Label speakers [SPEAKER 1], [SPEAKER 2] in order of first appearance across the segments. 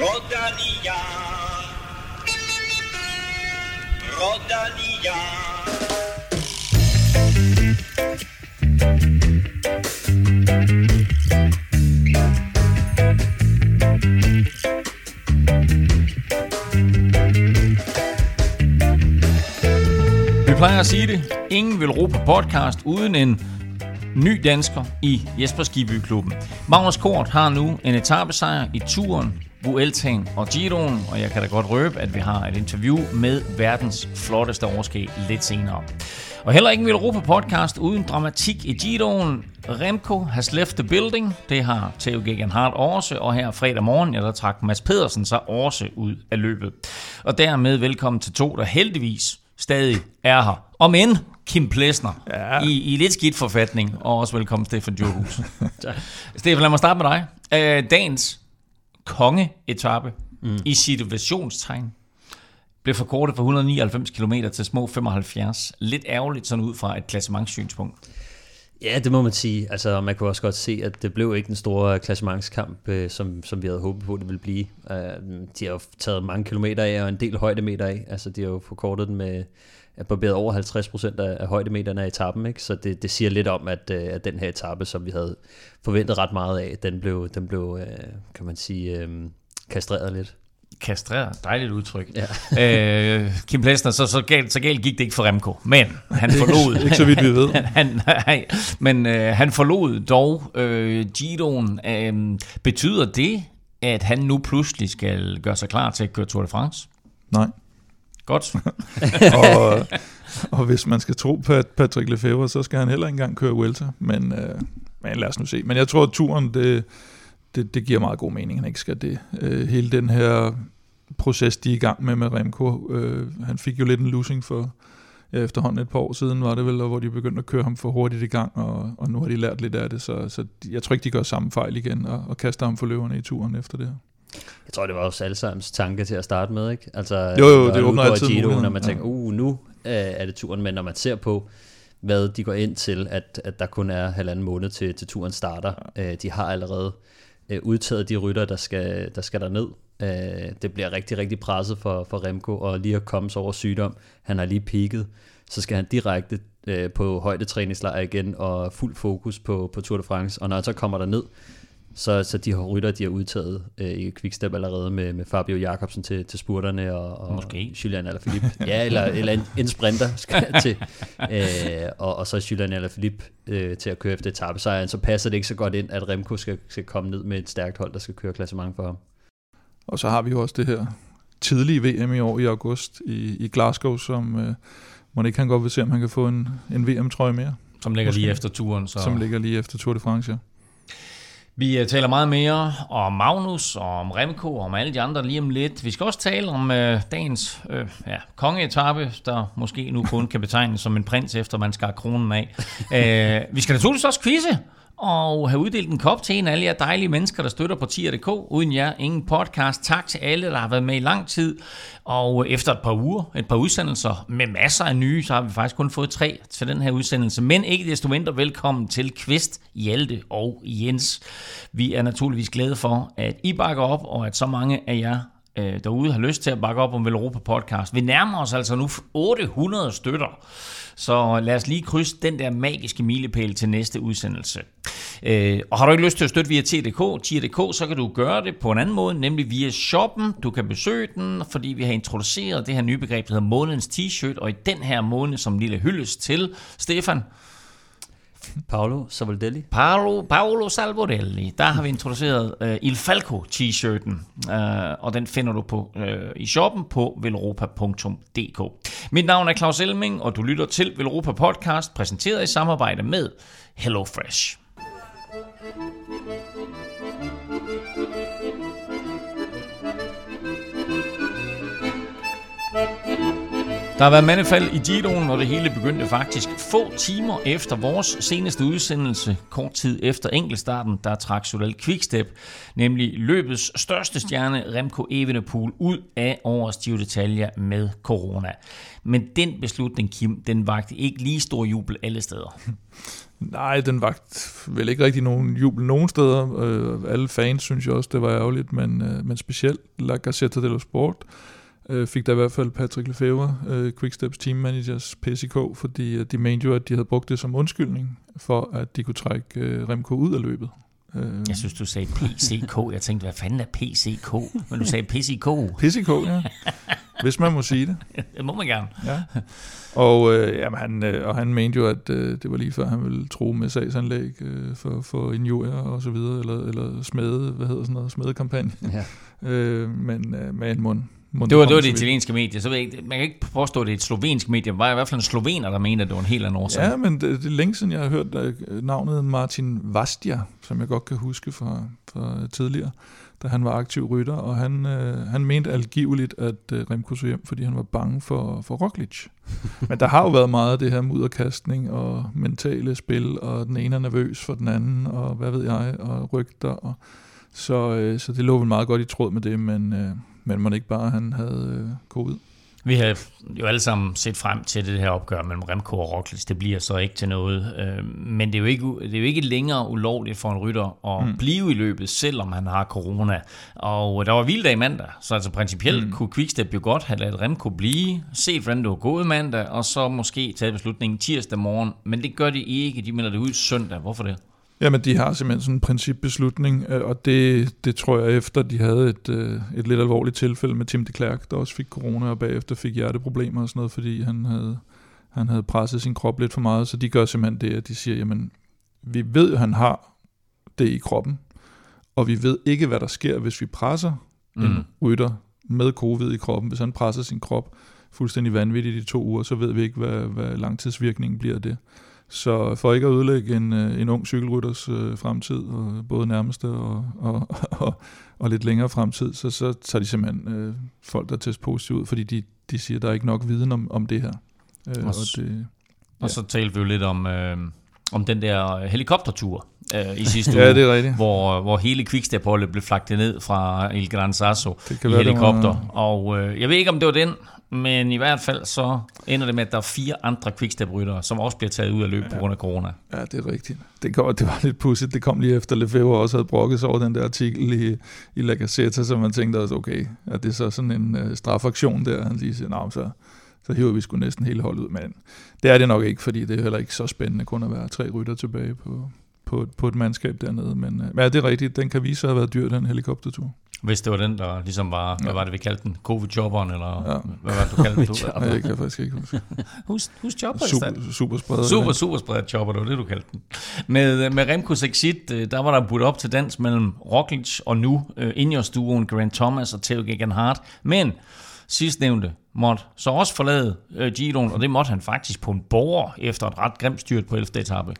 [SPEAKER 1] Rodania. Rodania.
[SPEAKER 2] Vi plejer at sige det. Ingen vil råbe på podcast uden en ny dansker i Jesper Skibby Klubben. Magnus Kort har nu en etappesejr i turen, Vueltaen og Giroen, og jeg kan da godt røbe, at vi har et interview med verdens flotteste overskæg lidt senere. Og heller ikke vil råbe på podcast uden dramatik i Giroen. Remco has left the building. Det har Theo Gegenhardt også, og her fredag morgen, ja, der trak Mads Pedersen sig også ud af løbet. Og dermed velkommen til to, der heldigvis stadig er her. Om end Kim Plesner ja. i, i lidt skidt forfatning, og også velkommen Stefan Djurhus. Stefan, lad mig starte med dig. Øh, dagens kongeetappe mm. i situationstegn blev forkortet fra 199 km til små 75. Lidt ærgerligt sådan ud fra et klassementssynspunkt.
[SPEAKER 3] Ja, det må man sige. Altså, man kunne også godt se, at det blev ikke den store klassementskamp, øh, som, som vi havde håbet på, det ville blive. Uh, de har jo taget mange kilometer af, og en del højdemeter af. Altså, de har jo forkortet den med at barberet over 50 procent af, af højdemeterne af etappen, ikke? så det, det siger lidt om, at, øh, at den her etape, som vi havde forventet ret meget af, den blev, den blev kan man sige, kastreret lidt
[SPEAKER 2] kastreret. Dejligt udtryk. Ja. øh, Kim Plesner, så, så, galt, så galt gik det ikke for Remco, men han forlod...
[SPEAKER 4] ikke så vidt vi ved.
[SPEAKER 2] han, nej, men øh, han forlod dog øh, Giroen. Øh, betyder det, at han nu pludselig skal gøre sig klar til at køre Tour de France?
[SPEAKER 4] Nej.
[SPEAKER 2] Godt.
[SPEAKER 4] og, og hvis man skal tro på Patrick Lefebvre, så skal han heller ikke engang køre Vuelta, men, øh, men lad os nu se. Men jeg tror, at turen, det, det, det giver meget god mening, han ikke skal det. Øh, hele den her proces, de er i gang med med Remco, øh, han fik jo lidt en losing for ja, efterhånden et par år siden, var det vel, hvor de begyndte at køre ham for hurtigt i gang, og, og nu har de lært lidt af det, så, så jeg tror ikke, de gør samme fejl igen, og, og kaster ham for løverne i turen efter det her.
[SPEAKER 3] Jeg tror, det var også allesammens tanke til at starte med, ikke? Altså,
[SPEAKER 4] jo, jo, det åbner altid
[SPEAKER 3] Giro, Når man tænker, uh, nu øh, er det turen, men når man ser på, hvad de går ind til, at, at der kun er halvanden måned til, til turen starter. Ja. Øh, de har allerede øh, udtaget de rytter, der skal, der skal der ned. Øh, det bliver rigtig, rigtig presset for, for Remco, og lige at komme sig over sygdom. Han har lige peaked, så skal han direkte øh, på højdetræningslejr igen, og fuld fokus på, på Tour de France. Og når han så kommer der ned, så, så de har rytter, de har udtaget øh, i Quickstep allerede med, med Fabio Jacobsen til, til spurterne og, og
[SPEAKER 2] Måske.
[SPEAKER 3] Julian Alaphilippe. ja, eller, eller en, en sprinter skal til. Øh, og, og så Julian Alaphilippe øh, til at køre efter etappesejren. Så passer det ikke så godt ind, at Remco skal, skal komme ned med et stærkt hold, der skal køre klassement for ham.
[SPEAKER 4] Og så har vi jo også det her tidlige VM i år i august i, i Glasgow, som øh, må ikke han godt vil se, om han kan få en, en VM-trøje mere.
[SPEAKER 2] Som ligger Måske. lige efter turen. Så.
[SPEAKER 4] Som ligger lige efter Tour de France, ja.
[SPEAKER 2] Vi øh, taler meget mere om Magnus, og om Remco, og om alle de andre lige om lidt. Vi skal også tale om øh, dagens øh, ja, kongeetappe, der måske nu kun kan betegnes som en prins, efter man skal kronen af. Øh, vi skal naturligvis også quizze og have uddelt en kop til en af alle jer dejlige mennesker, der støtter på tier.dk. Uden jer, ingen podcast. Tak til alle, der har været med i lang tid. Og efter et par uger, et par udsendelser med masser af nye, så har vi faktisk kun fået tre til den her udsendelse. Men ikke desto mindre velkommen til Kvist, Hjalte og Jens. Vi er naturligvis glade for, at I bakker op, og at så mange af jer øh, derude har lyst til at bakke op om Velropa Podcast. Vi nærmer os altså nu 800 støtter. Så lad os lige krydse den der magiske milepæl til næste udsendelse. Øh, og har du ikke lyst til at støtte via TDK, TDK, så kan du gøre det på en anden måde, nemlig via shoppen. Du kan besøge den, fordi vi har introduceret det her nye begreb, der hedder månedens t-shirt, og i den her måned som lille hyldes til Stefan,
[SPEAKER 3] Paolo Salvodelli.
[SPEAKER 2] Paolo, Paolo Salvorelli. Der har vi introduceret uh, Il Falco t-shirten, uh, og den finder du på uh, i shoppen på velropa.dk. Mit navn er Claus Elming, og du lytter til Velropa Podcast, præsenteret i samarbejde med HelloFresh. Der har været mandefald i Giroen, og det hele begyndte faktisk få timer efter vores seneste udsendelse, kort tid efter enkeltstarten, der trak Sodal Quickstep, nemlig løbets største stjerne, Remco Evenepoel, ud af årets Giro d'Italia med corona. Men den beslutning, Kim, den vagte ikke lige stor jubel alle steder.
[SPEAKER 4] Nej, den var vel ikke rigtig nogen jubel nogen steder. Øh, alle fans synes jeg også, det var ærgerligt, men, øh, men specielt La Gazzetta dello Sport øh, fik der i hvert fald Patrick Lefebvre, øh, Quicksteps team managers PCK, fordi øh, de mente jo, at de havde brugt det som undskyldning for, at de kunne trække øh, Remco ud af løbet.
[SPEAKER 2] Øh, jeg synes, du sagde PCK. Jeg tænkte, hvad fanden er PCK? Men du sagde PCK.
[SPEAKER 4] PCK, ja. Hvis man må sige det.
[SPEAKER 2] det må man gerne.
[SPEAKER 4] Ja. Og, øh, jamen, han, øh, og han mente jo, at øh, det var lige før, han ville tro med sagsanlæg øh, for, for injurier og så videre, eller, eller smede, hvad hedder sådan noget, smedekampagne. Ja. øh, men øh, med en mund.
[SPEAKER 2] Det var, det var det italienske medie, så ved jeg, man kan ikke påstå, at det er et slovensk medie. Det var i hvert fald en slovener, der mente, at det var en helt anden årsag.
[SPEAKER 4] Ja, men det, det er længe siden, jeg har hørt navnet Martin Vastia, som jeg godt kan huske fra, fra tidligere da han var aktiv rytter, og han, øh, han mente algiveligt, at øh, Remco så hjem, fordi han var bange for, for Roglic. Men der har jo været meget af det her mudderkastning og mentale spil, og den ene er nervøs for den anden, og hvad ved jeg, og rygter. Og, så, øh, så det lå vel meget godt i tråd med det, men, øh, men man ikke bare, han havde øh, ud.
[SPEAKER 2] Vi har jo alle sammen set frem til det her opgør mellem Remco og Roglic. Det bliver så ikke til noget. Øh, men det er jo ikke, det er jo ikke længere ulovligt for en rytter at mm. blive i løbet, selvom han har corona. Og der var vilddag i mandag, så altså principielt mm. kunne Quickstep jo godt have ladet Remco blive, set hvordan det var gået mandag, og så måske tage beslutningen tirsdag morgen. Men det gør de ikke. De melder det ud søndag. Hvorfor det?
[SPEAKER 4] Jamen, de har simpelthen sådan en principbeslutning, øh, og det, det tror jeg efter, de havde et, øh, et lidt alvorligt tilfælde med Tim de Klerk, der også fik corona, og bagefter fik hjerteproblemer og sådan noget, fordi han havde, han havde presset sin krop lidt for meget, så de gør simpelthen det, at de siger, jamen, vi ved, at han har det i kroppen, og vi ved ikke, hvad der sker, hvis vi presser mm. en rytter med covid i kroppen. Hvis han presser sin krop fuldstændig vanvittigt i to uger, så ved vi ikke, hvad, hvad langtidsvirkningen bliver af det. Så for ikke at ødelægge en, øh, en ung cykelrytters øh, fremtid, og både nærmeste og, og, og, og lidt længere fremtid, så, så tager de simpelthen øh, folk, der tester positivt ud, fordi de, de siger, at der er ikke nok viden om, om det her.
[SPEAKER 2] Øh, og, og, det, ja. og så talte vi jo lidt om, øh, om den der helikoptertur øh, i sidste uge,
[SPEAKER 4] ja, det er rigtigt.
[SPEAKER 2] hvor, hvor hele Quickstep-holdet blev flagtet ned fra El Gran Sasso i helikopter. Var... Og øh, jeg ved ikke, om det var den, men i hvert fald så ender det med, at der er fire andre quickstep-ryttere, som også bliver taget ud af løb ja. på grund af corona.
[SPEAKER 4] Ja, det er rigtigt. Det, kom, det var lidt pudsigt. Det kom lige efter Lefebvre også havde brokket sig over den der artikel i, i La Gazzetta, så man tænkte også, okay, er det så sådan en uh, strafaktion der? Han lige siger, nej, så, så hiver vi sgu næsten hele holdet ud. Men det er det nok ikke, fordi det er heller ikke så spændende kun at være tre rytter tilbage på, på, på et mandskab dernede. Men, men ja, det er rigtigt. Den kan vise sig at have været dyr, den helikoptertur.
[SPEAKER 2] Hvis det var den, der ligesom var, ja. hvad var det, vi kaldte den? Covid-chopperen, eller ja. hvad var det, du kaldte
[SPEAKER 4] den? Nej, det kan jeg faktisk ikke huske.
[SPEAKER 2] Hus, hus chopper
[SPEAKER 4] super, superspreder.
[SPEAKER 2] Super, super spredt chopper, det var det, du kaldte den. Med, med Remco's exit, øh, der var der budt op til dans mellem Roglic og nu uh, øh, Ineos-duoen Grant Thomas og Theo Gegenhardt. Men sidstnævnte måtte så også forlade uh, Giroen, og det måtte han faktisk på en borger efter et ret grimt styrt på 11. etape.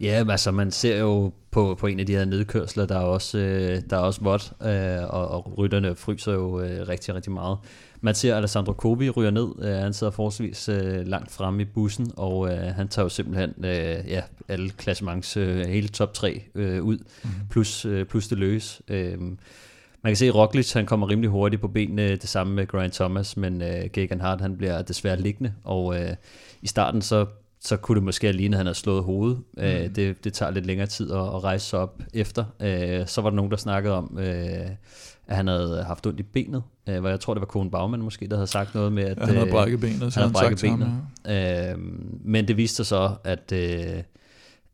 [SPEAKER 3] Ja, altså man ser jo på, på en af de her nedkørsler, der er også, øh, der er også vådt, øh, og, og rytterne fryser jo øh, rigtig, rigtig meget. Man ser Alessandro Kobi ryger ned, øh, han sidder forholdsvis øh, langt fremme i bussen, og øh, han tager jo simpelthen øh, ja, alle klassements, øh, hele top 3 øh, ud, mm. plus, øh, plus det løs. Øh, man kan se, at Roglic han kommer rimelig hurtigt på benene, det samme med Grant Thomas, men øh, Gegan Hart han bliver desværre liggende, og øh, i starten så så kunne det måske ligne, at han har slået hovedet. Øh, mm. det, det tager lidt længere tid at, at rejse sig op efter. Øh, så var der nogen, der snakkede om, øh, at han havde haft ondt i benet, øh, hvor jeg tror, det var Kone Bagman måske, der havde sagt noget med, at
[SPEAKER 4] ja, han havde brækket benet.
[SPEAKER 3] Så han havde brækket benet. Ham, øh, men det viste sig så, at, øh,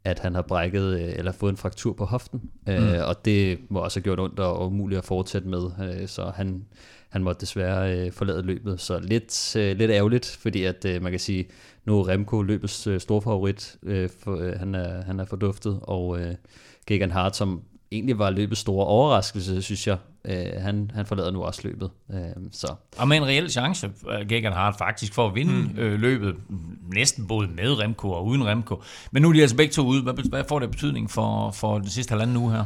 [SPEAKER 3] at han har brækket, øh, eller fået en fraktur på hoften, øh, mm. og det må også have gjort ondt og umuligt at fortsætte med, øh, så han, han måtte desværre øh, forlade løbet. Så lidt, øh, lidt ærgerligt, fordi at øh, man kan sige, nu er Remco løbets øh, store favorit. Øh, for, øh, han, er, han er forduftet, og øh, Gegan Hart, som egentlig var løbets store overraskelse, synes jeg, øh, han, han forlader nu også løbet. Øh, så.
[SPEAKER 2] Og med en reel chance, øh, Gegan Hart faktisk, for at vinde mm. øh, løbet, næsten både med Remco og uden Remco. Men nu er de altså begge to ude. Hvad, hvad får det betydning for, for den sidste halvanden uge her?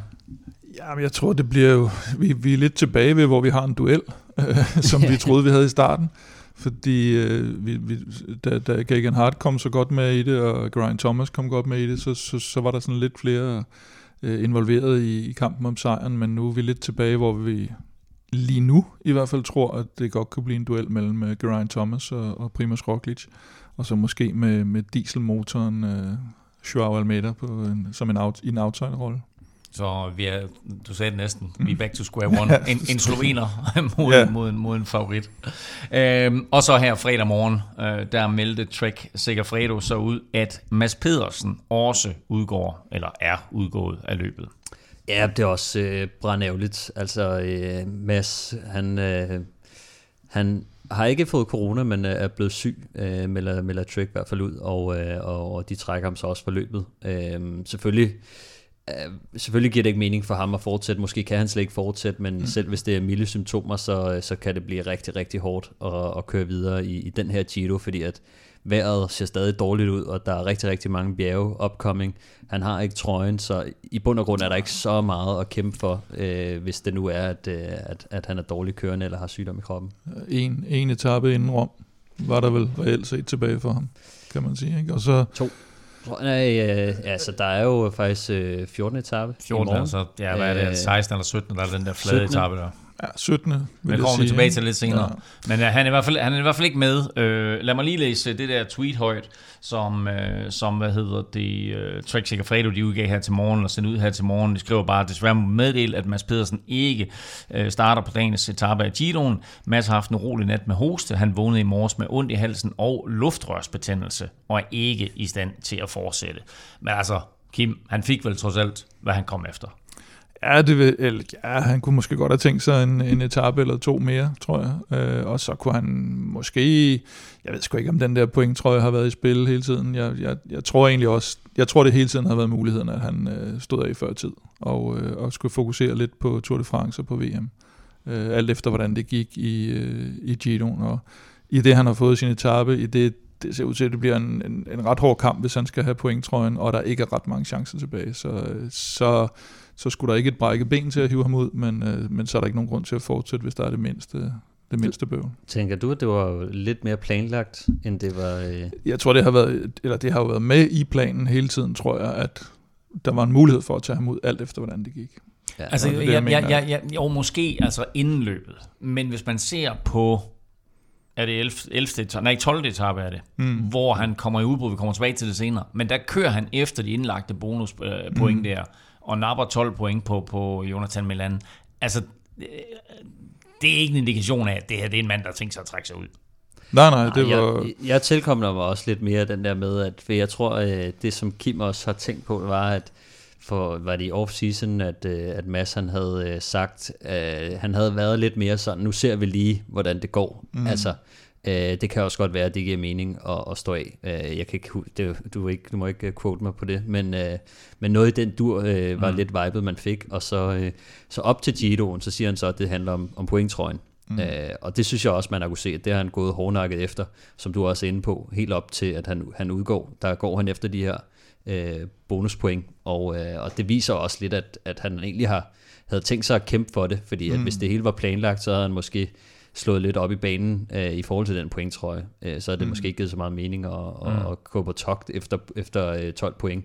[SPEAKER 4] Ja, men jeg tror, det bliver jo... Vi, vi er lidt tilbage ved, hvor vi har en duel, øh, som vi troede, vi havde i starten fordi øh, vi, vi, da, da Gagan Hart kom så godt med i det, og Brian Thomas kom godt med i det, så, så, så var der sådan lidt flere øh, involveret i, i kampen om sejren, men nu er vi lidt tilbage, hvor vi lige nu i hvert fald tror, at det godt kunne blive en duel mellem øh, Geraint Thomas og, og Primoz Roglic, og så måske med, med dieselmotoren øh, Joao Almeida på en, som en, out, i en outside-rolle.
[SPEAKER 2] Så vi er, du sagde det næsten, vi er back to square one. En, en slovener mod, yeah. mod, mod en favorit. Øhm, og så her fredag morgen, øh, der meldte Trek Segafredo så ud, at Mads Pedersen også udgår, eller er udgået af løbet.
[SPEAKER 3] Ja, det er også øh, brændævligt. Altså, øh, Mads, han, øh, han har ikke fået corona, men er blevet syg, øh, melder, melder Trek i hvert fald ud, og, øh, og, og de trækker ham så også for løbet. Øh, selvfølgelig Uh, selvfølgelig giver det ikke mening for ham at fortsætte. Måske kan han slet ikke fortsætte, men mm. selv hvis det er milde symptomer, så, så kan det blive rigtig, rigtig hårdt at, at køre videre i, i den her Giro, fordi at vejret ser stadig dårligt ud, og der er rigtig, rigtig mange bjerge upcoming. Han har ikke trøjen, så i bund og grund er der ikke så meget at kæmpe for, øh, hvis det nu er, at, øh, at, at han er dårlig kørende eller har sygdom i kroppen.
[SPEAKER 4] En, en etape inden Rom var der vel reelt set tilbage for ham, kan man sige. Ikke? Og så,
[SPEAKER 3] to. Nej, øh, altså der er jo faktisk øh, 14 etape
[SPEAKER 2] 14, altså, ja, hvad er det, 16 eller 17, der er den der flade 17. etape der.
[SPEAKER 4] Ja, 17. Vil
[SPEAKER 2] det kommer vi tilbage til lidt senere. Ja. Men uh, han, er i hvert fald, han er i hvert fald ikke med. Uh, lad mig lige læse det der tweet højt, som, uh, som hvad hedder det, uh, Trek Segafredo, de udgav her til morgen, og sendte ud her til morgen. De skriver bare, desværre må meddele, at Mads Pedersen ikke uh, starter på dagens etape af Giroen. Mads har haft en rolig nat med hoste. Han vågnede i morges med ondt i halsen og luftrørsbetændelse, og er ikke i stand til at fortsætte. Men altså, Kim, han fik vel trods alt, hvad han kom efter.
[SPEAKER 4] Ja, det vil, eller, ja, han kunne måske godt have tænkt sig en, en etape eller to mere, tror jeg. Øh, og så kunne han måske, jeg ved sgu ikke, om den der point, tror jeg, har været i spil hele tiden. Jeg, jeg, jeg tror egentlig også, jeg tror det hele tiden har været muligheden, at han øh, stod af i før tid, og, øh, og skulle fokusere lidt på Tour de France og på VM. Øh, alt efter, hvordan det gik i, øh, i Giroen, og i det, han har fået sin etape, i det, det ser ud til, at det bliver en, en, en ret hård kamp, hvis han skal have pointtrøjen, og der ikke er ret mange chancer tilbage. Så, øh, så så skulle der ikke et brækket ben til at hive ham ud, men, øh, men så er der ikke nogen grund til at fortsætte, hvis der er det mindste, det mindste bøvl.
[SPEAKER 3] Tænker du, at det var lidt mere planlagt, end det var... Øh...
[SPEAKER 4] Jeg tror, det har været, eller det har jo været med i planen hele tiden, tror jeg, at der var en mulighed for at tage ham ud, alt efter hvordan det gik.
[SPEAKER 2] Ja, altså, det, jeg, jeg, jeg, jeg, jo, måske altså inden løbet, men hvis man ser på er det 11. 11. nej 12. etape er det, mm. hvor han kommer i udbrud, vi kommer tilbage til det senere, men der kører han efter de indlagte bonuspoint mm. der, og napper 12 point på, på Jonathan Milan. Altså, det er ikke en indikation af, at det her det er en mand, der tænkt sig at trække sig ud.
[SPEAKER 4] Nej, nej, det var...
[SPEAKER 3] Jeg, jeg tilkommer mig også lidt mere den der med, at for jeg tror, at det som Kim også har tænkt på, var, at for var det i off-season, at, øh, at Mads han havde øh, sagt, at han havde været lidt mere sådan, nu ser vi lige, hvordan det går. Mm. Altså, Øh, det kan også godt være, at det giver mening at, at stå af. Øh, jeg kan ikke, det, du, ikke, du må ikke quote mig på det, men, øh, men noget i den dur øh, var mm. lidt vibet, man fik. Og så, øh, så op til Giroen, så siger han så, at det handler om, om pointtrøjen. Mm. Øh, og det synes jeg også, man har kunne se, at det har han gået hårdnakket efter, som du også er inde på, helt op til, at han, han udgår. Der går han efter de her øh, bonuspoint, og, øh, og det viser også lidt, at, at han egentlig har havde tænkt sig at kæmpe for det, fordi at mm. hvis det hele var planlagt, så havde han måske slået lidt op i banen øh, i forhold til den pointtrøje. Øh, så er det mm. måske ikke givet så meget mening at, at, mm. at gå på togt efter, efter øh, 12 point.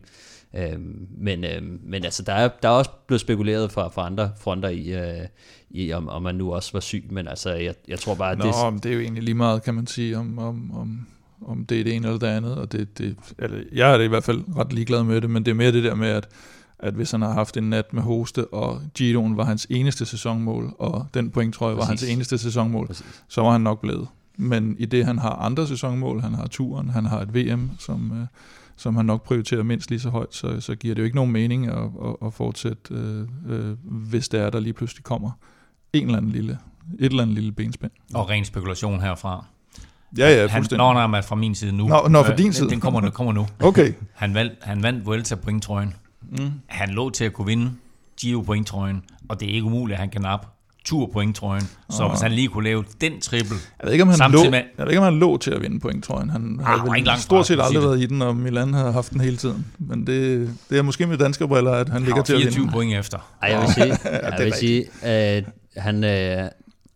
[SPEAKER 3] Øh, men, øh, men altså, der er, der er også blevet spekuleret fra, fra andre fronter i, øh, i om, om man nu også var syg, men altså, jeg, jeg tror bare, at
[SPEAKER 4] Nå, det... det er jo egentlig lige meget, kan man sige, om, om, om, om det er det ene eller det andet, og det, det, eller, jeg er det i hvert fald ret ligeglad med det, men det er mere det der med, at at hvis han har haft en nat med hoste, og Giroen var hans eneste sæsonmål, og den point tror jeg var hans eneste sæsonmål, Præcis. så var han nok blevet. Men i det, han har andre sæsonmål, han har turen, han har et VM, som, øh, som han nok prioriterer mindst lige så højt, så, så giver det jo ikke nogen mening at, at, at fortsætte, øh, øh, hvis det er, der lige pludselig kommer en eller anden lille, et eller andet lille benspænd.
[SPEAKER 2] Og ren spekulation herfra.
[SPEAKER 4] Ja, ja, fuldstændig.
[SPEAKER 2] Han, når han er fra min side nu.
[SPEAKER 4] Nå, nå fra din øh, side.
[SPEAKER 2] Den kommer, den kommer nu.
[SPEAKER 4] Okay.
[SPEAKER 2] Han, valg, han vandt Vuelta pointtrøjen. Mm. Han lå til at kunne vinde Giro pointtrøjen, og det er ikke umuligt, at han kan nappe tur pointtrøjen. Så oh. hvis han lige kunne lave den triple,
[SPEAKER 4] jeg ved ikke, om han, lå, med, jeg ved ikke, om han lå til at vinde pointtrøjen. Han ah, har vel stort set aldrig været i den, og Milan har haft den hele tiden. Men det, det er måske med danske briller, at han ligger til at vinde.
[SPEAKER 2] 24 point efter.
[SPEAKER 3] Ej, jeg vil sige, jeg vil sige at han øh,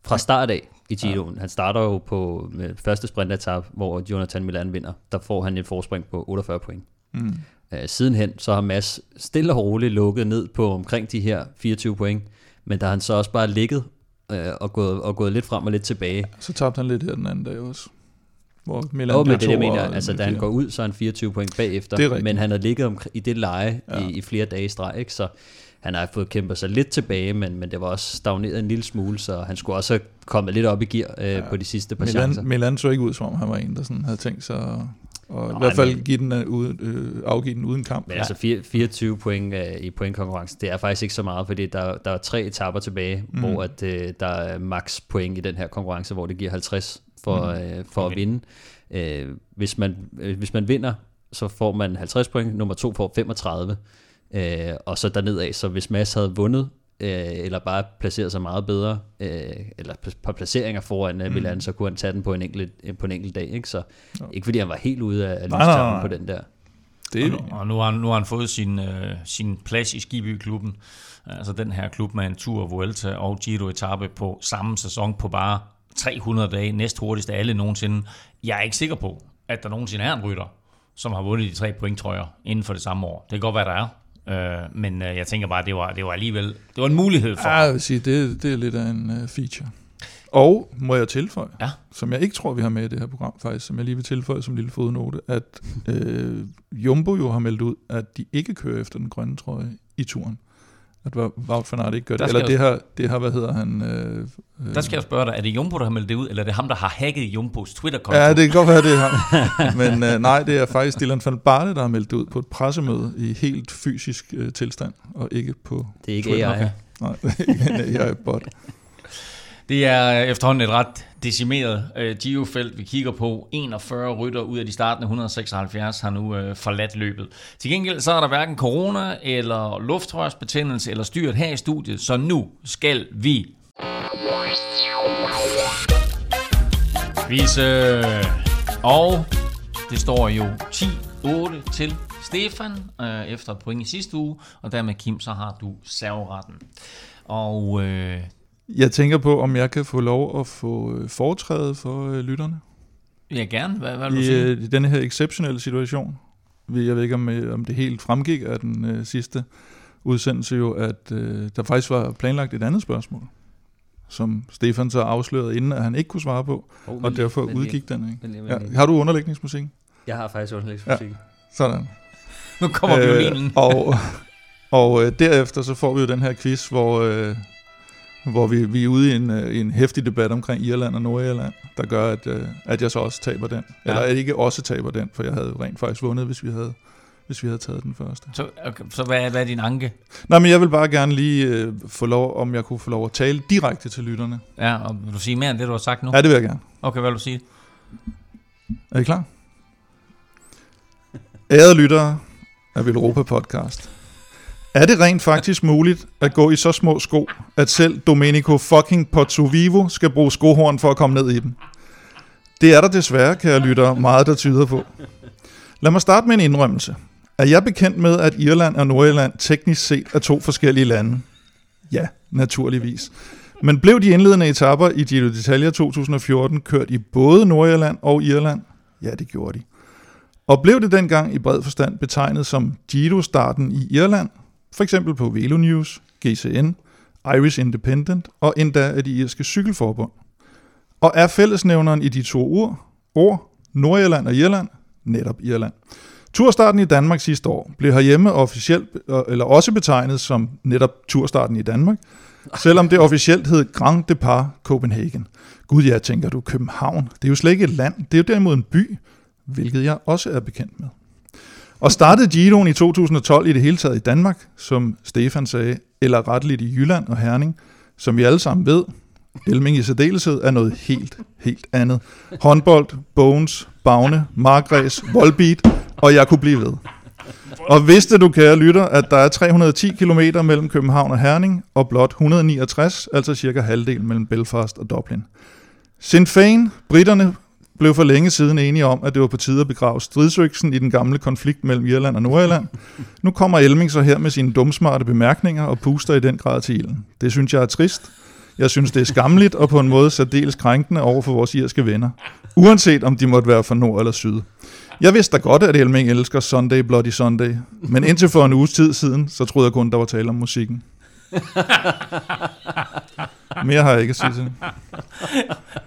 [SPEAKER 3] fra start af i Giroen, ja. han starter jo på med første sprintetap, hvor Jonathan Milan vinder. Der får han et forspring på 48 point. Mm. Øh, sidenhen så har Mads stille og roligt lukket ned på omkring de her 24 point, men der har han så også bare ligget øh, og, gået, og gået lidt frem og lidt tilbage.
[SPEAKER 4] Så tabte han lidt her den anden dag også. hvor Milan
[SPEAKER 3] Jo, men det jeg mener. Altså, da han går ud, så er han 24 point bagefter.
[SPEAKER 4] Er
[SPEAKER 3] men han har ligget om, i det leje
[SPEAKER 4] Ja.
[SPEAKER 3] i, i flere dage i streg, ikke? Så han har fået kæmpet sig lidt tilbage, men, men det var også stagneret en lille smule, så han skulle også have kommet lidt op i gear øh, ja. på de sidste par chancer.
[SPEAKER 4] Milan, Milan så ikke ud, som om han var en, der sådan havde tænkt sig og i
[SPEAKER 3] Nej,
[SPEAKER 4] hvert fald
[SPEAKER 3] men-
[SPEAKER 4] give den, øh, uden, øh, afgive den uden kamp.
[SPEAKER 3] Men altså fire- 24 point øh, i pointkonkurrencen, det er faktisk ikke så meget, fordi der, der er tre etapper tilbage, mm. hvor at, øh, der er max point i den her konkurrence, hvor det giver 50 for, mm. øh, for at vinde. Øh, hvis, man, øh, hvis man vinder, så får man 50 point, nummer to får 35, øh, og så dernedad, så hvis Mads havde vundet, øh, eller bare placeret sig meget bedre, øh, eller et par placeringer foran øh, Milan, så kunne han tage den på en enkelt, øh, på en enkelt dag. Ikke? Så ikke fordi han var helt ude af, af lystavlen på den der.
[SPEAKER 4] Det
[SPEAKER 2] Og
[SPEAKER 4] er
[SPEAKER 2] nu, og nu, har, han- nu har han fået sin, øh, sin plads i Skiby-klubben. Altså den her klub med en tur, Vuelta og Giro etape på samme sæson på bare 300 dage, næst hurtigst af alle nogensinde. Jeg er ikke sikker på, at der nogensinde er en rytter, som har vundet de tre pointtrøjer inden for det samme år. Det kan godt være, der er. Øh, men øh, jeg tænker bare, det var, det var alligevel det var en mulighed for
[SPEAKER 4] Ja,
[SPEAKER 2] ham.
[SPEAKER 4] jeg vil sige, det, det er lidt af en uh, feature. Og må jeg tilføje,
[SPEAKER 2] Ja.
[SPEAKER 4] som jeg ikke tror, vi har med i det her program faktisk, som jeg lige vil tilføje som lille fodnote, at øh, Jumbo jo har meldt ud, at de ikke kører efter den grønne trøje i turen. At Wout van Aert ikke gør det. Eller det har, det har, hvad hedder han? Øh, øh,
[SPEAKER 2] Der skal jeg spørge dig, er det Jumbo, der har meldt det ud, eller er det ham, der har hacket Jumbos Twitter-konto?
[SPEAKER 4] Ja, det kan godt være, det er ham. Men øh, nej, det er faktisk Dylan van Barle, der har meldt det ud på et pressemøde i helt fysisk øh, tilstand, og ikke på...
[SPEAKER 3] Det er ikke
[SPEAKER 4] Twitter,
[SPEAKER 3] AI.
[SPEAKER 2] okay.
[SPEAKER 4] Nej, ikke en AI-bot.
[SPEAKER 2] Det er øh, efterhånden et ret decimeret øh, Giro-felt, vi kigger på. 41 rytter ud af de startende 176 har nu øh, forladt løbet. Til gengæld så er der hverken corona eller luftrørsbetændelse eller styrt her i studiet, så nu skal vi vise. Og det står jo 10-8 til Stefan øh, efter et point i sidste uge, og dermed Kim, så har du serveretten. Og øh,
[SPEAKER 4] jeg tænker på, om jeg kan få lov at få øh, foretræde for øh, lytterne
[SPEAKER 2] Ja, gerne. Hvad, hvad vil du
[SPEAKER 4] i,
[SPEAKER 2] sige?
[SPEAKER 4] øh, i denne her exceptionelle situation. Vi- Jeg ved ikke, om, øh, om det helt fremgik af den øh, sidste udsendelse jo, at øh, der faktisk var planlagt et andet spørgsmål, som Stefan så afslørede, inden at han ikke kunne svare på,
[SPEAKER 3] Oh,
[SPEAKER 4] og derfor udgik den. Ikke?
[SPEAKER 3] Men, men,
[SPEAKER 4] Ja, har du underlægningsmusik?
[SPEAKER 3] Jeg har faktisk underlægsmusik. Ja.
[SPEAKER 4] Sådan.
[SPEAKER 2] Nu kommer øh, violinen.
[SPEAKER 4] og og øh, derefter så får vi jo den her quiz, hvor, øh, hvor vi, vi er ude i en, øh, en hæftig debat omkring Irland og Nordirland, der gør, at, øh, at jeg så også taber den. Ja. Eller at jeg ikke også taber den, for jeg havde rent faktisk vundet, hvis vi havde, hvis vi havde taget den første.
[SPEAKER 2] Så, okay, så hvad, er- hvad er din anke?
[SPEAKER 4] Nej, men jeg vil bare gerne lige øh, få lov, om jeg kunne få lov at tale direkte til lytterne.
[SPEAKER 2] Ja, og vil du sige mere end det, du har sagt nu?
[SPEAKER 4] Ja, det vil jeg gerne.
[SPEAKER 2] Okay, hvad vil du sige?
[SPEAKER 4] Er I klar? Ærede lyttere af Velropa Podcast. Er det rent faktisk muligt at gå i så små sko, at selv Domenico fucking Pozzovivo skal bruge skohorn for at komme ned i dem? Det er der desværre, kære lytter, meget der tyder på. Lad mig starte med en indrømmelse. Er jeg bekendt med, at Irland og Nordirland teknisk set er to forskellige lande? Ja, naturligvis. Men blev de indledende etapper i Giro d'Italia 2014 kørt i både Nordirland og Irland? Ja, det gjorde de. Og blev det dengang i bred forstand betegnet som Giro-starten i Irland, for eksempel på Velo News, GCN, Irish Independent og endda af de irske cykelforbund. Og er fællesnævneren i de to ord, ord Nordirland og Irland, netop Irland. Turstarten i Danmark sidste år blev herhjemme officielt, øh, eller også betegnet som netop turstarten i Danmark, selvom det officielt hed Grand Depart Copenhagen. Gud, jeg tænker du, København. Det er jo slet ikke et land, det er jo derimod en by, hvilket jeg også er bekendt med. Og startede Giroen i 2012 i det hele taget i Danmark, som Stefan sagde, eller retteligt i Jylland og Herning, som vi alle sammen ved, Elming i særdeleshed er noget helt, helt andet. Håndbold, bones, bagne, markræs, voldbeat, og jeg kunne blive ved. Og vidste du, kære lytter, at der er 310 km mellem København og Herning, og blot 169, altså cirka halvdelen mellem Belfast og Dublin. Sinn Féin, britterne, blev for længe siden enige om, at det var på tide at begrave stridsøksen i den gamle konflikt mellem Irland og Nordirland. Nu kommer Elming så her med sine dumsmarte bemærkninger og puster i den grad til ilden. Det synes jeg er trist. Jeg synes, det er skamligt og på en måde særdeles krænkende over for vores irske venner. Uanset om de måtte være fra nord eller syd. Jeg vidste da godt, at Elming elsker Sunday Bloody Sunday. Men indtil for en uges tid siden, så troede jeg kun, der var tale om musikken. Mere har jeg ikke at sige til.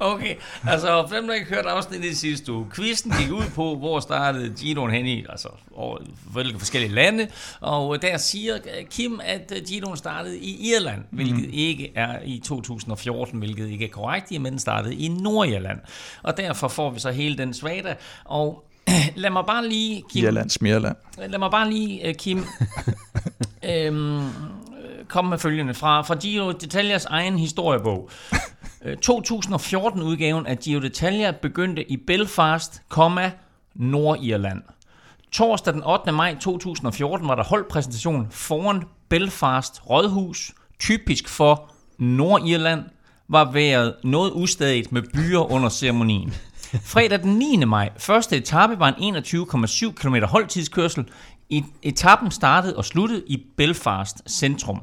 [SPEAKER 2] Okay, altså for dem, der ikke hørt afsnittet i sidste uge. Quizzen gik ud på, hvor startede Giroen hen i, altså over hvilke forskellige lande, og der siger Kim, at Giroen startede i Irland, hvilket mm. ikke er i 2014, hvilket ikke er korrekt, men den startede i Nordirland. Og derfor får vi så hele den svada, og lad mig bare lige,
[SPEAKER 4] Kim... Irland, Smirland.
[SPEAKER 2] Lad mig bare lige, Kim, øhm, komme med følgende fra, fra Giro Detaljas egen historiebog. 2014-udgaven af Giro Detalja begyndte i Belfast, Nordirland. Torsdag den 8. maj 2014 var der holdpræsentation foran Belfast Rådhus. Typisk for Nordirland var været noget ustadigt med byer under ceremonien. Fredag den 9. maj, første etape var en 21,7 km holdtidskørsel. Etappen startede og sluttede i Belfast centrum.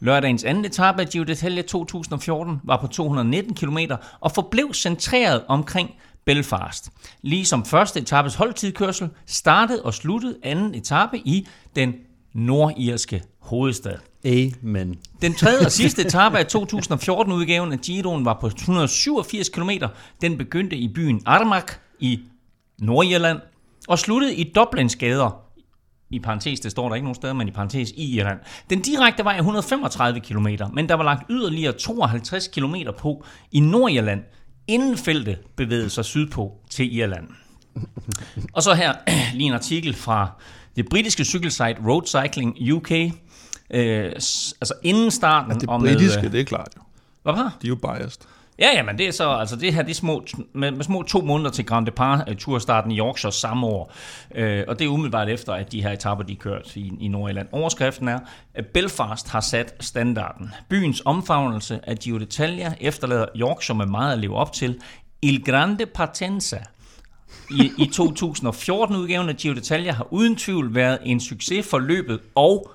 [SPEAKER 2] Lørdagens anden etape af Giro d'Italia 2014 var på 219 km og forblev centreret omkring Belfast. Ligesom første etapes holdtidkørsel startede og sluttede anden etape i den nordirske hovedstad.
[SPEAKER 3] Amen.
[SPEAKER 2] Den tredje og sidste etape af 2014-udgaven af Giroen var på 187 km. Den begyndte i byen Armagh i Nordirland og sluttede i Dublins gader i parentes, det står der ikke nogen steder, men i parentes i Irland. Den direkte vej er 135 km, men der var lagt yderligere 52 km på i Nordirland, inden feltet bevægede sig sydpå til Irland. Og så her lige en artikel fra det britiske cykelsite Road Cycling UK, øh, altså inden starten. Ja,
[SPEAKER 4] det britiske, med, det er klart jo.
[SPEAKER 2] Hvad
[SPEAKER 4] De er jo biased.
[SPEAKER 2] Ja, ja, men det er så, altså det her, det er små, med, med små to måneder til Grand Depart uh, øh, turstarten i Yorkshire samme år. Øh, og det er umiddelbart efter, at de her etaper, de kørt i, i Nordjylland. Overskriften er, at Belfast har sat standarden. Byens omfavnelse af Giro d'Italia efterlader Yorkshire med meget at leve op til. Il Grande Partenza i, i 2014-udgaven af Giro d'Italia har uden tvivl været en succes for løbet og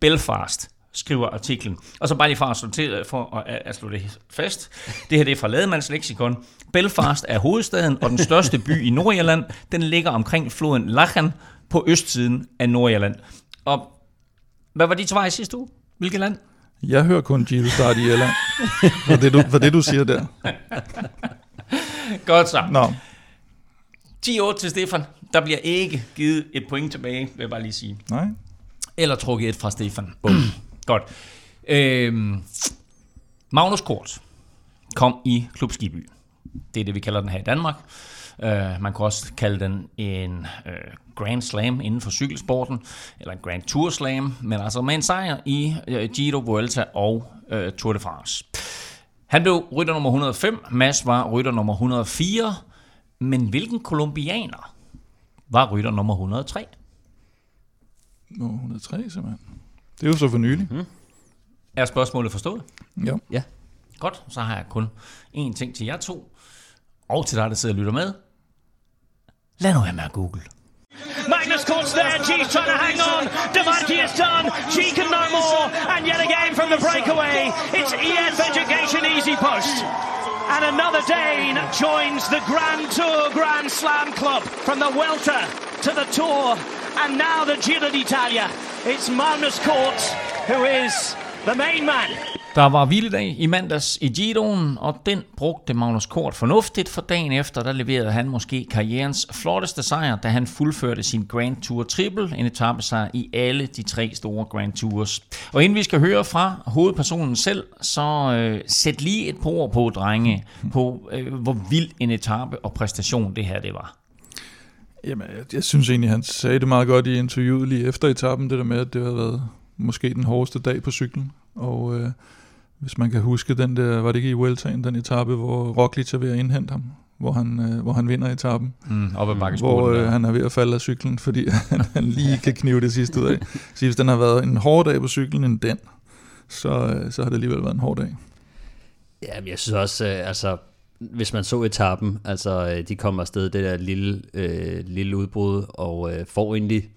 [SPEAKER 2] Belfast skriver artiklen. Og så bare lige for at slå, til, for at, at slå det fast. Det her det er fra Lademands Lexikon. Belfast er hovedstaden og den største by i Nordirland. Den ligger omkring floden Lachen på østsiden af Nordirland. Og hvad var dit svar i sidste uge? Hvilket land?
[SPEAKER 4] Jeg hører kun Giro Start i Irland. For det, du, for det, du siger der.
[SPEAKER 2] Godt så.
[SPEAKER 4] Nå.
[SPEAKER 2] 10 til Stefan. Der bliver ikke givet et point tilbage, vil jeg bare lige sige.
[SPEAKER 4] Nej.
[SPEAKER 2] Eller trukket et fra Stefan. Bum. Godt. Øhm, Magnus Kort kom i Klub Skiby. Det er det, vi kalder den her i Danmark. Uh, man kan også kalde den en uh, Grand Slam inden for cykelsporten, eller en Grand Tour Slam, men altså med en sejr i uh, Giro, Vuelta og uh, Tour de France. Han blev rytter nummer 105, Mads var rytter nummer 104, men hvilken kolumbianer var rytter nummer 103?
[SPEAKER 4] Nummer 103, simpelthen. Det er jo så for nylig. Mm.
[SPEAKER 2] Er spørgsmålet forstået?
[SPEAKER 4] Ja.
[SPEAKER 3] ja.
[SPEAKER 2] Godt, så har jeg kun én ting til jer to, og til dig, der sidder og lytter med. Lad nu være med at google. Magnus Kort's there, G's trying to hang on, Devanti is done, G can no more, and yet again from the breakaway, it's EF Education Easy Post. And another Dane joins the Grand Tour Grand Slam Club from the Welter to the Tour, and now the Giro d'Italia. It's Magnus Kort who is the main man. Der var hviledag i mandags i Giroen, og den brugte Magnus Kort fornuftigt, for dagen efter der leverede han måske karrierens flotteste sejr, da han fuldførte sin Grand Tour Triple, en etappesejr i alle de tre store Grand Tours. Og inden vi skal høre fra hovedpersonen selv, så øh, sæt lige et par ord på, drenge, på øh, hvor vild en etape og præstation det her det var.
[SPEAKER 4] Jamen, jeg, jeg synes egentlig, han sagde det meget godt i interviewet lige efter etappen, det der med, at det havde været måske den hårdeste dag på cyklen. Og øh, hvis man kan huske den der, var det ikke i Vueltaen, den etape, hvor Roglic er ved at indhente ham, hvor han, øh, hvor han vinder etappen.
[SPEAKER 2] Mm, op ad
[SPEAKER 4] hvor øh, han er ved at falde af cyklen, fordi han, han lige kan knive det sidste ud af. Så hvis den har været en hård dag på cyklen end den, så, øh, så har det alligevel været en hård dag.
[SPEAKER 3] Ja, men jeg synes også, øh, altså hvis man så etappen, altså øh, de kommer afsted, det der lille, øh, lille udbrud, og øh, får egentlig,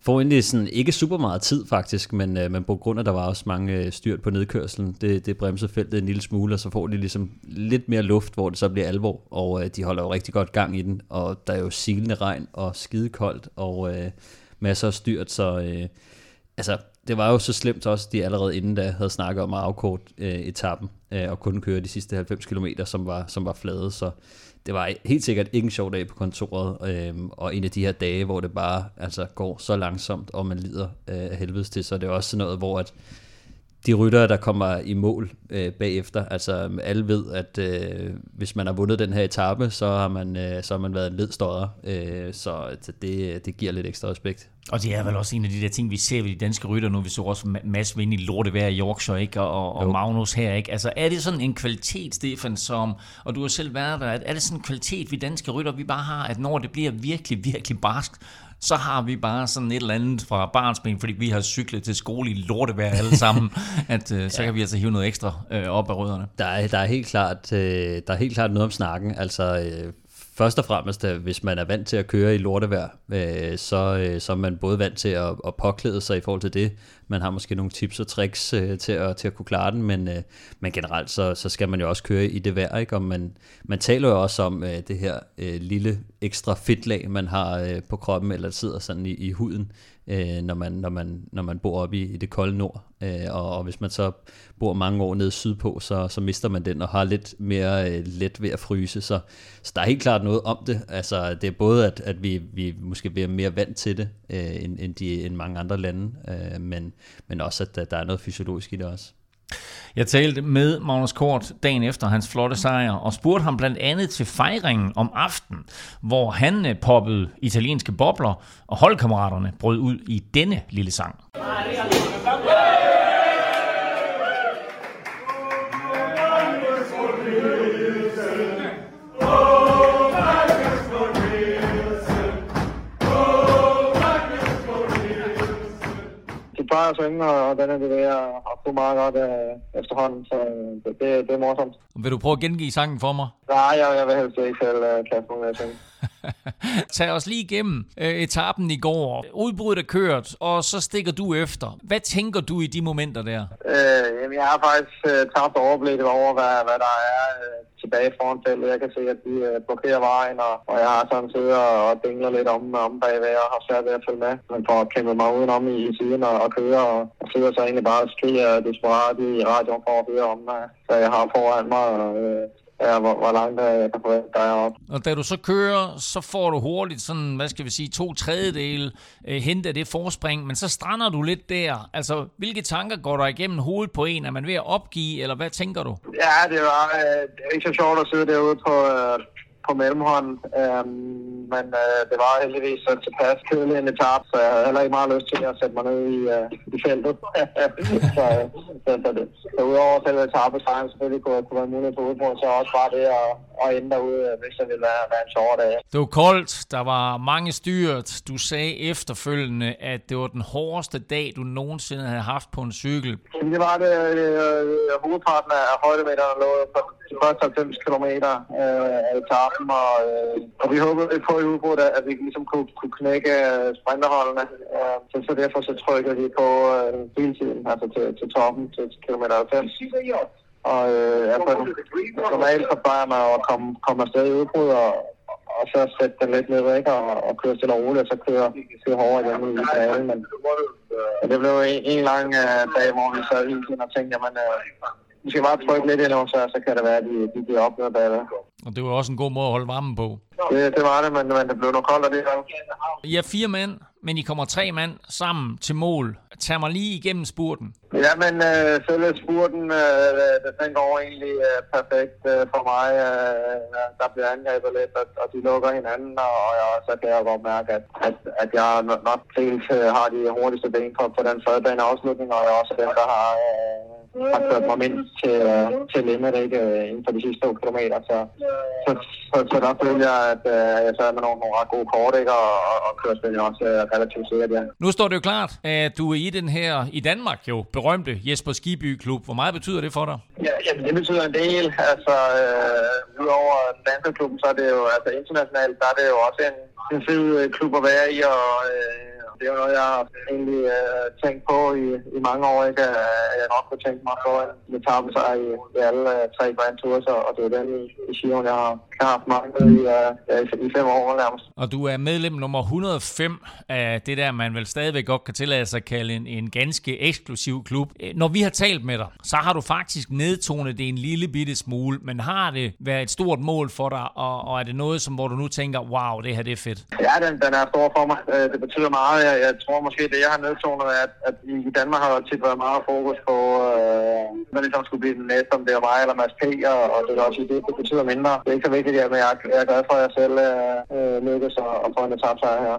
[SPEAKER 3] får egentlig sådan, ikke super meget tid faktisk, men, øh, men på grund af, at der var også mange øh, styrt på nedkørselen, det, det bremser feltet en lille smule, og så får de ligesom lidt mere luft, hvor det så bliver alvor, og øh, de holder jo rigtig godt gang i den, og der er jo silende regn og skide koldt, og øh, masser af styrt, så øh, altså det var jo så slemt også, de allerede inden da havde snakket om at afkort øh, etappen øh, og kun køre de sidste 90 km, som var, som var flade, så det var helt sikkert ikke en sjov dag på kontoret, øh, og en af de her dage, hvor det bare altså, går så langsomt, og man lider øh, af helvedes til, så det er også sådan noget, hvor at de ryttere, der kommer i mål øh, bagefter, altså alle ved, at øh, hvis man har vundet den her etape, så har man, øh, så har man været en ledstøder, øh, så det, det giver lidt ekstra respekt.
[SPEAKER 2] Og det er vel også en af de der ting, vi ser ved de danske rytter nu. Vi så også Mads vinde i lortevejr i Yorkshire, ikke? Og, og Magnus her. Ikke? Altså, er det sådan en kvalitet, Stefan, som, og du har selv været der, er det sådan en kvalitet, vi danske rytter, vi bare har, at når det bliver virkelig, virkelig barskt, så har vi bare sådan et eller andet fra barnsben, fordi vi har cyklet til skole i lortevejr alle sammen, at øh, så ja. kan vi altså hive noget ekstra øh, op af rødderne.
[SPEAKER 3] Der er, der, er helt klart, øh, der er helt klart noget om snakken. Altså, øh, først og fremmest, at hvis man er vant til at køre i lortevejr, øh, så, øh, så er man både vant til at, at påklæde sig i forhold til det. Man har måske nogle tips og tricks øh, til, at, til at kunne klare den, men, øh, men generelt så, så skal man jo også køre i det vejr. Ikke? Og man, man taler jo også om øh, det her øh, lille ekstra fedtlag, man har øh, på kroppen, eller sidder sådan i, i huden øh, når, man, når, man, når man bor oppe i, i det kolde nord. Øh, og, og hvis man så bor mange år nede sydpå, så, så mister man den og har lidt mere øh, let ved at fryse. Så, så der er helt klart noget om det. Altså, det er både, at, at vi, vi måske bliver mere vant til det, øh, end, end, de, end mange andre lande, øh, men, men også, at der, der er noget fysiologisk i det også.
[SPEAKER 2] Jeg talte med Magnus Kort dagen efter hans flotte sejr, og spurgte ham blandt andet til fejringen om aften, hvor han øh, poppede italienske bobler, og holdkammeraterne brød ud i denne lille sang.
[SPEAKER 1] Plejer at synge, og den er det ved at få meget godt øh, efterhånden, så det, det, det er morsomt.
[SPEAKER 2] Vil du prøve at gengive sangen for mig?
[SPEAKER 1] Nej, jeg, jeg vil helst ikke selv uh, kaste mig med at synge.
[SPEAKER 2] Tag os lige igennem øh, etappen i går. Udbruddet er kørt, og så stikker du efter. Hvad tænker du i de momenter der?
[SPEAKER 1] Øh, jamen, jeg har faktisk øh, tabt overblikket over, hvad, hvad der er øh, tilbage foran feltet. Jeg kan se, at de øh, blokerer vejen, og, og jeg har sådan siddet og, og dingler lidt om, om bagved, og har svært ved at følge med. Men for at kæmpe mig udenom i, i siden og, og køre, og, og sidder så egentlig bare og skriger desperat i radioen for at høre om, øh, hvad jeg har foran mig. Og, øh, ja, hvor, hvor langt jeg kan forvente, der er op.
[SPEAKER 2] Og da du så kører, så får du hurtigt sådan, hvad skal vi sige, to tredjedele øh, hente det forspring, men så strander du lidt der. Altså, hvilke tanker går der igennem hovedet på en? Er man ved at opgive, eller hvad tænker du?
[SPEAKER 1] Ja, det var øh, det er ikke så sjovt at sidde derude på, øh, på mellemhånden. Øhm, men øh, det var heldigvis en tilpas kedelig en etab, så jeg havde heller ikke meget lyst til at sætte mig ned i, øh, i feltet. så, øh, så, så, det, så udover selve etappesejren selvfølgelig kunne, kunne være mulighed for udbrud, så også bare det at, at ende derude, øh, hvis det ville være, være en sjov dag.
[SPEAKER 2] Det var koldt, der var mange styrt. Du sagde efterfølgende, at det var den hårdeste dag, du nogensinde havde haft på en cykel.
[SPEAKER 1] Det var det. Øh, hovedparten af højdemeterne lå på de første 90 km øh, af etappen, og, øh, og vi håbede på i udbrud, at vi ligesom kunne, kunne knække øh, sprinterholdene. Øh, så, så derfor så trykkede vi på øh, hele tiden, altså til, til toppen, til, til kilometer 90. Og øh, altså, normalt plejer man at komme, komme afsted i udbrud, og, og så sætte den lidt ned, ikke? Og, og køre stille og roligt, og så køre, køre hårdere igen i finalen. Men, men det blev en, en lang uh, dag, hvor vi sad hele tiden og tænkte, jamen, uh, vi skal bare trykke lidt endnu, så, så kan det være, at de, de bliver opnået bagved.
[SPEAKER 2] Og det var også en god måde at holde varmen på.
[SPEAKER 1] Det, det var det, men, men det blev noget koldt af det
[SPEAKER 2] er fire mænd, men I kommer tre mand sammen til mål. Tag mig lige igennem spurten.
[SPEAKER 1] Ja, men øh, selve spurten, øh, øh den går egentlig øh, perfekt øh, for mig. Øh, øh, der bliver angrebet lidt, og, og de lukker hinanden, og, og så kan jeg godt mærke, at, at, at jeg nok dels øh, har de hurtigste ben på, på den fadbane afslutning, og jeg er også den, der har... Øh, har kørt mig mindst til, uh, til Limerick uh, inden for de sidste to kilometer. Så, så, så, så der følte jeg, at uh, jeg sad med nogle, nogle ret gode kort, ikke? Og, og, og kørte selvfølgelig også uh, relativt sikkert, ja.
[SPEAKER 2] Nu står det jo klart, at du er i den her, i Danmark jo, berømte Jesper Skiby Klub. Hvor meget betyder det for dig?
[SPEAKER 1] Ja, jamen, det betyder en del. Altså, øh, udover Danseklubben, så er det jo, altså internationalt, der er det jo også en, en fed øh, klub at være i, og, øh, Det er noget, jeg har egentlig øh, tænkt på i, i mange år, ikke? at Jeg nok kunne tænke mig at få en etape sig i, i alle øh, tre Grand Tours, og det er den i, i Sion, jeg har, jeg har haft mange i, øh, i, i fem år nærmest.
[SPEAKER 2] Og du er medlem nummer 105 af det der, man vel stadigvæk godt kan tillade sig at kalde en, en ganske eksklusiv klub. Øh, når vi har talt med dig, så har du faktisk nedtonet det en lille bitte smule, men har det været et stort mål for dig, og, og er det noget, som, hvor du nu tænker, wow, det her det er fedt?
[SPEAKER 1] Ja, den, den er stor for mig. Det betyder meget. Jeg, jeg tror måske, det jeg har nedtonet, at, at i Danmark har der tit været meget fokus på, øh, hvad det som skulle blive den næste, om det er mig eller Mads P. Og, og det er også det, det betyder mindre. Det er ikke så vigtigt, at jeg, jeg er glad for, at jeg selv øh, lykkes og, og få en etapsejr her.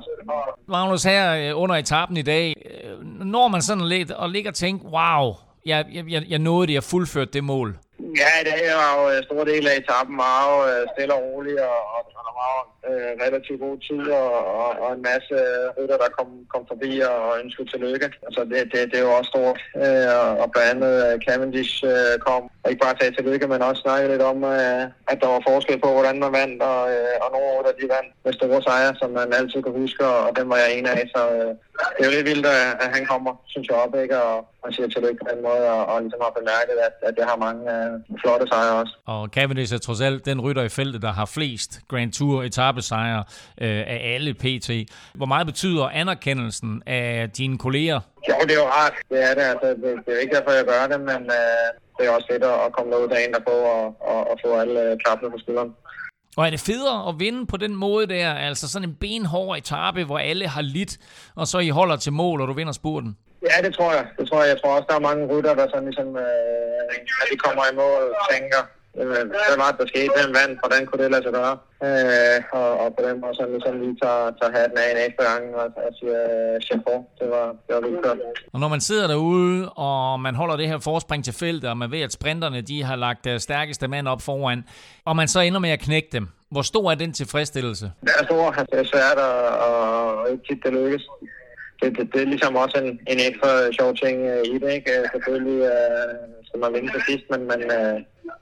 [SPEAKER 2] Magnus, her øh, under etappen i dag, øh, når man sådan lidt og ligger og tænker, wow, jeg, jeg, jeg nåede det, jeg fuldførte det mål.
[SPEAKER 1] Ja, det var jo øh, en stor del af etappen var jo øh, stille og rolig, og, og, der var jo øh, relativt god tid, og, og, og en masse øh, rytter, der kom, kom forbi og, og ønskede tillykke. Altså det, det, det er jo også stort, øh, og blandt andet Cavendish øh, kom, og ikke bare sagde tillykke, men også snakkede lidt om, øh, at der var forskel på, hvordan man vandt, og, øh, og nogle af de vandt med store sejre, som man altid kan huske, og den var jeg en af, så øh, det er jo lidt vildt, at han kommer, synes jeg op, ikke, og, og siger tillykke på den måde, og, og ligesom har bemærket, at, at det har mange øh, flotte sejre også.
[SPEAKER 2] Og Cavendish er trods alt den rytter i feltet, der har flest Grand Tour etappesejre øh, af alle PT. Hvor meget betyder anerkendelsen af dine kolleger?
[SPEAKER 1] Jo, det er jo rart. Det er det. Altså, det, det er ikke derfor, jeg gør det, men øh, det er også fedt at komme derud dagen derpå og, og, og få alle øh, klappene på skulderen.
[SPEAKER 2] Og er det federe at vinde på den måde der, altså sådan en benhård etape, hvor alle har lidt, og så I holder til mål, og du vinder spurten?
[SPEAKER 1] Ja, det tror jeg. Det tror jeg. Jeg tror også, der er mange rytter, der sådan ligesom, øh, at de kommer i mål og tænker, hvad var det, der skete? Hvem vandt? Hvordan kunne det lade sig gøre? Øh, og, og på den måde sådan ligesom lige tager, tager hatten af en ekstra gang og, og siger chapeau. Det var, det var vildt godt.
[SPEAKER 2] Og når man sidder derude, og man holder det her forspring til feltet, og man ved, at sprinterne de har lagt deres stærkeste mand op foran, og man så ender med at knække dem, hvor stor er den tilfredsstillelse?
[SPEAKER 1] Det er stor. Det er svært, og, og ikke tit det lykkes det, det, det er ligesom også en, en ekstra sjov ting uh, i det, ikke? Øh, selvfølgelig øh, uh, som man vinde til sidst, men, men, uh,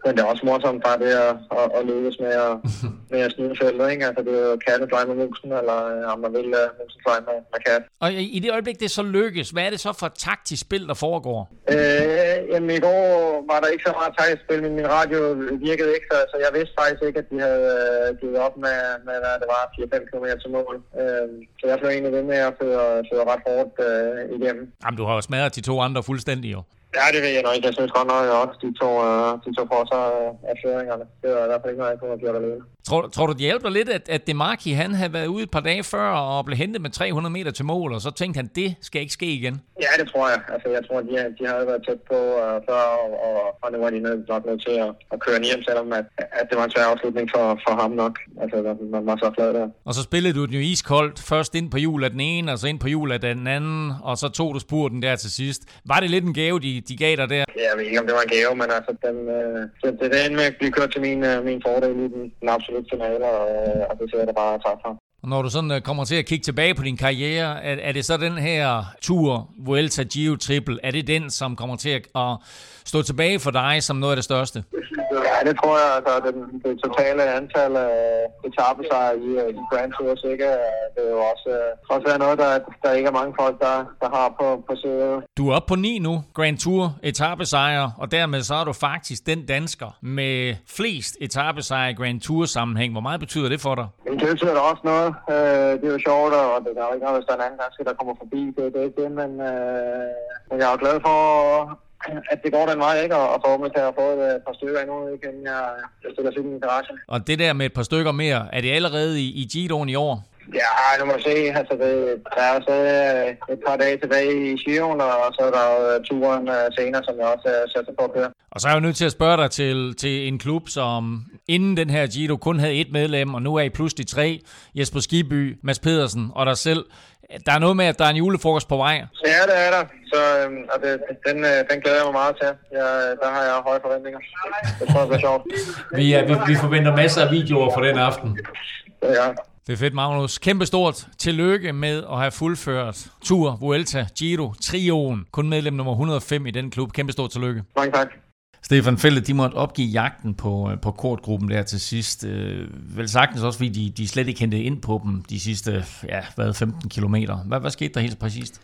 [SPEAKER 1] men det er også morsomt bare det at, at, at lykkes med at, med at snyde feltet, ikke? Altså det er jo katten fly med musen, eller om man vil uh, musen fly med, med kat.
[SPEAKER 2] Og i det øjeblik, det så lykkes, hvad er det så for taktisk spil, der foregår?
[SPEAKER 1] Øh, jamen i går var der ikke så meget taktisk spil, men min radio virkede ikke, så, så jeg vidste faktisk ikke, at de havde uh, givet op med, med hvad det var, 4-5 km til mål. Uh, så jeg blev egentlig ved med at føre, føre ret hårdt uh, igennem.
[SPEAKER 2] Jamen du har jo smadret de to andre fuldstændig jo.
[SPEAKER 1] Ja, det ved jeg nok ikke. Jeg synes godt nok, at de to, uh, øh, de to får sig øh, af føringerne. Det er i hvert fald ikke noget, jeg kunne have gjort alene.
[SPEAKER 2] Tror, tror du, det hjælper lidt, at, at Demarki, han havde været ude et par dage før og blev hentet med 300 meter til mål, og så tænkte han, det skal ikke ske igen?
[SPEAKER 1] Ja, det tror jeg. Altså, jeg tror, de, de havde været tæt på uh, før, og, og, og nu var de nødt, nok nødt til at, at køre hjem, selvom at, at det var en svær afslutning for, for ham nok. Altså, man var så flad der.
[SPEAKER 2] Og så spillede du den jo iskoldt, først ind på hjul af den ene, og så ind på hjul af den anden, og så tog du spurten der til sidst. Var det lidt en gave, de, de gav dig der?
[SPEAKER 1] Jeg ved ikke, om det var en gave, men altså, den, øh, det, det, endte med at blive kørt til min, øh, min fordel i den, den absolutte finale, og, øh, og det ser jeg da bare tak for.
[SPEAKER 2] Og når du sådan øh, kommer til at kigge tilbage på din karriere, er, er det så den her tur, Vuelta Giro Triple, er det den, som kommer til at, at stå tilbage for dig som noget af det største?
[SPEAKER 1] Ja, det tror jeg. Altså, det, det totale antal af etappesejre i, i Grand Tours, ikke? det er jo også, uh, også noget, der, der ikke er mange folk, der, der har på, på siden.
[SPEAKER 2] Du er oppe på 9 nu, Grand Tour etappesejre, og dermed så er du faktisk den dansker med flest etappesejre i Grand Tour sammenhæng. Hvor meget betyder det for dig?
[SPEAKER 1] Det betyder da også noget. Uh, det er jo sjovt, og det er jo ikke noget, hvis der er en anden dansker, der kommer forbi. Det, det er ikke det, men, uh, men jeg er glad for, at det går den vej, ikke? Og forhåbentlig til at få et par stykker endnu, inden jeg, jeg stiller sig i min garage.
[SPEAKER 2] Og det der med et par stykker mere, er det allerede i, i Giroen i år?
[SPEAKER 1] Ja, nu må se. Altså, det, der er så et par dage tilbage i Giroen, og så er der jo turen senere, som jeg også sætter på at køre.
[SPEAKER 2] Og så er jeg jo nødt til at spørge dig til, til en klub, som inden den her Giro kun havde et medlem, og nu er I pludselig tre. Jesper Skiby, Mads Pedersen og dig selv. Der er noget med, at der er en julefrokost på vej.
[SPEAKER 1] Ja, det er der. Så øhm, og det, den, den glæder jeg mig meget til. Jeg, der har jeg høje forventninger. Det tror jeg bliver sjovt.
[SPEAKER 2] Vi, er, vi, vi forventer masser af videoer for den aften.
[SPEAKER 1] Ja.
[SPEAKER 2] Det er fedt, Magnus. Kæmpe stort tillykke med at have fuldført Tour, Vuelta, Giro, Trioen. Kun medlem nummer 105 i den klub. Kæmpe stort tillykke.
[SPEAKER 1] Mange tak.
[SPEAKER 2] Stefan Fælde, de måtte opgive jagten på, øh, på kortgruppen der til sidst. Øh, vel sagtens også, fordi de, de slet ikke hentede ind på dem de sidste ja, hvad, 15 kilometer. Hvad, hvad skete der helt præcist?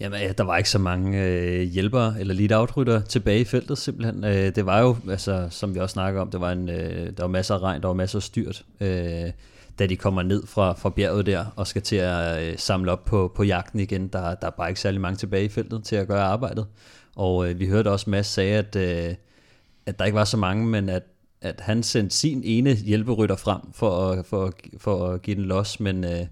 [SPEAKER 3] Jamen, ja, der var ikke så mange øh, hjælpere eller lead outrytter tilbage i feltet simpelthen. Øh, det var jo, altså, som vi også snakker om, det var en, øh, der var masser af regn, der var masser af styrt, øh, da de kommer ned fra, fra bjerget der og skal til at øh, samle op på, på jagten igen. Der, der er bare ikke særlig mange tilbage i feltet til at gøre arbejdet. Og øh, vi hørte også Mads sagde, at, øh, at der ikke var så mange, men at, at han sendte sin ene hjælperytter frem for at, for, for at give den los, men... Øh,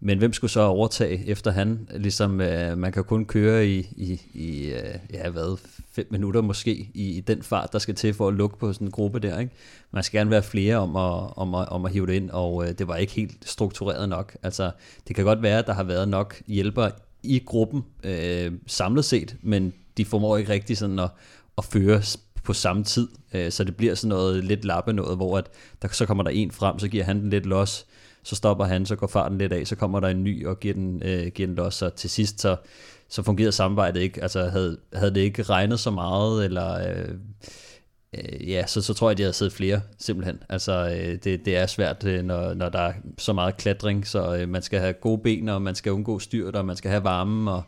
[SPEAKER 3] men hvem skulle så overtage efter han? Ligesom, øh, man kan kun køre i, i, i øh, ja, hvad, fem minutter måske, i, i den fart, der skal til for at lukke på sådan en gruppe der. Ikke? Man skal gerne være flere om at, om at, om at hive det ind, og øh, det var ikke helt struktureret nok. Altså, det kan godt være, at der har været nok hjælpere i gruppen øh, samlet set, men de formår ikke rigtig sådan at, at føre på samme tid, øh, så det bliver sådan noget lidt lappe noget, hvor at der, så kommer der en frem, så giver han den lidt los, så stopper han, så går farten lidt af, så kommer der en ny og giver den, øh, giver den los, så til sidst så, så fungerede samarbejdet ikke, altså havde, havde det ikke regnet så meget, eller øh, øh, ja, så, så tror jeg, at de havde siddet flere, simpelthen. Altså, øh, det, det er svært, øh, når, når der er så meget klatring, så øh, man skal have gode ben, og man skal undgå styrt, og man skal have varme, og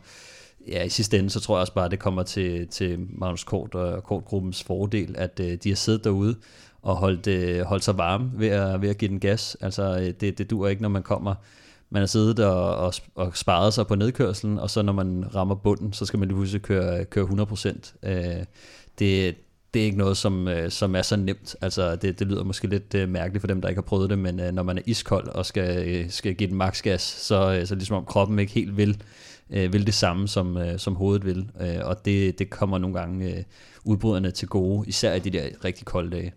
[SPEAKER 3] ja, i sidste ende, så tror jeg også bare, at det kommer til, til Magnus Kort og Kortgruppens fordel, at øh, de har siddet derude og holdt, øh, holdt sig varme ved at, ved at give den gas. Altså, øh, det, det dur ikke, når man kommer man har siddet og, og, og sparet sig på nedkørselen, og så når man rammer bunden, så skal man lige pludselig køre, køre 100%. Øh, det, det er ikke noget, som, øh, som er så nemt. Altså, det, det lyder måske lidt øh, mærkeligt for dem, der ikke har prøvet det, men øh, når man er iskold og skal, øh, skal give den maksgas, så, øh, så ligesom om kroppen ikke helt vil, øh, vil det samme, som, øh, som hovedet vil. Øh, og det, det kommer nogle gange øh, udbryderne til gode, især i de der rigtig kolde dage.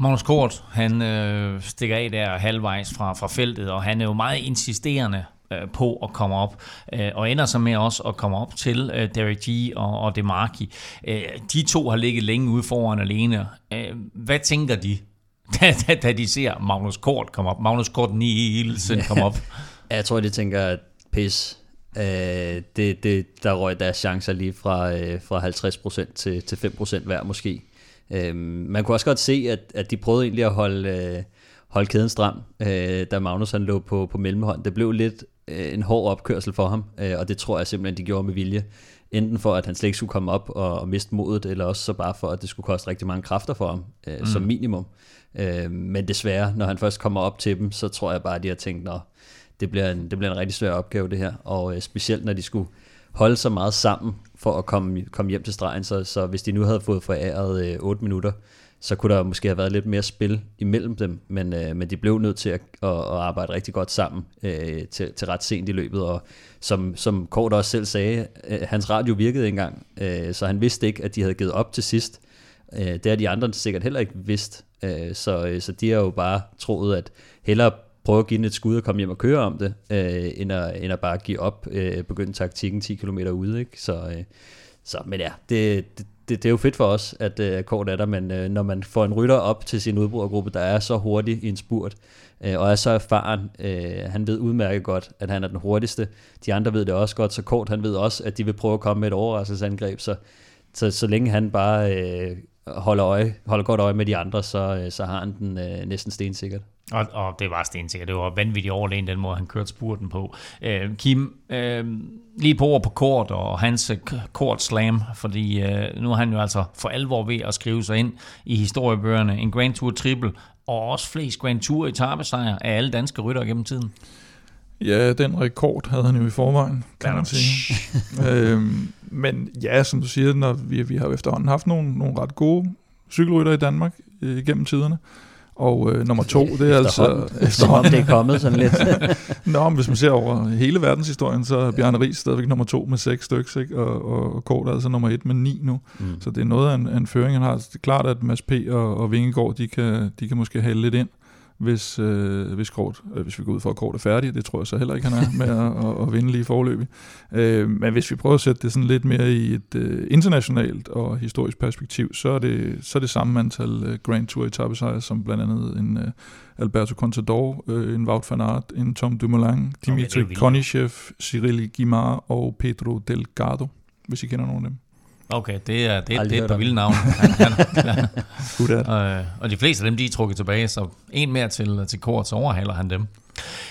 [SPEAKER 2] Magnus Kort, han øh, stikker af der halvvejs fra, fra feltet, og han er jo meget insisterende øh, på at komme op, øh, og ender så med også at komme op til øh, Derek G og, og Demarki. De to har ligget længe ude foran alene. Hvad tænker de, da, da, da de ser Magnus Kort komme op? Magnus Kort Nielsen komme op?
[SPEAKER 3] ja, jeg tror, de tænker, at pis, øh, det, det, der røg deres chancer lige fra, øh, fra 50% til, til 5% hver måske. Øh, man kunne også godt se, at, at de prøvede egentlig at holde, øh, holde kæden stram, øh, da Magnus han lå på, på mellemhånd. Det blev lidt øh, en hård opkørsel for ham, øh, og det tror jeg simpelthen, de gjorde med vilje. Enten for, at han slet ikke skulle komme op og, og miste modet, eller også så bare for, at det skulle koste rigtig mange kræfter for ham, øh, mm. som minimum. Øh, men desværre, når han først kommer op til dem, så tror jeg bare, at de har tænkt, at det bliver en, det bliver en rigtig svær opgave det her, og øh, specielt når de skulle holde så meget sammen for at komme, komme hjem til stregen, så, så hvis de nu havde fået foræret øh, 8 minutter, så kunne der måske have været lidt mere spil imellem dem, men, øh, men de blev nødt til at, at, at arbejde rigtig godt sammen øh, til, til ret sent i løbet, og som, som Kort også selv sagde, øh, hans radio virkede engang, øh, så han vidste ikke, at de havde givet op til sidst. Øh, det har de andre sikkert heller ikke vidst, øh, så, øh, så de har jo bare troet, at hellere prøve at give den et skud og komme hjem og køre om det, øh, end, at, end at bare give op, øh, begynde taktikken 10 km ude. Ikke? Så, øh, så, men ja, det, det, det, det er jo fedt for os, at øh, Kort er der, men øh, når man får en rytter op til sin udbrudergruppe, der er så hurtig i en spurt, øh, og er så erfaren, øh, han ved udmærket godt, at han er den hurtigste. De andre ved det også godt, så Kort han ved også, at de vil prøve at komme med et overraskelsesangreb, så, så, så længe han bare øh, holder, øje, holder godt øje med de andre, så, øh, så har han den øh, næsten stensikkert.
[SPEAKER 2] Og, og det var stensikkert. Det var vanvittigt overlegen, den måde han kørte spurten på. Øh, Kim, øh, lige på ord på kort og hans øh, kort slam, fordi øh, nu er han jo altså for alvor ved at skrive sig ind i historiebøgerne. En Grand Tour triple, og også flest Grand Tour etappesejre af alle danske rytter gennem tiden.
[SPEAKER 4] Ja, den rekord havde han jo i forvejen, kan man sige. øhm, men ja, som du siger, når vi, vi har efterhånden haft nogle, nogle ret gode cykelrytter i Danmark øh, gennem tiderne. Og øh, nummer to, det er altså...
[SPEAKER 3] Efterhånden. det er kommet sådan lidt.
[SPEAKER 4] Nå, men hvis man ser over hele verdenshistorien, så er Bjarne Ries stadigvæk nummer to med seks stykker, ikke? og, og, og Kort er altså nummer et med ni nu. Mm. Så det er noget af en, en føring, han har. Det er klart, at Mads P. og, og Vingegaard, de kan, de kan måske hælde lidt ind hvis, øh, hvis, kort, øh, hvis vi går ud for, at kort er færdig. Det tror jeg så heller ikke, han er med at, at, at vinde lige forløbig. Øh, men hvis vi prøver at sætte det sådan lidt mere i et øh, internationalt og historisk perspektiv, så er det, så er det samme antal øh, Grand Tour etappesejre, som blandt andet en øh, Alberto Contador, øh, en Wout van Aert, en Tom Dumoulin, Dimitri okay, Konichev, Cyril Guimard og Pedro Delgado, hvis I kender nogen af dem.
[SPEAKER 2] Okay, det er, det, det er et par vilde navn. og, og de fleste af dem, de er trukket tilbage, så en mere til, til kort, så overhaler han dem.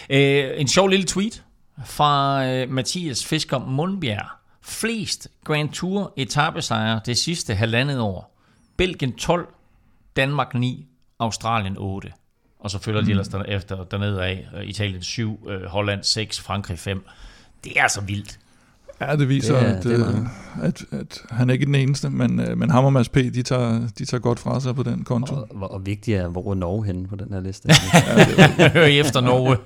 [SPEAKER 2] Øh, en sjov lille tweet fra øh, Mathias Fisker Mundbjerg. Flest Grand Tour etappesejre det sidste halvandet år. Belgien 12, Danmark 9, Australien 8. Og så følger mm. de ellers der, efter dernede af. Øh, Italien 7, øh, Holland 6, Frankrig 5. Det er så vildt.
[SPEAKER 4] Ja, det viser, det er, at, det er øh, at, at han er ikke den eneste, men, øh, men ham og Mads P., de tager, de tager godt fra sig på den konto.
[SPEAKER 3] Og, og, og vigtigt er, hvor er Norge henne på den her liste?
[SPEAKER 2] Hør efter Norge.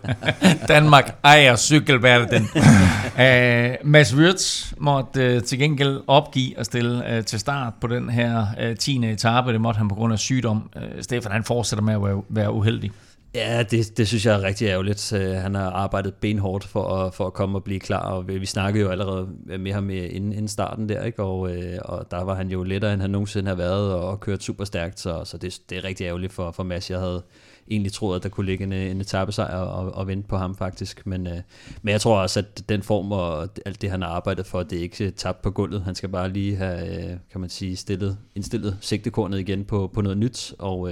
[SPEAKER 2] Danmark ejer cykelverdenen. uh, Mads Wirtz måtte uh, til gengæld opgive at stille uh, til start på den her uh, 10. etape. Det måtte han på grund af sygdom. Uh, Stefan, han fortsætter med at være, være uheldig.
[SPEAKER 3] Ja, det, det synes jeg er rigtig ærgerligt. Øh, han har arbejdet benhårdt for at, for at komme og blive klar, og vi snakkede jo allerede med ham øh, inden, inden starten der, ikke? Og, øh, og der var han jo lettere, end han nogensinde har været, og kørt super stærkt, så, så det, det er rigtig ærgerligt for, for Mads. Jeg havde egentlig troet, at der kunne ligge en, en etappesejr og, og vente på ham faktisk, men, men jeg tror også, at den form og alt det, han har arbejdet for, det er ikke tabt på gulvet. Han skal bare lige have, kan man sige, stillet, indstillet sigtekornet igen på, på noget nyt, og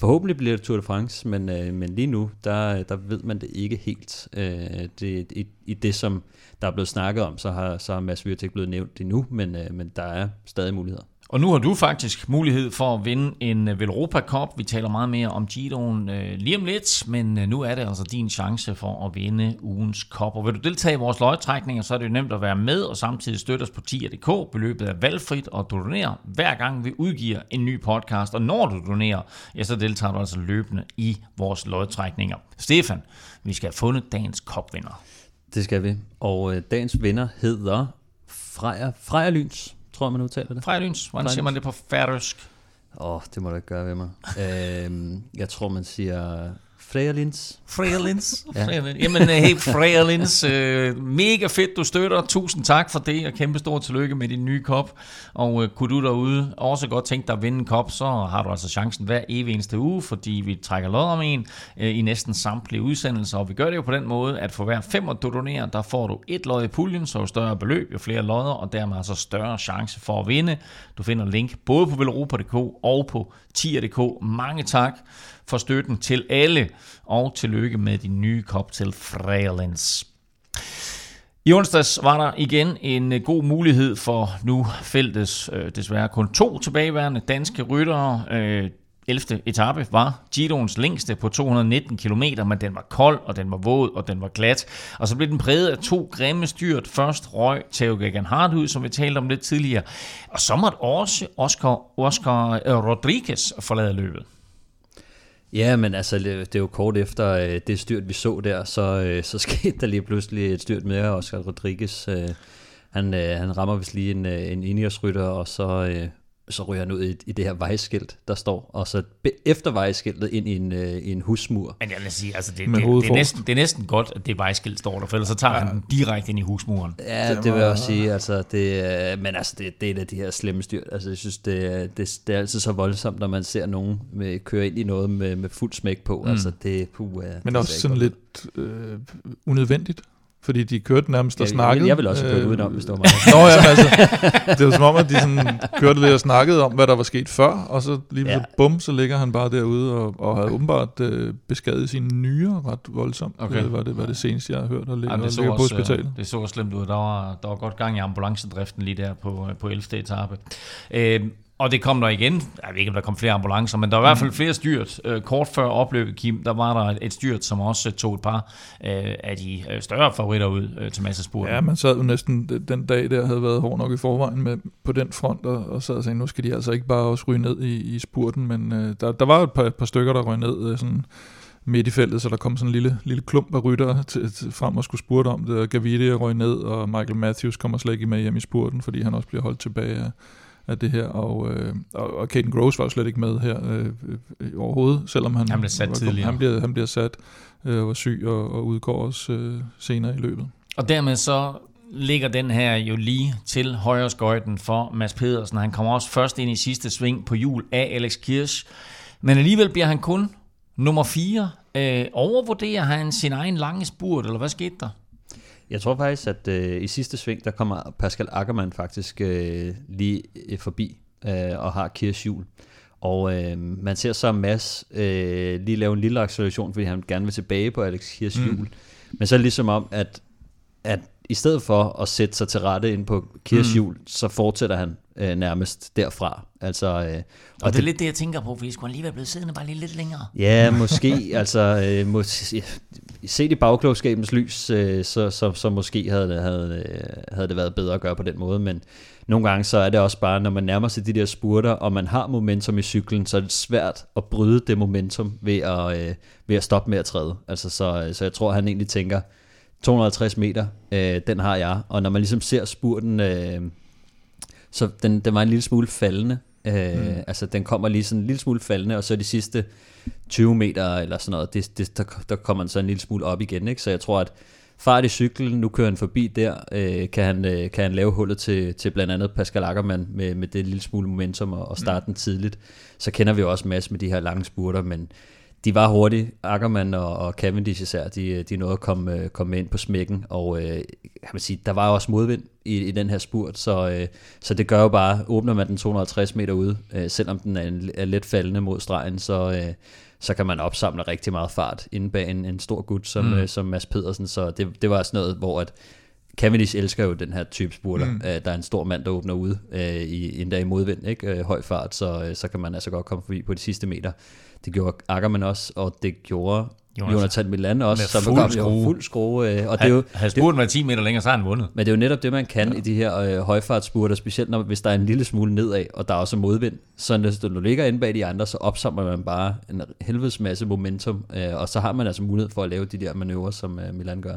[SPEAKER 3] Forhåbentlig bliver det Tour de France, men, øh, men lige nu, der, der ved man det ikke helt. Øh, det, i, I det, som der er blevet snakket om, så har, så har Mads Wirtz blevet nævnt endnu, men, øh, men der er stadig muligheder.
[SPEAKER 2] Og nu har du faktisk mulighed for at vinde en øh, Velropa Cup. Vi taler meget mere om Giroen øh, lige om lidt, men øh, nu er det altså din chance for at vinde ugens Cup. Og vil du deltage i vores løjetrækninger, så er det jo nemt at være med og samtidig støtte os på 10.dk. Beløbet er valgfrit, og du donerer hver gang vi udgiver en ny podcast. Og når du donerer, ja, så deltager du altså løbende i vores løjetrækninger. Stefan, vi skal have fundet dagens kopvinder.
[SPEAKER 3] Det skal vi. Og øh, dagens vinder hedder Freja, Freja Lyns tror jeg, man udtaler det.
[SPEAKER 2] Frejlyns. Hvordan siger man det på færøsk?
[SPEAKER 3] Åh, oh, det må du ikke gøre ved mig. øhm, jeg tror, man siger Freelins.
[SPEAKER 2] Freelins. ja. Jamen, øh, hey Freelins, øh, mega fedt, du støtter. Tusind tak for det, og kæmpe stor tillykke med din nye kop. Og øh, kunne du derude også godt tænke dig at vinde en kop, så har du altså chancen hver evig eneste uge, fordi vi trækker lod om en øh, i næsten samtlige udsendelser. Og vi gør det jo på den måde, at for hver fem, du donerer, der får du et lod i puljen, så jo større beløb, jo flere lodder, og dermed altså større chance for at vinde. Du finder link både på velropa.dk og på tier.dk. Mange tak for støtten til alle, og tillykke med din nye kop til Frelens. I onsdags var der igen en øh, god mulighed for nu fældes øh, desværre kun to tilbageværende danske ryttere. Øh, 11. etape var Giroens længste på 219 km, men den var kold, og den var våd, og den var glat. Og så blev den præget af to grimme styrt. Først røg Theo Gegan ud, som vi talte om lidt tidligere. Og så måtte også Oscar, Oscar øh, Rodriguez forlade løbet.
[SPEAKER 3] Ja, men altså, det er jo kort efter øh, det styrt, vi så der, så, øh, så skete der lige pludselig et styrt med Oscar Rodriguez. Øh, han, øh, han rammer vist lige en, øh, en Ineos-rytter, og så, øh, så ryger han ud i, i det her vejskilt, der står, og så efter vejskiltet ind i en, øh, i en husmur.
[SPEAKER 2] Men jeg vil sige, altså det, det, det, er næsten, det er næsten godt, at det vejskilt står der, for ellers så tager ja. han den direkte ind i husmuren.
[SPEAKER 3] Ja, det, det vil jeg også sige, altså det, men altså det, det er et af de her slemme styr. Altså jeg synes, det, det, det er altid så voldsomt, når man ser nogen med, køre ind i noget med, med fuld smæk på. Mm. Altså det, puh, uh,
[SPEAKER 4] men også sådan lidt øh, unødvendigt fordi de kørte nærmest og snakkede.
[SPEAKER 3] Jeg, jeg ville også have kørt øh, udenom, hvis det var mig.
[SPEAKER 4] Nå ja, altså, det var som om, at de sådan kørte lidt og snakkede om, hvad der var sket før, og så lige ja. bum, så ligger han bare derude og, og havde åbenbart øh, beskadiget sine nyere ret voldsomt. Okay. Det var det, var det seneste, jeg har hørt, og ligger, Jamen, det ligger på hospitalet.
[SPEAKER 2] Det så slemt ud. Der var, der var godt gang i ambulancedriften lige der på, på 11. etape. Øh, og det kom der igen. Jeg ved ikke, om der kom flere ambulancer, men der var i hvert fald flere styrt. Øh, kort før opløbet, Kim, der var der et styrt, som også tog et par øh, af de øh, større favoritter ud øh, til massespurten.
[SPEAKER 4] Ja, man sad jo næsten den dag der, havde været hård nok i forvejen med, på den front, og, og sad og sagde, nu skal de altså ikke bare også ryge ned i, i spurten, men øh, der, der var et par, par stykker, der røg ned øh, sådan midt i feltet, så der kom sådan en lille, lille klump af ryttere til, til, frem og skulle spurte om det. Gaviria røg ned, og Michael Matthews kommer slet ikke med hjem i spurten, fordi han også bliver holdt tilbage af af det her, og, øh, og, og Caden Gross var slet ikke med her øh, øh, overhovedet, selvom han,
[SPEAKER 2] han blev sat var, tidligere.
[SPEAKER 4] Han bliver, han bliver sat øh, var syg og, og udgår også øh, senere i løbet.
[SPEAKER 2] Og dermed så ligger den her jo lige til højre skøjten for Mads Pedersen. Han kommer også først ind i sidste sving på jul af Alex Kirsch, men alligevel bliver han kun nummer 4. Øh, overvurderer han sin egen lange spurt, eller hvad skete der?
[SPEAKER 3] Jeg tror faktisk, at øh, i sidste sving, der kommer Pascal Ackermann faktisk øh, lige øh, forbi øh, og har Kirschhjul. Og øh, man ser så Mads øh, lige lave en lille acceleration, fordi han gerne vil tilbage på Alex Kirschhjul. Mm. Men så er det ligesom om, at, at i stedet for at sætte sig til rette ind på Kirschhjul, mm. så fortsætter han øh, nærmest derfra. Altså, øh,
[SPEAKER 2] og, og det, det er lidt det, jeg tænker på, for vi skulle lige være blevet siddende bare lige lidt længere.
[SPEAKER 3] Ja, måske. altså, øh, måske, set i bagklogskabens lys, øh, så, så, så måske havde, havde, havde det været bedre at gøre på den måde, men nogle gange så er det også bare, når man nærmer sig de der spurter, og man har momentum i cyklen, så er det svært at bryde det momentum ved at, øh, ved at stoppe med at træde. Altså, så, så jeg tror, han egentlig tænker, 250 meter, øh, den har jeg. Og når man ligesom ser spurten, øh, så den, den var en lille smule faldende. Øh, mm. Altså den kommer lige sådan en lille smule faldende, og så de sidste 20 meter eller sådan noget, det, det, der, der kommer den så en lille smule op igen. Ikke? Så jeg tror, at fart i cyklen, nu kører han forbi der, øh, kan, han, øh, kan han lave hullet til, til blandt andet Pascal Ackermann med, med det lille smule momentum og, og starte mm. den tidligt. Så kender vi jo også masse med de her lange spurter, men de var hurtige. Ackermann og, og Cavendish især, de, de nåede at komme, komme ind på smækken, og øh, kan man sige, der var også modvind i, i den her spurt, så, øh, så det gør jo bare, åbner man den 250 meter ude, øh, selvom den er, en, er lidt faldende mod stregen, så, øh, så kan man opsamle rigtig meget fart inde bag en, en stor gut som, mm. øh, som Mads Pedersen, så det, det var sådan noget, hvor at Cavendish elsker jo den her type spurter. Mm. Uh, der er en stor mand, der åbner ud uh, i en dag i modvind, ikke? Uh, høj fart, så, uh, så kan man altså godt komme forbi på de sidste meter. Det gjorde Ackermann også, og det gjorde Jonas, Jonathan Milan også,
[SPEAKER 2] som fuld kom skrue.
[SPEAKER 3] fuld skrue.
[SPEAKER 2] Øh, og det er jo, havde spurten været 10 meter længere, så har han vundet.
[SPEAKER 3] Men det er jo netop det, man kan ja. i de her øh, højfartsspurter, specielt når, hvis der er en lille smule nedad, og der er også modvind. Så når du ligger inde bag de andre, så opsamler man bare en helvedes masse momentum, øh, og så har man altså mulighed for at lave de der manøvrer, som øh, Milan gør.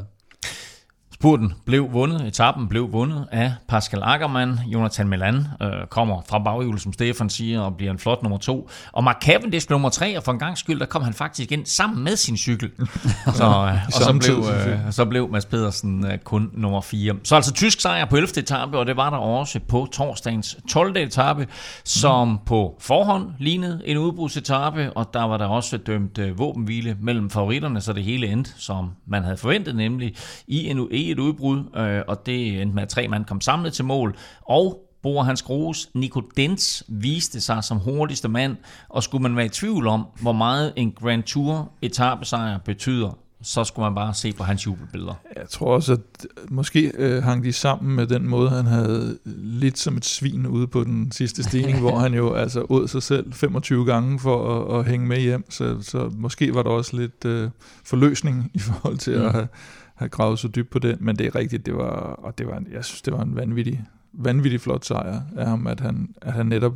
[SPEAKER 2] Spurten blev vundet, etappen blev vundet af Pascal Ackermann. Jonathan Milan øh, kommer fra baghjulet, som Stefan siger, og bliver en flot nummer to. Og Mark Cavendish nummer tre, og for en gang skyld, der kom han faktisk ind sammen med sin cykel. så, øh, og så blev, øh, så blev Mads Pedersen øh, kun nummer fire. Så altså tysk sejr på 11. etape, og det var der også på torsdagens 12. etape, som mm. på forhånd lignede en udbrudsetape, og der var der også dømt øh, våbenhvile mellem favoritterne, så det hele endte, som man havde forventet, nemlig i en et udbrud, øh, og det endte med, at tre mand kom samlet til mål, og Bor Hans Gros, Nico Dens viste sig som hurtigste mand, og skulle man være i tvivl om, hvor meget en Grand Tour etappesejr betyder, så skulle man bare se på hans jubelbilleder.
[SPEAKER 4] Jeg tror også, at måske øh, hang de sammen med den måde, han havde lidt som et svin ude på den sidste stigning, hvor han jo altså åd sig selv 25 gange for at, at hænge med hjem, så, så måske var der også lidt øh, forløsning i forhold til mm. at have have gravet så dybt på det, men det er rigtigt, det var, og det var, jeg synes, det var en vanvittig, vanvittig flot sejr af ham, at han, at han netop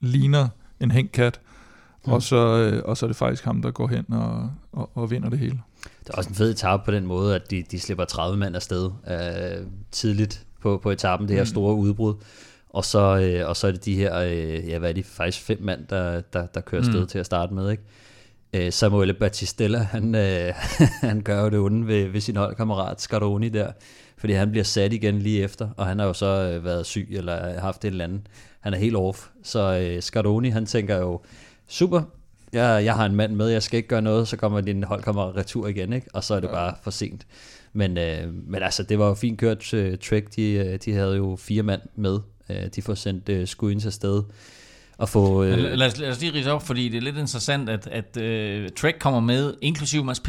[SPEAKER 4] ligner en hængkat, mm. og, så, øh, og så er det faktisk ham, der går hen og, og, og vinder det hele.
[SPEAKER 3] Det er også en fed etape på den måde, at de, de slipper 30 mand afsted øh, tidligt på, på etappen, det her mm. store udbrud. Og så, øh, og så er det de her, øh, ja hvad er de, faktisk fem mand, der, der, der kører afsted mm. til at starte med, ikke? Øh, Samuel Battistella, han, øh, han gør jo det onde ved, ved sin holdkammerat Scaroni der, fordi han bliver sat igen lige efter, og han har jo så øh, været syg eller haft et eller andet. Han er helt off. Så øh, Scaroni, han tænker jo, super, jeg, jeg har en mand med, jeg skal ikke gøre noget, så kommer din holdkammerat retur igen, ikke? og så er det ja. bare for sent. Men, øh, men altså, det var jo fint kørt uh, Trek, de, øh, de havde jo fire mand med. Uh, de får sendt uh, Skuins afsted at få...
[SPEAKER 2] Øh... Lad, os, lad os lige rise op, fordi det er lidt interessant, at, at uh, Trek kommer med, inklusive Mads P.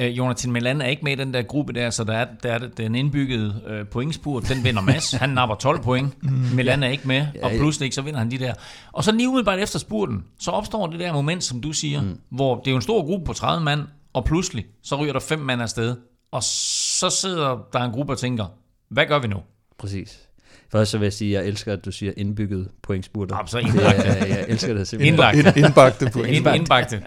[SPEAKER 2] Uh, Jonathan Milan er ikke med i den der gruppe der, så der er, der er den indbyggede uh, pointspurt, den vinder Mads. Han napper 12 point. Mm, Milan ja. er ikke med, og pludselig så vinder han de der. Og så lige umiddelbart efter spurten, så opstår det der moment, som du siger, mm. hvor det er jo en stor gruppe på 30 mand, og pludselig, så ryger der fem mand afsted. Og så sidder der en gruppe og tænker, hvad gør vi nu?
[SPEAKER 3] Præcis. Først så vil jeg sige, at jeg elsker, at du siger indbygget pointspurter.
[SPEAKER 2] Ja, så indbagte.
[SPEAKER 3] Det, jeg, jeg elsker det simpelthen.
[SPEAKER 2] Indlagte.
[SPEAKER 4] Indbagte point.
[SPEAKER 2] Indbagte.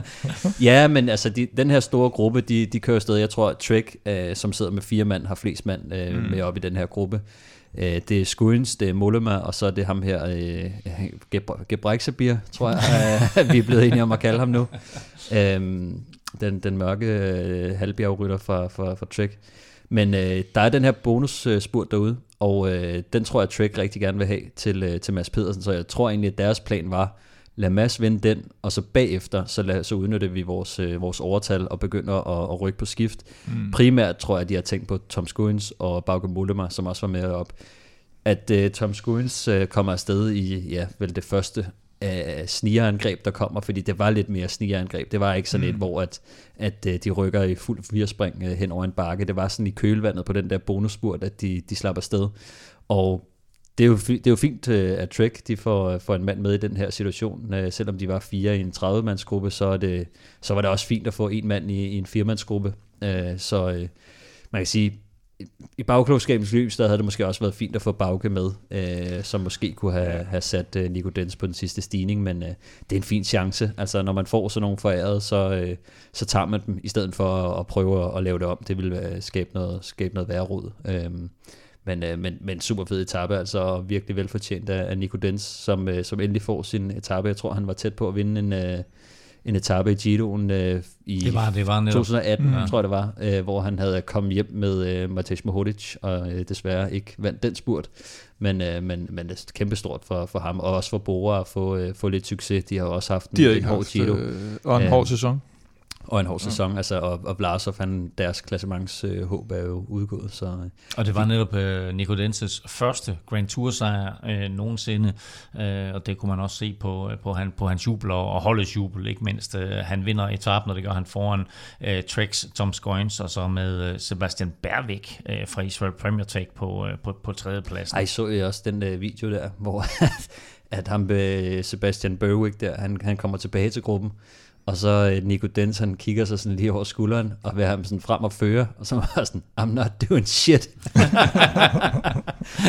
[SPEAKER 3] ja, men altså, de, den her store gruppe, de, de kører sted. Jeg tror, at Trek, øh, som sidder med fire mand, har flest mand øh, mm. med op i den her gruppe. Øh, det er Skuins, det er Mollema, og så er det ham her, øh, Gebrexabir, tror jeg, øh, vi er blevet enige om at kalde ham nu. Øh, den, den mørke øh, halvbjergrytter fra, fra, fra Trek. Men øh, der er den her bonusspurt derude, og øh, den tror jeg, Trek rigtig gerne vil have til, øh, til Mads Pedersen, så jeg tror egentlig, at deres plan var, lad Mads vinde den, og så bagefter, så, lad, så udnytter vi vores, øh, vores overtal og begynder at, at rykke på skift. Mm. Primært tror jeg, at de har tænkt på Tom Skuins og Bauke Mollema, som også var med op. At øh, Tom Skuins øh, kommer afsted i, ja, vel det første øh, snigerangreb, der kommer, fordi det var lidt mere snigerangreb. Det var ikke sådan mm. et, hvor at, at øh, de rykker i fuld firespring øh, hen over en bakke. Det var sådan i kølvandet på den der bonusspurt, at de, de slapper afsted. Og det er jo, det er jo fint øh, at Trek de får, får en mand med i den her situation. Selvom de var fire i en 30-mandsgruppe, så, er det, så var det også fint at få en mand i, i en firemandsgruppe. Øh, så man kan sige, i bagklogskabens lys, der havde det måske også været fint at få Bauke med, øh, som måske kunne have, ja. have sat øh, Nico Dens på den sidste stigning, men øh, det er en fin chance. Altså, når man får sådan nogle foræret, så, øh, så tager man dem, i stedet for at, at prøve at, at lave det om. Det vil øh, skabe noget, skabe noget værre rod. Øh, men, øh, men, men super fed etape, altså virkelig velfortjent af, af Nico Dens, som, øh, som endelig får sin etape. Jeg tror, han var tæt på at vinde en... Øh, en etape i Giroen øh, i
[SPEAKER 2] det var, det var
[SPEAKER 3] 2018, mm. tror jeg det var, øh, hvor han havde kommet hjem med øh, Matej Mohodic, og øh, desværre ikke vandt den spurt. Men, øh, men, men det er kæmpestort for, for ham, og også for Bora at få, øh, få lidt succes. De har jo også haft en,
[SPEAKER 4] De har en hård Giro. Øh, og en hård sæson
[SPEAKER 3] og en hård sæson, ja. altså, og, og Vlasov, han, deres klassements øh, håb er jo udgået. Så, øh.
[SPEAKER 2] og det var netop øh, Nico Denses første Grand Tour sejr øh, nogensinde, øh, og det kunne man også se på, øh, på, han, på hans jubel og, og holdets jubel, ikke mindst. Øh, han vinder etappen, og det gør han foran øh, Trex, Tom Scoins, og så med øh, Sebastian Bervik øh, fra Israel Premier Tech på, øh, på, på tredje pladsen.
[SPEAKER 3] Ej, så jeg også den øh, video der, hvor at ham, øh, Sebastian Berwick der, han, han kommer tilbage til gruppen, og så øh, Nico Dens, han kigger sig sådan lige over skulderen, og vil have ham sådan frem og føre, og så var sådan, I'm not doing shit.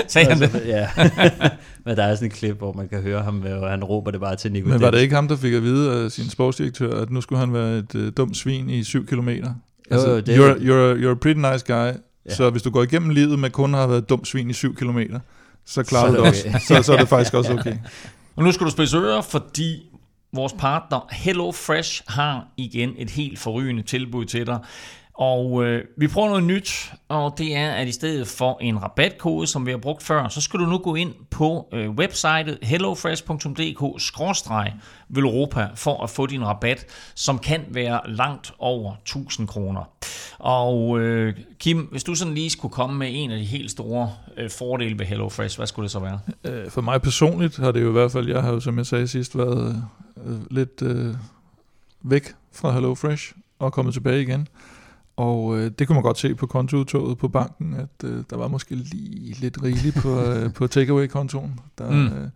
[SPEAKER 2] Sagde han det?
[SPEAKER 3] Ja. Men der er sådan et klip, hvor man kan høre ham, og han råber det bare til Nico
[SPEAKER 4] Men var det ikke ham, der fik at vide af sin sportsdirektør, at nu skulle han være et uh, dumt svin i 7 kilometer? Altså, jo, det, you're, you're, you're a pretty nice guy, ja. så hvis du går igennem livet med kun har været dumt svin i 7 kilometer, så klarer du det okay. også. Så, så er det faktisk også okay.
[SPEAKER 2] Og nu skal du spidse ører, fordi Vores partner Hello Fresh har igen et helt forrygende tilbud til dig. Og øh, vi prøver noget nyt, og det er, at i stedet for en rabatkode, som vi har brugt før, så skal du nu gå ind på øh, websitet hellofresh.dk-velropa for at få din rabat, som kan være langt over 1000 kroner. Og øh, Kim, hvis du sådan lige skulle komme med en af de helt store øh, fordele ved HelloFresh, hvad skulle det så være?
[SPEAKER 4] Øh, for mig personligt har det jo i hvert fald, jeg har jo som jeg sagde sidst, været øh, lidt øh, væk fra HelloFresh og kommet tilbage igen. Og øh, det kunne man godt se på kontoudtoget på banken, at øh, der var måske lige lidt rigeligt på, øh, på takeaway-kontoen. Der, mm. øh,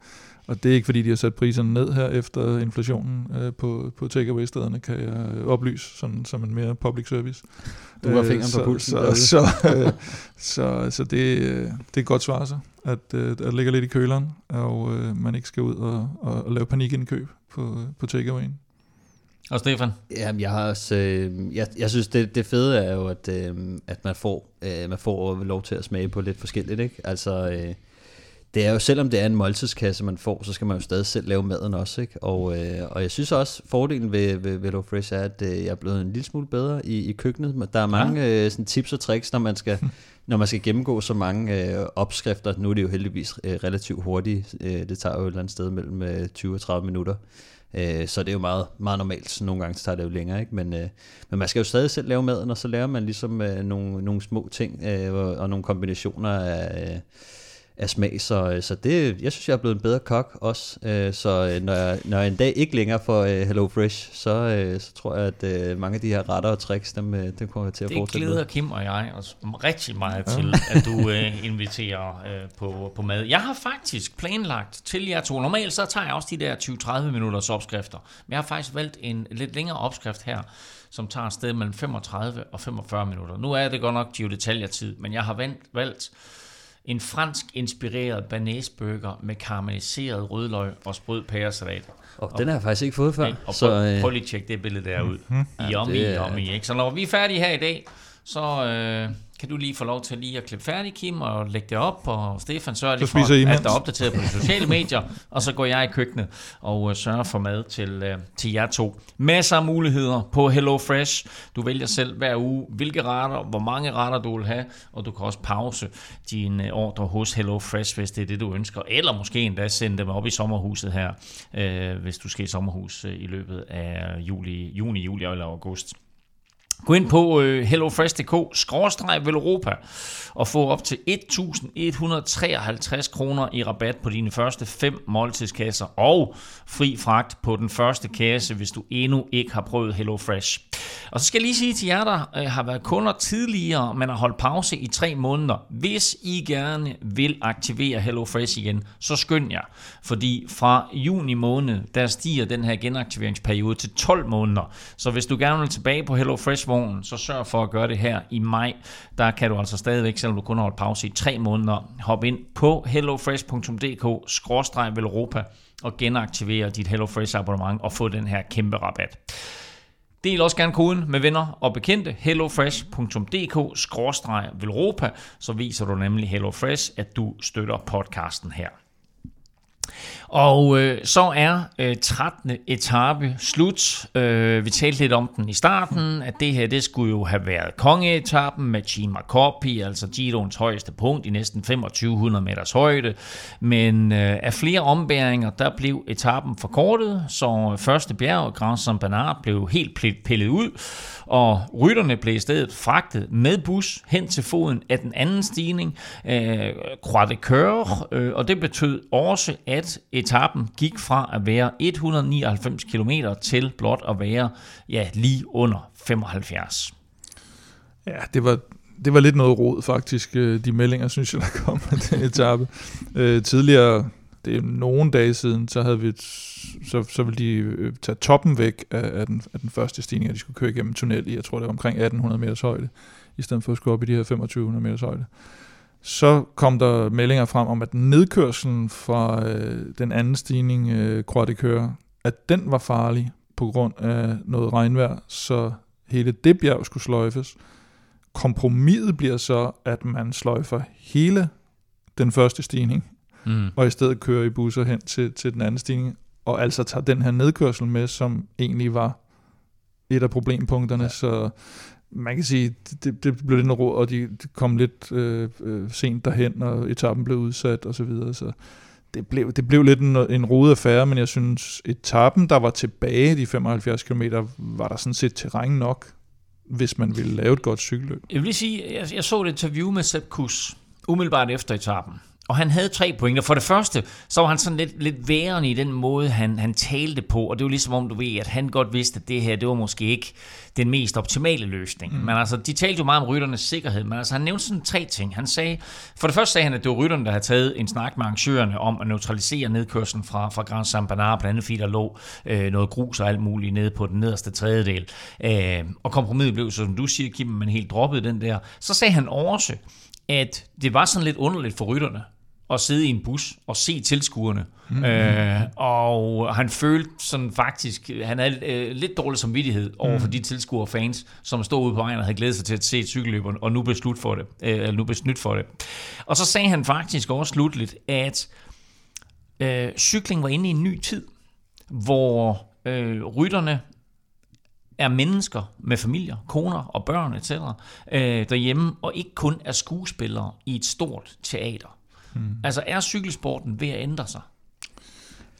[SPEAKER 4] og det er ikke fordi, de har sat priserne ned her efter inflationen øh, på, på takeaway-stederne, kan jeg oplyse, sådan, som en mere public service.
[SPEAKER 3] Du har fingeren på pulsen.
[SPEAKER 4] Så, så, øh, så, så det, øh, det er et godt svar så, at, øh, at ligger lidt i køleren, og øh, man ikke skal ud og, og, og lave panikindkøb på, på takeawayen.
[SPEAKER 2] Og Stefan?
[SPEAKER 3] Jamen, jeg har også, øh, jeg, jeg synes, det, det fede er jo, at, øh, at man, får, øh, man får lov til at smage på lidt forskelligt, ikke? Altså, øh, det er jo, selvom det er en måltidskasse, man får, så skal man jo stadig selv lave maden også, ikke? Og, øh, og jeg synes også, fordelen ved, ved, ved Fresh er, at øh, jeg er blevet en lille smule bedre i, i køkkenet. Der er mange ja. øh, sådan tips og tricks, når man skal, når man skal gennemgå så mange øh, opskrifter. Nu er det jo heldigvis øh, relativt hurtigt. Øh, det tager jo et eller andet sted mellem øh, 20 og 30 minutter. Øh, så det er jo meget, meget normalt. Nogle gange så tager det jo længere, ikke? Men, øh, men man skal jo stadig selv lave maden, og så lærer man ligesom øh, nogle, nogle små ting øh, og, og nogle kombinationer af... Øh, af smag, så, så det, jeg synes, jeg er blevet en bedre kok også, øh, så øh, når jeg, når jeg en dag ikke længere får øh, Hello Fresh, så, så tror jeg, at mange af de her retter og tricks, dem, dem kommer jeg til at
[SPEAKER 2] det
[SPEAKER 3] fortsætte
[SPEAKER 2] Det glæder Kim og jeg os rigtig meget til, at du inviterer på, på mad. Jeg har faktisk planlagt til jer to, normalt så tager jeg også de der 20-30 minutters opskrifter, men jeg har faktisk valgt en lidt længere opskrift her, som tager et sted mellem 35 og 45 minutter. Nu er det godt nok Gio Detaljer tid, men jeg har valgt, valgt en fransk inspireret banæsburger med karamelliseret rødløg og sprød pæresalat.
[SPEAKER 3] Og, og den har jeg faktisk ikke fået før.
[SPEAKER 2] Og så, prøv, øh... prøv lige at tjekke det billede der ud. Mm-hmm. Yummy, ja, det, yummy. Ikke? Så når vi er færdige her i dag, så, øh, kan du lige få lov til lige at klippe færdig, Kim, og lægge det op, og Stefan sørger lige
[SPEAKER 4] I
[SPEAKER 2] for, at der er opdateret på de sociale medier, og så går jeg i køkkenet og uh, sørger for mad til, uh, til jer to. Masser af muligheder på HelloFresh. Du vælger selv hver uge, hvilke retter, hvor mange retter du vil have, og du kan også pause din uh, ordre hos HelloFresh, hvis det er det, du ønsker, eller måske endda sende dem op i sommerhuset her, uh, hvis du skal i sommerhus i løbet af juli, juni, juli eller august. Gå ind på øh, hellofresh.dk-veleuropa og få op til 1.153 kroner i rabat på dine første fem måltidskasser og fri fragt på den første kasse, hvis du endnu ikke har prøvet HelloFresh. Og så skal jeg lige sige til jer, der øh, har været kunder tidligere, men har holdt pause i tre måneder. Hvis I gerne vil aktivere HelloFresh igen, så skynd jer. Fordi fra juni måned, der stiger den her genaktiveringsperiode til 12 måneder. Så hvis du gerne vil tilbage på HelloFresh-vognen, så sørg for at gøre det her i maj. Der kan du altså stadigvæk, selvom du kun har holdt pause i tre måneder, hoppe ind på hellofresh.dk-velropa og genaktivere dit HelloFresh abonnement og få den her kæmpe rabat. Del også gerne koden med venner og bekendte hellofresh.dk-velropa, så viser du nemlig HelloFresh, at du støtter podcasten her. Og øh, så er øh, 13. etape slut. Øh, vi talte lidt om den i starten, at det her det skulle jo have været kongeetappen med Chima Coppi, altså Giroens højeste punkt i næsten 2500 meters højde. Men øh, af flere ombæringer, der blev etappen forkortet, så første bjerg, Grand Saint Bernard, blev helt pillet ud, og rytterne blev i stedet fragtet med bus hen til foden af den anden stigning, øh, Croix de Coeur, øh, og det betød også, at etappen gik fra at være 199 km til blot at være ja, lige under 75.
[SPEAKER 4] Ja, det var, det var lidt noget rod faktisk, øh, de meldinger, synes jeg, der kom af den etape. Øh, tidligere, det er nogle dage siden, så havde vi et, så, så ville de øh, tage toppen væk af, af, den, af den første stigning, og de skulle køre igennem tunnel i, jeg tror det var omkring 1800 meters højde, i stedet for at skulle op i de her 2500 meters højde. Så kom der meldinger frem om, at nedkørslen fra øh, den anden stigning, øh, Coeur, at den var farlig på grund af noget regnvejr, så hele det bjerg skulle sløjfes. Kompromiset bliver så, at man sløjfer hele den første stigning,
[SPEAKER 2] Mm.
[SPEAKER 4] og i stedet kører i busser hen til, til den anden stigning, og altså tager den her nedkørsel med, som egentlig var et af problempunkterne, ja. så man kan sige, det, det blev lidt en råd, og de, de kom lidt øh, øh, sent derhen, og etappen blev udsat og så videre, så det blev, det blev lidt en, en rodet affære, men jeg synes, etappen, der var tilbage, de 75 km, var der sådan set terræn nok, hvis man ville lave et godt cykelløb.
[SPEAKER 2] Jeg vil lige sige, jeg, jeg så et interview med Sepp Kuss, umiddelbart efter etappen. Og han havde tre pointer. For det første, så var han sådan lidt, lidt værende i den måde, han, han talte på. Og det var ligesom om, du ved, at han godt vidste, at det her, det var måske ikke den mest optimale løsning. Mm. Men altså, de talte jo meget om rytternes sikkerhed. Men altså, han nævnte sådan tre ting. Han sagde, for det første sagde han, at det var rytterne, der havde taget en snak med arrangørerne om at neutralisere nedkørslen fra, fra Grand Saint Bernard, blandt andet fordi der lå øh, noget grus og alt muligt nede på den nederste tredjedel. Øh, og kompromiset blev, så som du siger, Kim, man helt droppede den der. Så sagde han også, at det var sådan lidt underligt for rytterne at sidde i en bus og se tilskuerne. Mm-hmm. Øh, og han følte sådan faktisk, han havde øh, lidt dårlig samvittighed over mm. for de tilskuere og fans, som stod ude på vejen og havde glædet sig til at se et cykelløb, og nu blev slut for det. Øh, eller nu blev snydt for det. Og så sagde han faktisk også slutligt, at øh, cykling var inde i en ny tid, hvor øh, rytterne er mennesker med familier, koner og børn etc. Øh, derhjemme, og ikke kun er skuespillere i et stort teater. Mm. Altså er cykelsporten ved at ændre sig?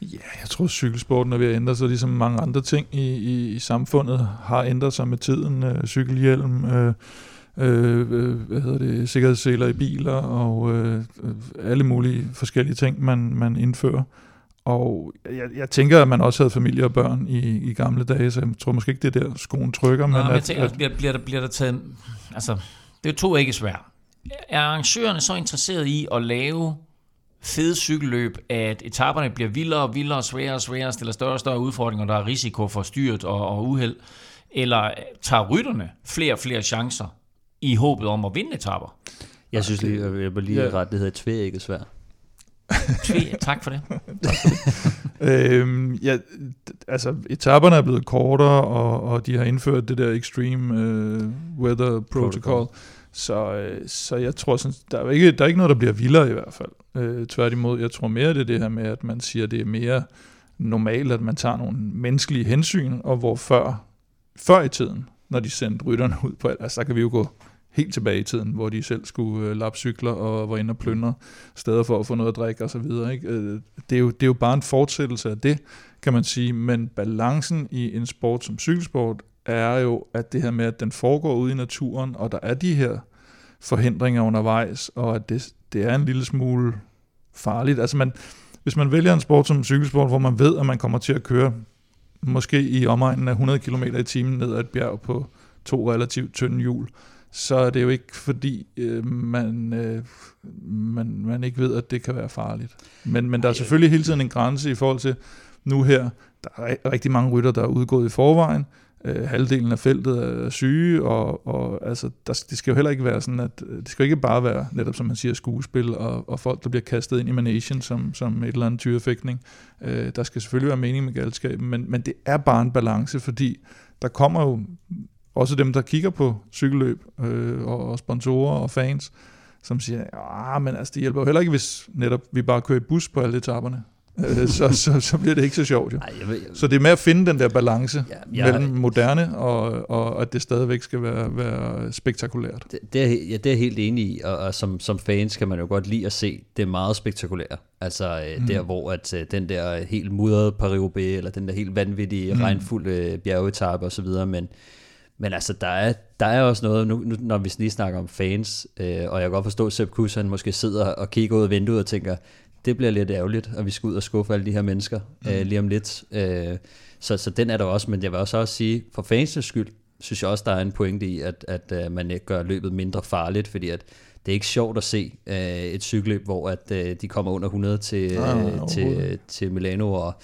[SPEAKER 4] Ja, jeg tror, cykelsporten er ved at ændre sig, ligesom mange andre ting i, i, i samfundet har ændret sig med tiden. Øh, cykelhjelm, øh, øh, hvad hedder det, sikkerhedsseler i biler og øh, alle mulige forskellige ting, man, man indfører. Og jeg, jeg tænker, at man også havde familie og børn i, i gamle dage, så jeg tror måske ikke, det er der skoen trykker.
[SPEAKER 2] Nå,
[SPEAKER 4] men at,
[SPEAKER 2] tænker,
[SPEAKER 4] at,
[SPEAKER 2] bliver, bliver, der, bliver der taget... Altså, det er jo to ikke svært. Er arrangørerne så interesseret i at lave fede cykelløb, at etaperne bliver vildere og vildere, sværere og sværere, stiller større og større udfordringer, der er risiko for styrt og, og uheld? Eller tager rytterne flere og flere chancer i håbet om at vinde etapper?
[SPEAKER 3] Jeg synes lige, jeg vil lige
[SPEAKER 4] Ja.
[SPEAKER 3] ret, det hedder tvæ svær.
[SPEAKER 2] Tve, tak for det.
[SPEAKER 4] Øhm, ja, altså etaperne er blevet kortere, og, og de har indført det der extreme øh, weather protocol,
[SPEAKER 3] Protocol.
[SPEAKER 4] Så, øh, så jeg tror, sådan, der, er ikke, der er ikke noget, der bliver vildere i hvert fald. Øh, tværtimod, jeg tror mere, det er det her med, at man siger, det er mere normalt, at man tager nogle menneskelige hensyn, og hvor før, før i tiden, når de sendte rytterne ud på, altså der kan vi jo gå helt tilbage i tiden, hvor de selv skulle øh, lappe cykler og var inde og plyndre steder for at få noget at drikke og så videre. Ikke? Øh, det, er jo, det er jo bare en fortsættelse af det, kan man sige, men balancen i en sport som cykelsport er jo, at det her med, at den foregår ude i naturen, og der er de her forhindringer undervejs, og at det, det er en lille smule farligt. Altså man, hvis man vælger en sport som cykelsport, hvor man ved, at man kommer til at køre måske i omegnen af 100 km i timen ned ad et bjerg på to relativt tynde hjul, så er det jo ikke fordi, øh, man, øh, man, man ikke ved, at det kan være farligt. Men, men der er selvfølgelig hele tiden en grænse i forhold til nu her, der er rigtig mange rytter, der er udgået i forvejen, øh, halvdelen af feltet er syge, og, og altså, der, det skal jo heller ikke være sådan, at øh, det skal ikke bare være, netop som man siger, skuespil og, og folk, der bliver kastet ind i managen som, som et eller andet tyrefægtning. Øh, der skal selvfølgelig være mening med galskaben, men, men det er bare en balance, fordi der kommer jo også dem, der kigger på cykelløb, øh, og, sponsorer og fans, som siger, ja, men altså, det hjælper jo heller ikke, hvis netop vi bare kører i bus på alle etaperne. Øh, så, så, så bliver det ikke så sjovt. Jo. Ej, jeg ved, jeg... Så det er med at finde den der balance ja, jeg... mellem moderne og, og at det stadigvæk skal være, være spektakulært.
[SPEAKER 3] Det, det, er, ja, det er jeg helt enig i, og, og som, som fans kan man jo godt lide at se det meget spektakulære. Altså mm. der, hvor at uh, den der helt mudrede paris eller den der helt vanvittige, mm. regnfulde bjergetappe osv., men men altså, der er, der er også noget, nu, nu når vi lige snakker om fans, øh, og jeg kan godt forstå, at Sepp Kuss, han måske sidder og kigger ud af vinduet og tænker, det bliver lidt ærgerligt, at vi skal ud og skuffe alle de her mennesker mm. øh, lige om lidt. Øh, så, så den er der også, men jeg vil også, også sige, for fansens skyld, synes jeg også, der er en pointe i, at, at uh, man ikke gør løbet mindre farligt, fordi at det er ikke sjovt at se uh, et cykelløb, hvor at uh, de kommer under 100 til, uh, til, til Milano, og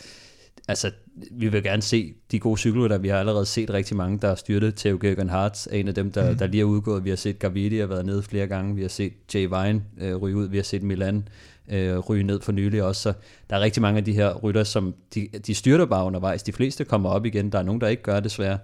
[SPEAKER 3] altså, vi vil gerne se de gode cykler, vi har allerede set rigtig mange, der har styrtet. Theo Gergen Hart er en af dem, der, mm. der lige er udgået. Vi har set Gavidi har været nede flere gange. Vi har set Jay Vine øh, ryge ud. Vi har set Milan øh, ryge ned for nylig også. Så der er rigtig mange af de her rytter, som de, de styrter bare undervejs. De fleste kommer op igen. Der er nogen, der ikke gør det desværre.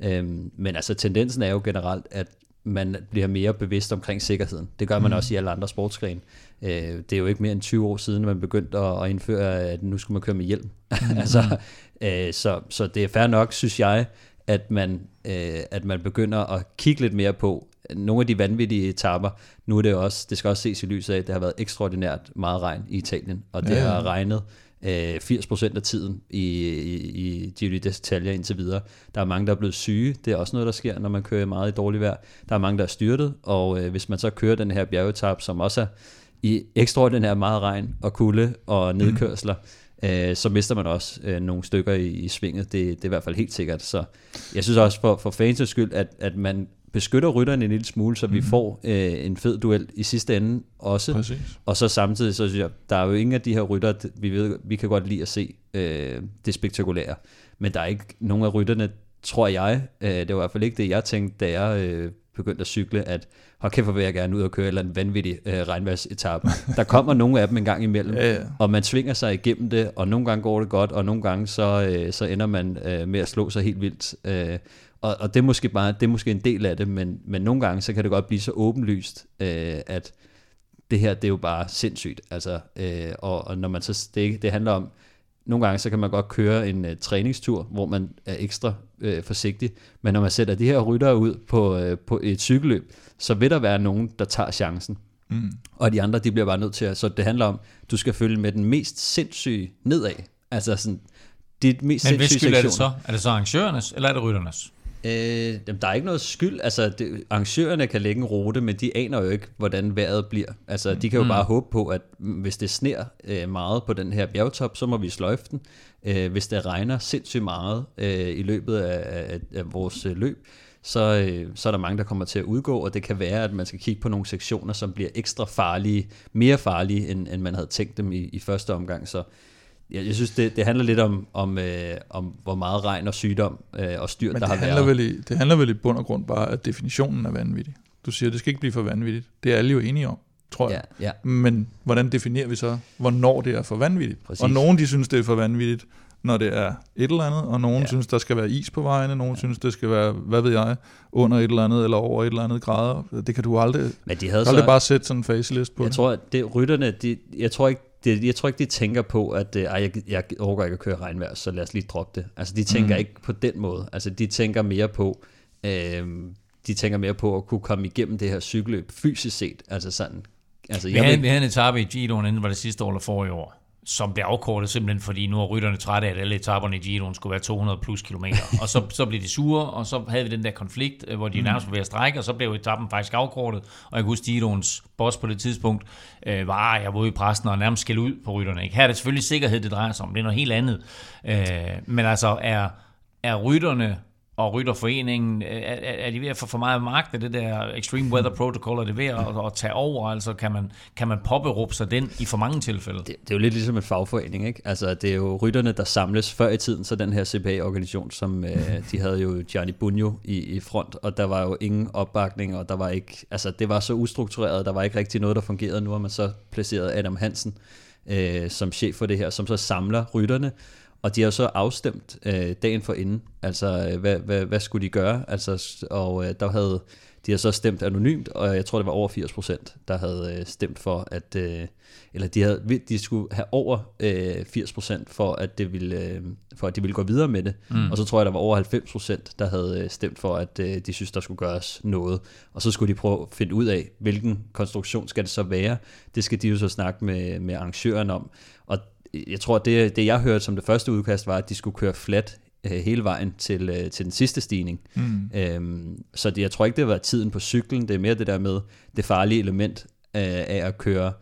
[SPEAKER 3] Øhm, men altså tendensen er jo generelt, at man bliver mere bevidst omkring sikkerheden. Det gør man mm. også i alle andre sportsgrene. Øh, det er jo ikke mere end 20 år siden, man begyndte at, at indføre, at nu skulle man køre med hjelm. Mm. altså, øh, så, så det er fair nok, synes jeg, at man, øh, at man begynder at kigge lidt mere på nogle af de vanvittige etapper. Nu er det også, det skal også ses i lyset af, at det har været ekstraordinært meget regn i Italien, og det ja. har regnet øh, 80% af tiden i, i, i Giro d'Italia indtil videre. Der er mange, der er blevet syge. Det er også noget, der sker, når man kører meget i dårligt vejr. Der er mange, der er styrtet, og øh, hvis man så kører den her bjergetap, som også er i ekstraordinært meget regn og kulde og nedkørsler, mm. øh, så mister man også øh, nogle stykker i, i svinget. Det, det er i hvert fald helt sikkert. Så jeg synes også for, for fans skyld, at, at man beskytter rytteren en lille smule, så vi mm. får øh, en fed duel i sidste ende også. Præcis. Og så samtidig, så synes jeg, der er jo ingen af de her rytter, vi, ved, vi kan godt lide at se øh, det spektakulære. Men der er ikke nogen af rytterne, tror jeg, øh, det var i hvert fald ikke det, jeg tænkte, da jeg øh, begyndte at cykle, at hold kæft, hvor vil jeg gerne ud og køre en eller anden vanvittig øh, regnværsetappe. Der kommer nogle af dem en gang imellem, ja, ja. og man svinger sig igennem det, og nogle gange går det godt, og nogle gange så, øh, så ender man øh, med at slå sig helt vildt. Øh, og, og det er måske bare det er måske en del af det, men, men nogle gange så kan det godt blive så åbenlyst, øh, at det her det er jo bare sindssygt. Altså, øh, og, og når man så det, det handler om nogle gange så kan man godt køre en uh, træningstur, hvor man er ekstra uh, forsigtig, men når man sætter de her ryttere ud på, uh, på et cykelløb, så vil der være nogen, der tager chancen. Mm. Og de andre, de bliver bare nødt til at, så det handler om, du skal følge med den mest sindssyge nedad. Altså sådan,
[SPEAKER 2] det mest Men hvis skyld er det så? Er det så arrangørernes, eller er det rytternes?
[SPEAKER 3] Øh, der er ikke noget skyld. Altså, det, arrangørerne kan lægge en rute, men de aner jo ikke, hvordan vejret bliver. Altså, de kan jo mm. bare håbe på, at hvis det sner øh, meget på den her bjergtop, så må vi sløjfe den. Øh, hvis det regner sindssygt meget øh, i løbet af, af, af vores øh, løb, så, øh, så er der mange, der kommer til at udgå, og det kan være, at man skal kigge på nogle sektioner, som bliver ekstra farlige, mere farlige, end, end man havde tænkt dem i, i første omgang. Så jeg, jeg synes, det, det handler lidt om, om, øh, om, hvor meget regn og sygdom øh, og styr, Men der har
[SPEAKER 4] været. Vel i, det handler vel i bund og grund bare, at definitionen er vanvittig. Du siger, at det skal ikke blive for vanvittigt. Det er alle jo enige om, tror jeg. Ja, ja. Men hvordan definerer vi så, hvornår det er for vanvittigt? Præcis. Og nogen de synes, det er for vanvittigt når det er et eller andet, og nogen ja. synes, der skal være is på vejene, nogen ja. synes, det skal være, hvad ved jeg, under et eller andet, eller over et eller andet grader. Det kan du aldrig,
[SPEAKER 3] Men de havde
[SPEAKER 4] aldrig så, bare sætte sådan en facelist på
[SPEAKER 3] Jeg
[SPEAKER 4] det.
[SPEAKER 3] tror, at det, rytterne, de, jeg tror ikke, det, jeg tror ikke, de tænker på, at øh, ej, jeg, jeg overgår ikke at køre regnvejr, så lad os lige droppe det. Altså, de tænker mm. ikke på den måde. Altså, de tænker mere på, øh, de tænker mere på at kunne komme igennem det her cykelløb fysisk set. Altså sådan. Altså,
[SPEAKER 2] vi, havde, vi havde en etape i Giroen, inden var det sidste år eller forrige år, som blev afkortet simpelthen, fordi nu er rytterne trætte af, at alle etaperne i Giroen skulle være 200 plus kilometer. og så, så blev de sure, og så havde vi den der konflikt, øh, hvor de mm. nærmest var ved at strække, og så blev etappen faktisk afkortet. Og jeg kan huske, Giroens boss på det tidspunkt øh, var, jeg var ude i pressen og nærmest skæld ud på rytterne. Ikke? Her er det selvfølgelig sikkerhed, det drejer sig om. Det er noget helt andet. Øh, men altså, er, er rytterne og Rytterforeningen, er, er de ved at få for meget magt af det der Extreme Weather Protocol, er det ved at, at tage over? Altså kan man, kan man påberåbe sig den i for mange tilfælde? Det,
[SPEAKER 3] det er jo lidt ligesom en fagforening, ikke? Altså det er jo rytterne, der samles før i tiden, så den her CPA-organisation, som øh, de havde jo Gianni Bugno i, i front, og der var jo ingen opbakning, og der var ikke, altså det var så ustruktureret, der var ikke rigtig noget, der fungerede. Nu har man så placeret Adam Hansen øh, som chef for det her, som så samler rytterne, og de har jo så afstemt øh, dagen for inden, altså øh, hvad, hvad, hvad skulle de gøre, altså, og øh, der havde de har så stemt anonymt, og jeg tror det var over 80 procent, der havde øh, stemt for, at øh, eller de, havde, de skulle have over øh, 80 procent for, at det ville, øh, for at de ville gå videre med det. Mm. Og så tror jeg, der var over 90 procent, der havde øh, stemt for, at øh, de synes, der skulle gøres noget. Og så skulle de prøve at finde ud af, hvilken konstruktion skal det så være. Det skal de jo så snakke med, med arrangøren om. Og jeg tror, det, det jeg hørte som det første udkast var, at de skulle køre flat øh, hele vejen til, øh, til den sidste stigning. Mm. Øhm, så det, jeg tror ikke, det var tiden på cyklen, det er mere det der med det farlige element øh, af at køre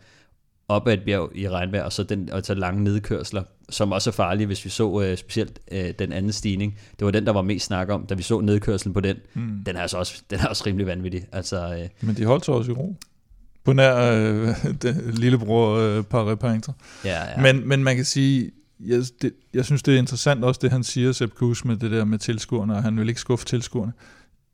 [SPEAKER 3] op ad et bjerg i regnvejr, og så den, og tage lange nedkørsler, som også er farlige, hvis vi så øh, specielt øh, den anden stigning. Det var den, der var mest snak om, da vi så nedkørslen på den. Mm. Den er altså også, den er også rimelig vanvittig. Altså, øh,
[SPEAKER 4] Men de holdt sig også i ro på nær øh, den, lillebror øh, Paris
[SPEAKER 3] Ja, ja.
[SPEAKER 4] Men, men man kan sige, jeg, det, jeg synes, det er interessant også, det han siger, Sepp Kuss, med det der med tilskuerne, og han vil ikke skuffe tilskuerne.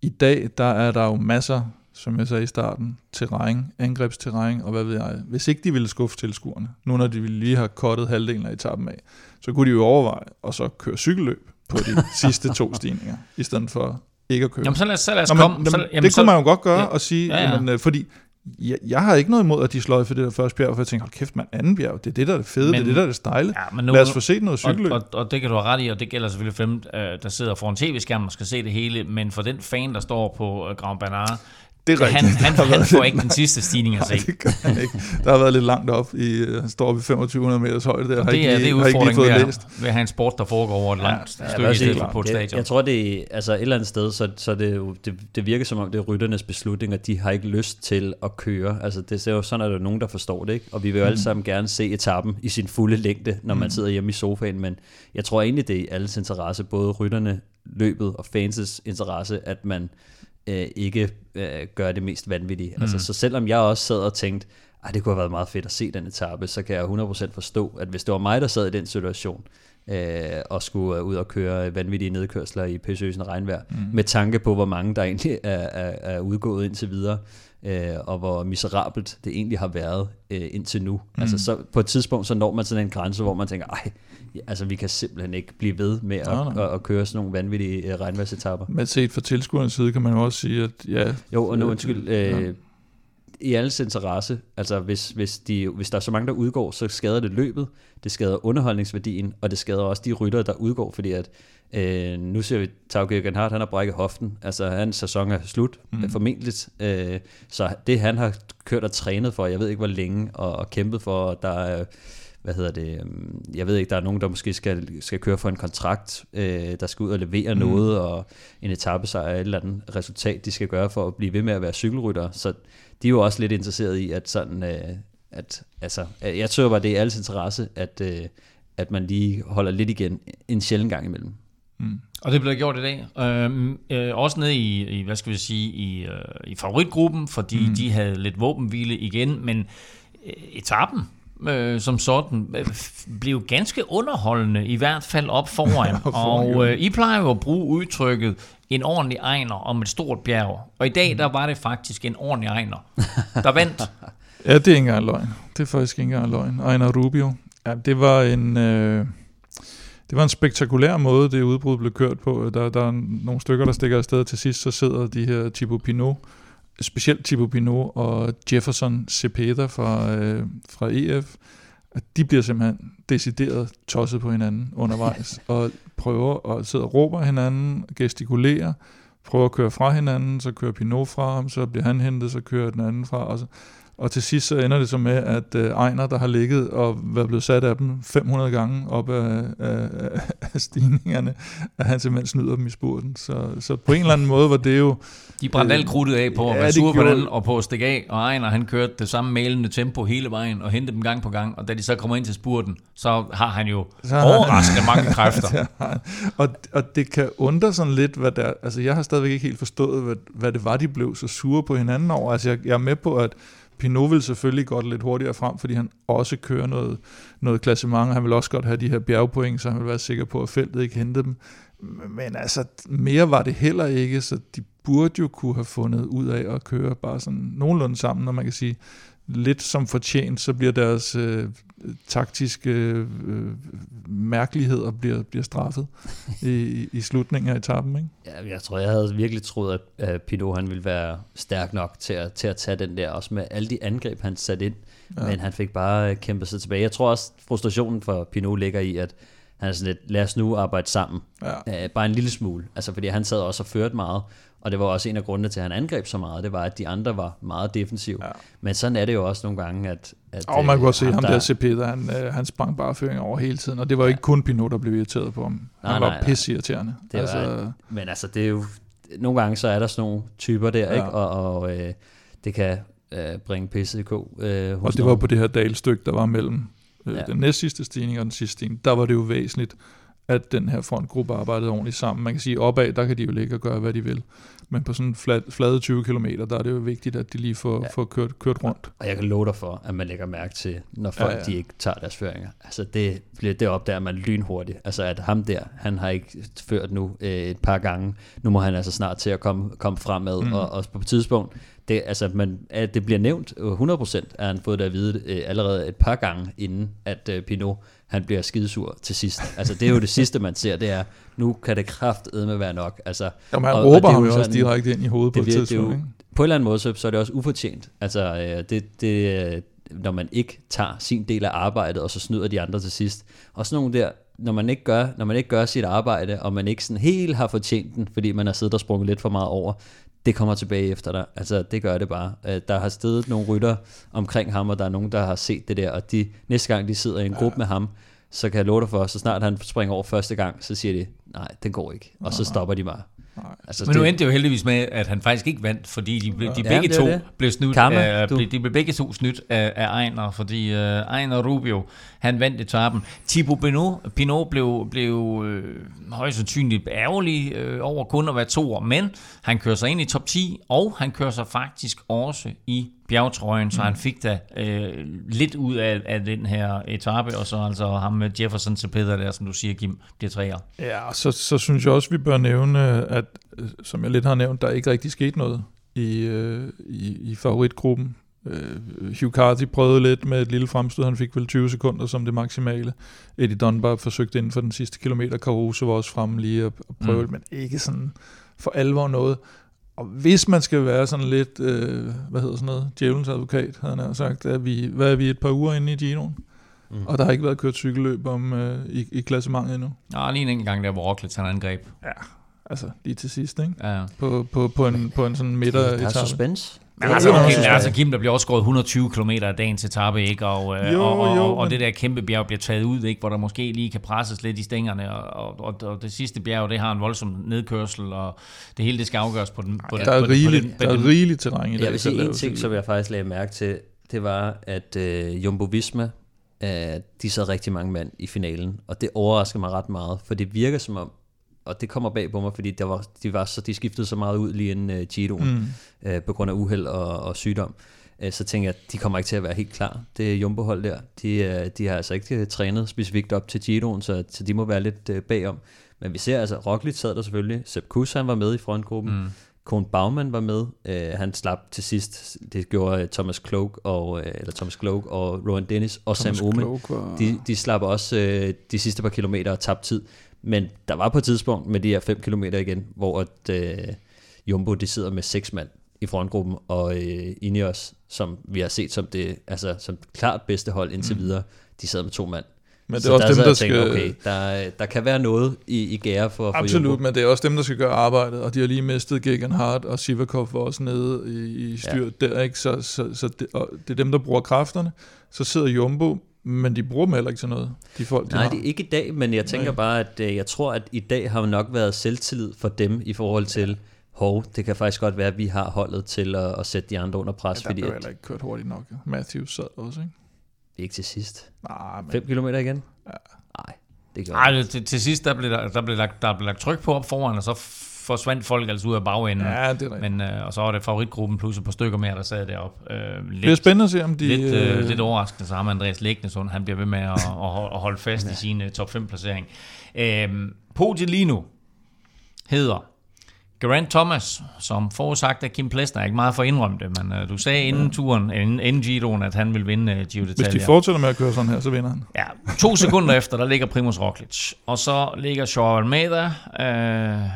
[SPEAKER 4] I dag, der er der jo masser, som jeg sagde i starten, terræn, angrebsterræn, og hvad ved jeg. Hvis ikke de ville skuffe tilskuerne, nu når de lige have kottet halvdelen af etappen af, så kunne de jo overveje at så køre cykelløb på de sidste to stigninger, i stedet for ikke at køre.
[SPEAKER 2] Jamen så lad os, så lad os Nå, komme. Men, så,
[SPEAKER 4] jamen, det så, kunne man jo godt gøre ja, og sige, ja, ja. Jamen, øh, fordi jeg, jeg har ikke noget imod, at de sløj for det der første bjerg, for jeg tænker, hold kæft mand, anden bjerg, det er det, der er det fede, men, det er det, der er det stejle. Ja, men nu, Lad os få set noget cykelløb.
[SPEAKER 2] Og, og, og, det kan du have ret i, og det gælder selvfølgelig for dem, øh, der sidder foran tv-skærmen og skal se det hele, men for den fan, der står på øh, Grand Bernard, det er rigtigt. Han, han, han får ikke den sidste stigning at se. Nej, det gør
[SPEAKER 4] han ikke. Der har været lidt langt op. I, øh, han står oppe i 2500 meters højde der.
[SPEAKER 2] Har det er, ikke, det er udfordringen ved, ved at have en sport, der foregår over et langt ja, stykke stedet på et stadion.
[SPEAKER 3] Jeg tror, det er, altså et eller andet sted, så, så det, det, det virker som om, det er rytternes beslutning, at de har ikke lyst til at køre. Altså det er jo sådan, at der er nogen, der forstår det. Ikke? Og vi vil jo mm. alle sammen gerne se etappen i sin fulde længde, når man mm. sidder hjemme i sofaen. Men jeg tror egentlig, det er i alles interesse, både rytterne, løbet og fans' interesse, at man øh, ikke øh, gøre det mest vanvittige. Altså, mm. Altså, så selvom jeg også sad og tænkte, at det kunne have været meget fedt at se den etape, så kan jeg 100% forstå, at hvis det var mig, der sad i den situation, øh, og skulle ud og køre vanvittige nedkørsler i pæsøsen regnvejr, mm. med tanke på, hvor mange der egentlig er, er, er udgået indtil videre, øh, og hvor miserabelt det egentlig har været øh, indtil nu. Mm. Altså så på et tidspunkt, så når man sådan en grænse, hvor man tænker, ej, altså vi kan simpelthen ikke blive ved med at, nej, nej. At, at køre sådan nogle vanvittige uh, regnvejrsetapper.
[SPEAKER 4] Men set fra tilskuernes side kan man jo også sige, at ja...
[SPEAKER 3] Jo, og nu undskyld, øh, ja. i alles interesse, altså hvis, hvis, de, hvis der er så mange, der udgår, så skader det løbet, det skader underholdningsværdien, og det skader også de rytter, der udgår, fordi at Øh, nu ser vi, Tau Genhardt, han har brækket hoften. Altså, hans sæson er slut, mm. formentlig. Øh, så det, han har kørt og trænet for, jeg ved ikke hvor længe, og, og kæmpet for, der er hvad hedder det, øhm, jeg ved ikke, der er nogen, der måske skal, skal køre for en kontrakt, øh, der skal ud og levere mm. noget, og en etape sig et eller andet resultat, de skal gøre for at blive ved med at være cykelrytter. Så de er jo også lidt interesseret i, at sådan, øh, at, altså, jeg tror bare, det er alles interesse, at, øh, at man lige holder lidt igen en sjældent gang imellem.
[SPEAKER 2] Mm. Og det blev gjort i dag. Øhm, øh, også nede i, i, hvad skal vi sige, i, øh, i favoritgruppen, fordi mm. de havde lidt våbenhvile igen, men øh, etappen øh, som sådan øh, blev ganske underholdende, i hvert fald op foran. og øh, I plejer jo at bruge udtrykket en ordentlig egner om et stort bjerg. Og i dag, der var det faktisk en ordentlig egner, der vandt.
[SPEAKER 4] ja, det er ikke engang løgn. Det er faktisk ikke engang løgn. Ejner Rubio. Ja, det var en... Øh det var en spektakulær måde, det udbrud blev kørt på. Der, der er nogle stykker, der stikker afsted til sidst, så sidder de her Thibaut Pinot, specielt Thibaut Pinot og Jefferson Cepeda fra, øh, fra EF, at de bliver simpelthen decideret tosset på hinanden undervejs, og prøver at sidde og råber hinanden, gestikulerer, prøver at køre fra hinanden, så kører Pinot fra ham, så bliver han hentet, så kører den anden fra, og så, og til sidst så ender det så med, at øh, Ejner, der har ligget og været blevet sat af dem 500 gange op af, af, af stigningerne, at han simpelthen snyder dem i spurten. Så, så på en eller anden måde var det jo...
[SPEAKER 2] De brændte øh, alt krudtet af på at ja, være sure på den og på at stikke af, og Ejner han kørte det samme malende tempo hele vejen og hentede dem gang på gang, og da de så kommer ind til spurten, så har han jo så overraskende han, mange kræfter.
[SPEAKER 4] og, og det kan undre sådan lidt, hvad der... Altså jeg har stadigvæk ikke helt forstået, hvad, hvad det var, de blev så sure på hinanden over. Altså jeg, jeg er med på, at Pinot vil selvfølgelig godt lidt hurtigere frem, fordi han også kører noget, noget klassement, han vil også godt have de her bjergpoint, så han vil være sikker på, at feltet ikke hente dem. Men altså, mere var det heller ikke, så de burde jo kunne have fundet ud af at køre bare sådan nogenlunde sammen, når man kan sige, lidt som fortjent, så bliver deres øh, taktiske øh, mærkeligheder bliver, bliver straffet i, i slutningen af etappen. Ikke?
[SPEAKER 3] Ja, jeg tror, jeg havde virkelig troet, at, at Pinot han ville være stærk nok til at, til at tage den der, også med alle de angreb, han satte ind, ja. men han fik bare kæmpet sig tilbage. Jeg tror også, frustrationen for Pinot ligger i, at han er sådan lidt, lad os nu arbejde sammen. Ja. Uh, bare en lille smule. Altså, fordi han sad også og førte meget, og det var også en af grundene til, at han angreb så meget, det var, at de andre var meget defensive. Ja. Men sådan er det jo også nogle gange, at... at
[SPEAKER 4] og man kan også se, ham der, der han, øh, han sprang bare føring over hele tiden, og det var ja. ikke kun Pinot, der blev irriteret på ham. Nej, han var nej, pisse irriterende.
[SPEAKER 3] Det altså, var, men altså, det er jo... Nogle gange så er der sådan nogle typer der, ja. ikke? Og, og øh, det kan øh, bringe pisse i ko.
[SPEAKER 4] Øh, og det var på det her dalstykke, der var mellem øh, ja. den næst sidste stigning og den sidste stigning. Der var det jo væsentligt, at den her frontgruppe arbejdede ordentligt sammen. Man kan sige, opad, der kan de jo ligge og gøre, hvad de vil. Men på sådan flad, flade 20 km, der er det jo vigtigt, at de lige får, ja. får kørt, kørt rundt.
[SPEAKER 3] Og jeg kan love dig for, at man lægger mærke til, når folk ja, ja. de ikke tager deres føringer. Altså det, bliver det opdager man lynhurtigt. Altså at ham der, han har ikke ført nu øh, et par gange. Nu må han altså snart til at komme, komme fremad. Mm. Og, og på et tidspunkt, det, altså, man, at det bliver nævnt 100%, at han fået det at vide øh, allerede et par gange, inden at øh, Pinot han bliver skidesur til sidst. Altså det er jo det sidste, man ser, det er, nu kan det kraftedme være nok. Altså,
[SPEAKER 4] Jamen han og, råber og ham jo også direkte ind i hovedet det, på et tidspunkt. Det jo,
[SPEAKER 3] på en eller anden måde, så, så er det også ufortjent. Altså øh, det, det, når man ikke tager sin del af arbejdet, og så snyder de andre til sidst. Og sådan nogle der, når man ikke gør, når man ikke gør sit arbejde, og man ikke sådan helt har fortjent den, fordi man har siddet og sprunget lidt for meget over, det kommer tilbage efter dig. Altså, det gør det bare. Øh, der har stedet nogle rytter omkring ham, og der er nogen, der har set det der, og de, næste gang de sidder i en gruppe ja. med ham, så kan jeg love dig for, så snart han springer over første gang, så siger de, nej, den går ikke. Og så stopper de bare.
[SPEAKER 2] Altså, Men nu det, endte det jo heldigvis med, at han faktisk ikke vandt, fordi de, de, de ja, begge to det. blev snydt Karma, af, de, de blev begge to snydt af, af Ejner, fordi uh, Ejner Rubio, han vandt etappen. Thibaut Pinot, Pinot blev, blev øh, højst sandsynligt ærgerlig øh, over kun at være to, men han kører sig ind i top 10, og han kører sig faktisk også i bjergtrøjen, så mm. han fik da øh, lidt ud af, af den her etape, og så altså ham med Jefferson til Peter der, som du siger, Kim, bliver træer.
[SPEAKER 4] Ja, så, så synes jeg også, vi bør nævne, at som jeg lidt har nævnt, der ikke rigtig sket noget i, øh, i, i favoritgruppen. Øh, Hugh Carty prøvede lidt med et lille fremstød, han fik vel 20 sekunder som det maksimale. Eddie Dunbar forsøgte inden for den sidste kilometer, Caruso var også fremme lige at, at prøve, mm. men ikke sådan for alvor noget. Og hvis man skal være sådan lidt, øh, hvad hedder sådan noget, djævelens advokat, havde han sagt, at vi, hvad er vi et par uger inde i Ginoen? Mm. Og der har ikke været kørt cykelløb om, øh, i, i klassementet endnu.
[SPEAKER 2] Ja, lige en enkelt gang der, hvor Roglic han angreb.
[SPEAKER 4] Ja, altså lige til sidst, ikke? Ja. På, på, på, en, på en sådan midter
[SPEAKER 3] etape. Der er suspense.
[SPEAKER 2] Men altså, okay, men altså Kim, der bliver også skåret 120 km af dagens etape, ikke? Og, øh, jo, og, og, jo, og, og det der kæmpe bjerg bliver taget ud, ikke? Hvor der måske lige kan presses lidt i stængerne, og, og, og det sidste bjerg, det har en voldsom nedkørsel, og det hele det skal afgøres på den. På
[SPEAKER 4] ja, den, der er rigeligt, på den, på der er rigeligt terræn i
[SPEAKER 3] det. Jeg vil sige en ting, som jeg faktisk lagde mærke til, det var, at øh, Jumbo Visma, øh, de sad rigtig mange mand i finalen, og det overrasker mig ret meget, for det virker som om, og det kommer bag på mig, fordi der var, de, var så, de skiftede så meget ud lige inden uh, Giroen, mm. uh, på grund af uheld og, og sygdom. Uh, så tænker jeg, at de kommer ikke til at være helt klar. Det Jumbo-hold der. De, uh, de har altså ikke trænet specifikt op til Giroen, så, så de må være lidt uh, bagom. Men vi ser altså, Roglic sad der selvfølgelig. Sepp Kuss, han var med i frontgruppen. Mm. Kohn Baumann var med. Uh, han slap til sidst. Det gjorde Thomas Cloak og, uh, eller Thomas Cloak og Rowan Dennis og Thomas Sam Omen. Var... De, de slap også uh, de sidste par kilometer og tabte tid. Men der var på et tidspunkt med de her 5 km igen, hvor at, uh, Jumbo de sidder med seks mand i frontgruppen, og uh, Ineos, som vi har set som det altså, som klart bedste hold indtil mm. videre, de sidder med to mand. Men det er så også der dem, der tænker, skal... Okay, der, der kan være noget i, i gære for, for
[SPEAKER 4] Absolut, Jumbo. men det er også dem, der skal gøre arbejdet, og de har lige mistet Gegenhardt, og Sivakov var også nede i, i styret ja. der, ikke? Så, så, så det, og det er dem, der bruger kræfterne. Så sidder Jumbo, men de bruger dem heller ikke til noget, de folk, de
[SPEAKER 3] Nej,
[SPEAKER 4] har.
[SPEAKER 3] det er ikke i dag, men jeg tænker Nej. bare, at øh, jeg tror, at i dag har nok været selvtillid for dem i forhold til, hov, det kan faktisk godt være, at vi har holdet til at, at sætte de andre under pres.
[SPEAKER 4] Ja, der blev heller ikke kørt hurtigt nok. Matthews sad også, ikke?
[SPEAKER 3] Ikke til sidst.
[SPEAKER 4] Nej, men...
[SPEAKER 3] 5 km igen?
[SPEAKER 4] Ja.
[SPEAKER 3] Nej, det gør
[SPEAKER 2] Nej, til, til sidst der blev der, der, blev lagt, der blev lagt tryk på op foran, og så forsvandt folk altså ud af bagenden.
[SPEAKER 4] Ja, det er rigtigt.
[SPEAKER 2] Men, øh, og så var det favoritgruppen plus et par stykker mere, der sad deroppe. Øh, lidt,
[SPEAKER 4] det er spændende at se, om de...
[SPEAKER 2] Lidt, øh, lidt overraskende, så har man Andreas Lægnesund, han bliver ved med at, at, at holde fast ja. i sin uh, top 5 placering. Øh, podiet lige nu hedder Grant Thomas, som forudsagt af Kim Plesner, er ikke meget for at indrømme det, men uh, du sagde inden turen, inden, inden Giroen, at han vil vinde uh, Giro d'Italia.
[SPEAKER 4] Hvis de fortsætter med at køre sådan her, så vinder han.
[SPEAKER 2] Ja, to sekunder efter, der ligger Primoz Roglic, og så ligger Joao Almeida, uh,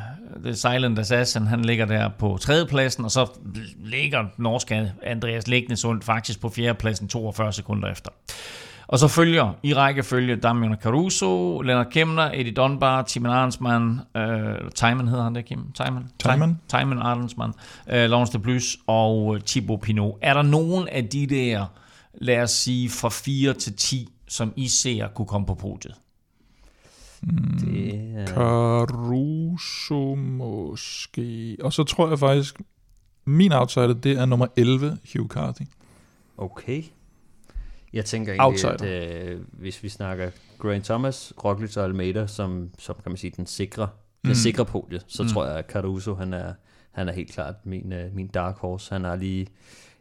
[SPEAKER 2] The Silent Assassin, han ligger der på tredjepladsen, og så ligger norske Andreas Lægnesund faktisk på fjerdepladsen 42 sekunder efter. Og så følger i rækkefølge Damian Caruso, Lennart Kemner, Eddie Dunbar, Timon Arnsmann, øh, Timon hedder han det, Kim? Timon?
[SPEAKER 4] Timon.
[SPEAKER 2] Timon Arnsmann, øh, Laurence de Blus og øh, Thibaut Pinot. Er der nogen af de der, lad os sige, fra 4 til 10, som I ser kunne komme på podiet?
[SPEAKER 4] Mm, det er... Caruso måske. Og så tror jeg faktisk, min outsider, det er nummer 11, Hugh Carthy.
[SPEAKER 3] Okay. Jeg tænker egentlig, Outsider. at øh, hvis vi snakker Grant Thomas, Roglic og Almeida, som, som kan man sige, den sikre, mm. den sikre podie, så mm. tror jeg, at Caruso, han er, han er helt klart min, uh, min dark horse. Han er lige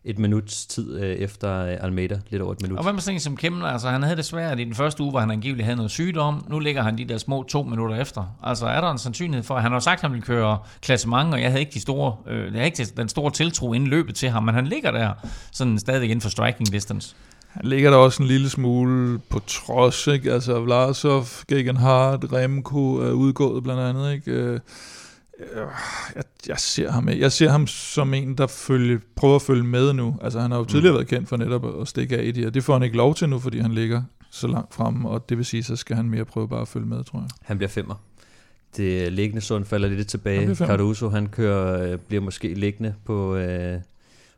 [SPEAKER 3] et minuts tid uh, efter uh, Almeida, lidt over et minut.
[SPEAKER 2] Og hvad med sådan som Kemner? Altså, han havde det svært i den første uge, hvor han angiveligt havde noget sygdom. Nu ligger han de der små to minutter efter. Altså, er der en sandsynlighed for, at han har sagt, at han vil køre klassement, og jeg havde ikke, de store, øh, jeg havde ikke den store tiltro inden løbet til ham, men han ligger der sådan stadig inden for striking distance.
[SPEAKER 4] Han ligger der også en lille smule på trods, ikke? Altså Vlasov, Gegenhardt, Remco er udgået blandt andet, ikke? Øh, jeg, jeg, ser ham, jeg ser ham som en, der følge, prøver at følge med nu. Altså han har jo tidligere mm. været kendt for netop at stikke af i det, og det får han ikke lov til nu, fordi han ligger så langt frem, og det vil sige, så skal han mere prøve bare at følge med, tror jeg.
[SPEAKER 3] Han bliver femmer. Det liggende sund falder lidt tilbage. Han Cardoso, han kører, øh, bliver måske liggende på, øh,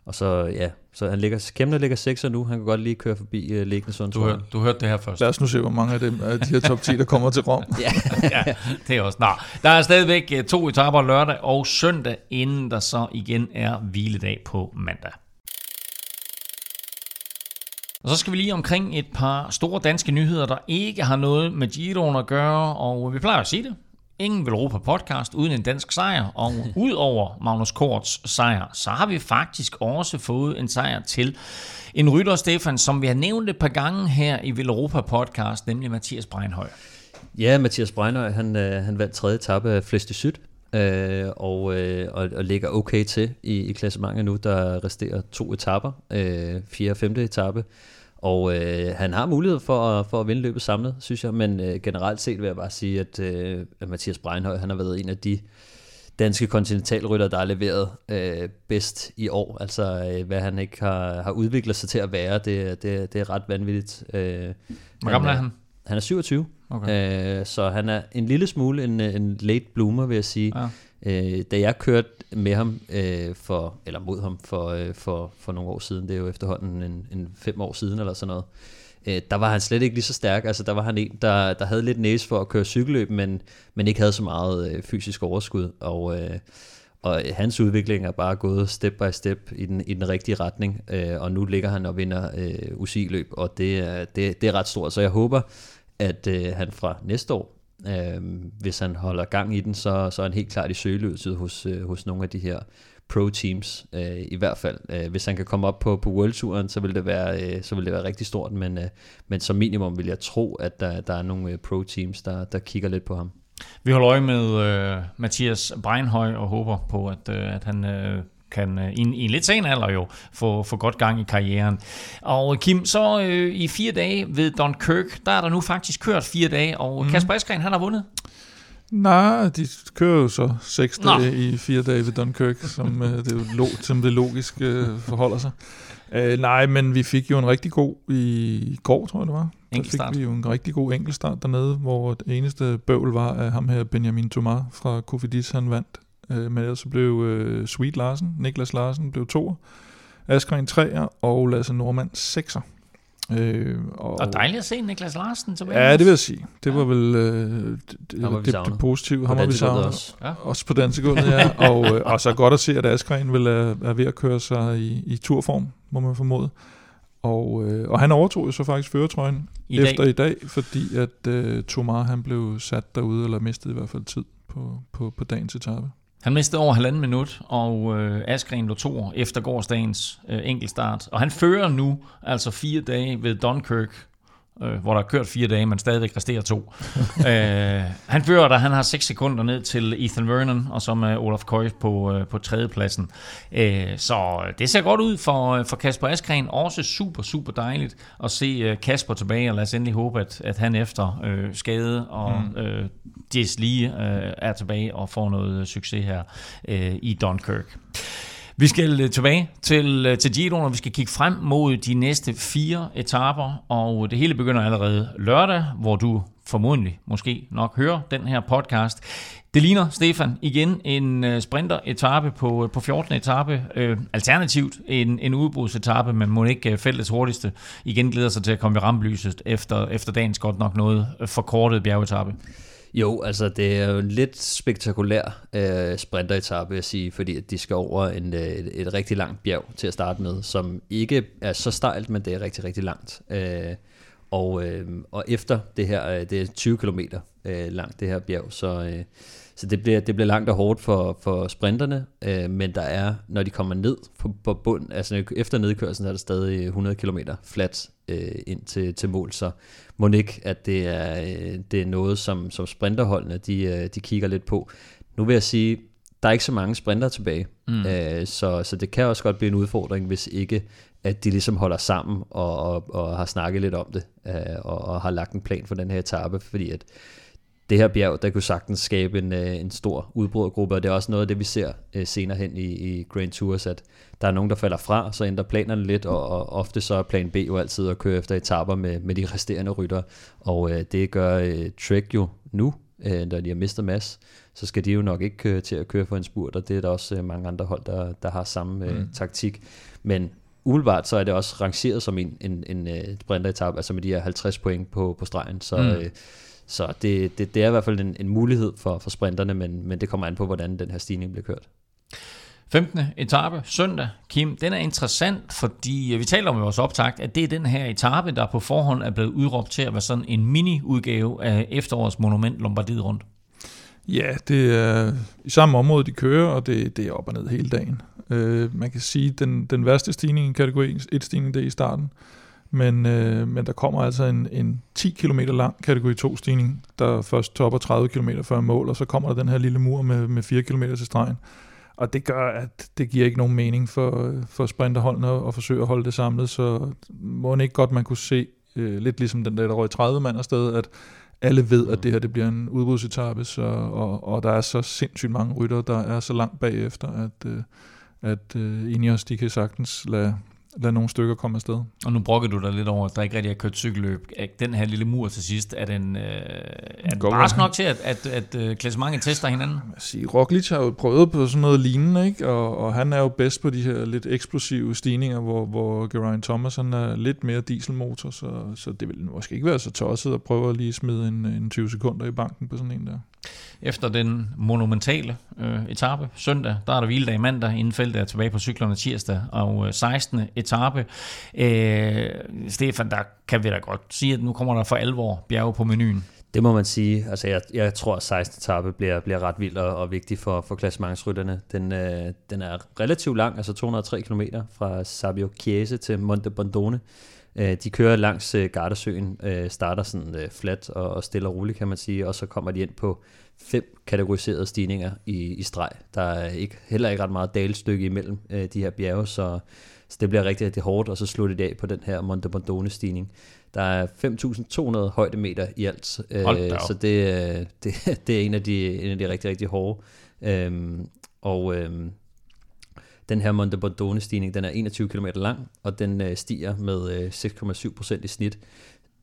[SPEAKER 3] og så, ja, så han ligger, Kemner ligger 6 nu. Han kan godt lige køre forbi uh, Liggende Sund.
[SPEAKER 2] Du, hør, du hørte det her først.
[SPEAKER 4] Lad os nu se, hvor mange af dem af de her top 10, der kommer til Rom.
[SPEAKER 2] ja. ja, det er også. Nå, der er stadigvæk uh, to etaper lørdag og søndag, inden der så igen er hviledag på mandag. Og så skal vi lige omkring et par store danske nyheder, der ikke har noget med Giroen at gøre, og vi plejer at sige det. Ingen vil på podcast uden en dansk sejr, og ud over Magnus Korts sejr, så har vi faktisk også fået en sejr til en rytter, Stefan, som vi har nævnt et par gange her i Villeuropa podcast, nemlig Mathias Breinhøj.
[SPEAKER 3] Ja, Mathias Breinhøj, han, øh, han vandt tredje etape af Fleste Syd, øh, og, øh, og, og ligger okay til i, i klassementet nu. Der resterer to etapper, øh, fjerde og femte etape. Og øh, han har mulighed for at, for at vinde løbet samlet, synes jeg. Men øh, generelt set vil jeg bare sige, at, øh, at Mathias Breinhøj han har været en af de danske kontinentalrytter, der har leveret øh, bedst i år. Altså øh, hvad han ikke har, har udviklet sig til at være, det, det, det er ret vanvittigt. Øh,
[SPEAKER 2] Hvor gammel er han?
[SPEAKER 3] Han er 27, okay. øh, så han er en lille smule en, en late bloomer, vil jeg sige. Ja. Øh, da jeg kørte med ham øh, for, eller mod ham for, øh, for, for nogle år siden, det er jo efterhånden en, en fem år siden eller sådan noget, øh, der var han slet ikke lige så stærk. Altså der var han en, der, der havde lidt næse for at køre cykelløb, men, men ikke havde så meget øh, fysisk overskud. Og, øh, og hans udvikling er bare gået step by step i den, i den rigtige retning, øh, og nu ligger han og vinder øh, UCI-løb, og det er, det, det er ret stort. Så jeg håber, at øh, han fra næste år Øh, hvis han holder gang i den, så, så er han helt klart i søgeløset hos, øh, hos nogle af de her pro-teams, øh, i hvert fald. Øh, hvis han kan komme op på, på Worldturen, så vil det være, øh, så vil det være rigtig stort, men, øh, men som minimum vil jeg tro, at der, der er nogle øh, pro-teams, der, der kigger lidt på ham.
[SPEAKER 2] Vi holder øje med øh, Mathias Breinhøj og håber på, at, øh, at han øh, kan øh, i, en, i en lidt sen alder jo få, få godt gang i karrieren. Og Kim, så øh, i fire dage ved Dunkirk, der er der nu faktisk kørt fire dage, og mm. Kasper Eskren, han har vundet.
[SPEAKER 4] Nej, de kører jo så seks Nå. dage i fire dage ved Dunkirk, som, øh, det, lo, som det logisk øh, forholder sig. Øh, nej, men vi fik jo en rigtig god i går, tror jeg det var. Der fik vi jo en rigtig god enkeltstart dernede, hvor det eneste bøvl var, at ham her Benjamin Thomas fra Kofidis, han vandt. Øh, men så blev øh, Sweet Larsen, Niklas Larsen, blev toer. Askren 3'er og Lasse Normand 6'er.
[SPEAKER 2] Øh, og, og dejligt at se Niklas Larsen tilbage.
[SPEAKER 4] Ja, det vil jeg sige. Det ja. var vel øh, det, det, det, det positive. Ham har vi savnet. Også. Ja. også på dansegulvet, ja. og, øh, og så godt at se, at Askren vil er, er ved at køre sig i, i turform, må man formode. Og, øh, og han overtog jo så faktisk føretrøjen I efter dag. i dag, fordi at øh, Tomar han blev sat derude, eller mistede i hvert fald tid på, på, på dagens etape.
[SPEAKER 2] Han mistede over halvanden minut, og øh, Askren lå to efter gårdsdagens øh, enkeltstart. Og han fører nu altså fire dage ved Dunkirk øh, hvor der er kørt fire dage, men stadigvæk resterer to. øh, han fører der, han har 6 sekunder ned til Ethan Vernon, og så med Olaf Køj på, øh, på tredjepladsen. Øh, så det ser godt ud for, for Kasper Askren. Også super, super dejligt at se øh, Kasper tilbage, og lad os endelig håbe, at, at han efter øh, skade og mm. øh, Jess lige øh, er tilbage og får noget succes her øh, i Dunkirk. Vi skal øh, tilbage til, øh, til Giro, og vi skal kigge frem mod de næste fire etaper, og det hele begynder allerede lørdag, hvor du formodentlig måske nok hører den her podcast. Det ligner, Stefan, igen en sprinteretappe sprinter-etape på, på 14. etape. Øh, alternativt en, en udbrudsetappe, men må ikke fælles hurtigste igen glæder sig til at komme i rampelyset efter, efter dagens godt nok noget forkortet bjergetappe.
[SPEAKER 3] Jo, altså det er jo en lidt spektakulær øh, sprinteretappe, vil jeg sige, fordi at de skal over en, øh, et, et rigtig langt bjerg til at starte med, som ikke er så stejlt, men det er rigtig, rigtig langt. Øh, og, øh, og efter det her, øh, det er 20 km øh, langt det her bjerg, så, øh, så det, bliver, det bliver langt og hårdt for, for sprinterne, øh, men der er, når de kommer ned på, på bund, altså efter nedkørslen er der stadig 100 km flat øh, ind til, til mål, så må ikke, at det er, øh, det er noget, som, som sprinterholdene de, øh, de kigger lidt på. Nu vil jeg sige, der er ikke så mange sprinter tilbage, mm. øh, så, så det kan også godt blive en udfordring, hvis ikke at de ligesom holder sammen og, og, og har snakket lidt om det, øh, og, og har lagt en plan for den her etape, fordi at det her bjerg, der kunne sagtens skabe en, øh, en stor udbrydergruppe, og det er også noget af det, vi ser øh, senere hen i, i Grand Tours, at der er nogen, der falder fra, så ændrer planerne lidt, og, og ofte så er plan B jo altid at køre efter etaper med, med de resterende rytter, og øh, det gør øh, Trek jo nu, øh, når de har mistet mass, så skal de jo nok ikke køre til at køre for en spurt, og det er der også øh, mange andre hold, der, der har samme øh, mm. taktik. Men umiddelbart så er det også rangeret som en, en, en, en øh, sprinteretap, altså med de her 50 point på, på stregen, så... Mm. Øh, så det, det, det er i hvert fald en, en mulighed for, for sprinterne, men, men det kommer an på, hvordan den her stigning bliver kørt.
[SPEAKER 2] 15. etape søndag, Kim, den er interessant, fordi vi taler om i vores optakt, at det er den her etape, der på forhånd er blevet udråbt til at være sådan en mini-udgave af efterårets monument Lombardiet rundt.
[SPEAKER 4] Ja, det er i samme område, de kører, og det, det er op og ned hele dagen. Uh, man kan sige, at den, den værste stigning i kategori 1 stigning, det er i starten. Men, øh, men der kommer altså en, en 10 km lang kategori 2 stigning, der først topper 30 km før mål, og så kommer der den her lille mur med, med 4 km til stregen. Og det gør, at det giver ikke nogen mening for, for sprinterholdene at forsøge at holde det samlet, så må ikke godt man kunne se, øh, lidt ligesom den der, der røg 30 mand afsted, at alle ved, at det her det bliver en udbudsetappe, så, og, og der er så sindssygt mange rytter, der er så langt bagefter, at, øh, at øh, Ineos, de kan sagtens lade, lade nogle stykker komme afsted.
[SPEAKER 2] Og nu brokker du dig lidt over, at der ikke rigtig er kørt cykelløb. Den her lille mur til sidst, er den, øh, er den barsk nok til, at, at, at, at klassementet tester hinanden?
[SPEAKER 4] Jeg siger, Roglic har jo prøvet på sådan noget lignende, ikke? Og, og han er jo bedst på de her lidt eksplosive stigninger, hvor, hvor Geraint Thomas han er lidt mere dieselmotor, så, så det vil måske ikke være så tosset at prøve at lige smide en, en 20 sekunder i banken på sådan en der.
[SPEAKER 2] Efter den monumentale øh, etape søndag, der er der hviledag mandag, inden feltet er tilbage på cyklerne tirsdag, og øh, 16. etape. Øh, Stefan, der kan vi da godt sige, at nu kommer der for alvor bjerge på menuen.
[SPEAKER 3] Det må man sige. Altså, jeg, jeg tror, at 16. etape bliver, bliver ret vild og, og vigtig for, for klassementsrytterne. Den, øh, den er relativt lang, altså 203 km fra Sabio Chiese til Monte Bondone. Øh, de kører langs øh, Gardasøen, øh, starter sådan flat og, og stille og roligt, kan man sige, og så kommer de ind på fem kategoriserede stigninger i, i streg. Der er ikke, heller ikke ret meget dalstykke imellem øh, de her bjerge, så, så det bliver rigtig, rigtig hårdt, og så slutter det af på den her Monte Bondone stigning. Der er 5.200 højdemeter i alt, øh, så det, det, det er en af de, en af de rigtig, rigtig hårde. Øhm, og øhm, den her Monte Bondone stigning, den er 21 km lang, og den øh, stiger med øh, 6,7% i snit.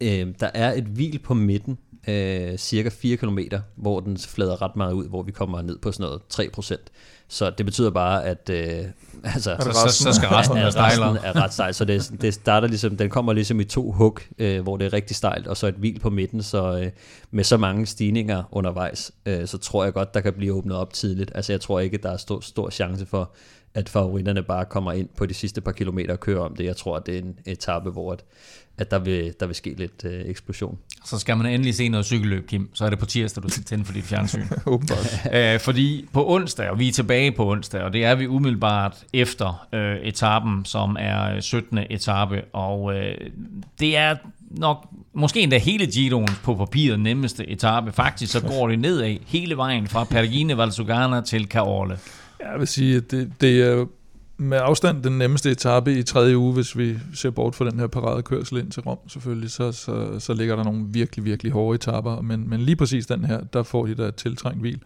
[SPEAKER 3] Øh, der er et hvil på midten, øh, cirka 4 km, hvor den flader ret meget ud, hvor vi kommer ned på sådan noget 3%. Så det betyder bare, at øh, altså,
[SPEAKER 2] så, så, så skal resten være stejlere.
[SPEAKER 3] resten er ret stejl. Så det, det starter ligesom, den kommer ligesom i to hug, øh, hvor det er rigtig stejlt, og så et hvil på midten. Så øh, med så mange stigninger undervejs, øh, så tror jeg godt, der kan blive åbnet op tidligt. Altså jeg tror ikke, der er stor, stor chance for, at favoritterne bare kommer ind på de sidste par kilometer og kører om det. Jeg tror, at det er en etape, hvor at, at der, vil, der vil ske lidt øh, eksplosion.
[SPEAKER 2] Så skal man endelig se noget cykelløb, Kim, så er det på tirsdag, du skal tænde for dit fjernsyn. Æh, fordi på onsdag, og vi er tilbage på onsdag, og det er vi umiddelbart efter øh, etappen, som er 17. etape, og øh, det er nok måske endda hele Giroen på papiret nemmeste etape. Faktisk så går det nedad hele vejen fra Pergine Valsugana til Caorle.
[SPEAKER 4] Jeg vil sige, at det, det er med afstand den nemmeste etape i tredje uge, hvis vi ser bort fra den her paradekørsel ind til Rom selvfølgelig, så, så, så ligger der nogle virkelig, virkelig hårde etaper, men, men lige præcis den her, der får de da tiltrængt hvil.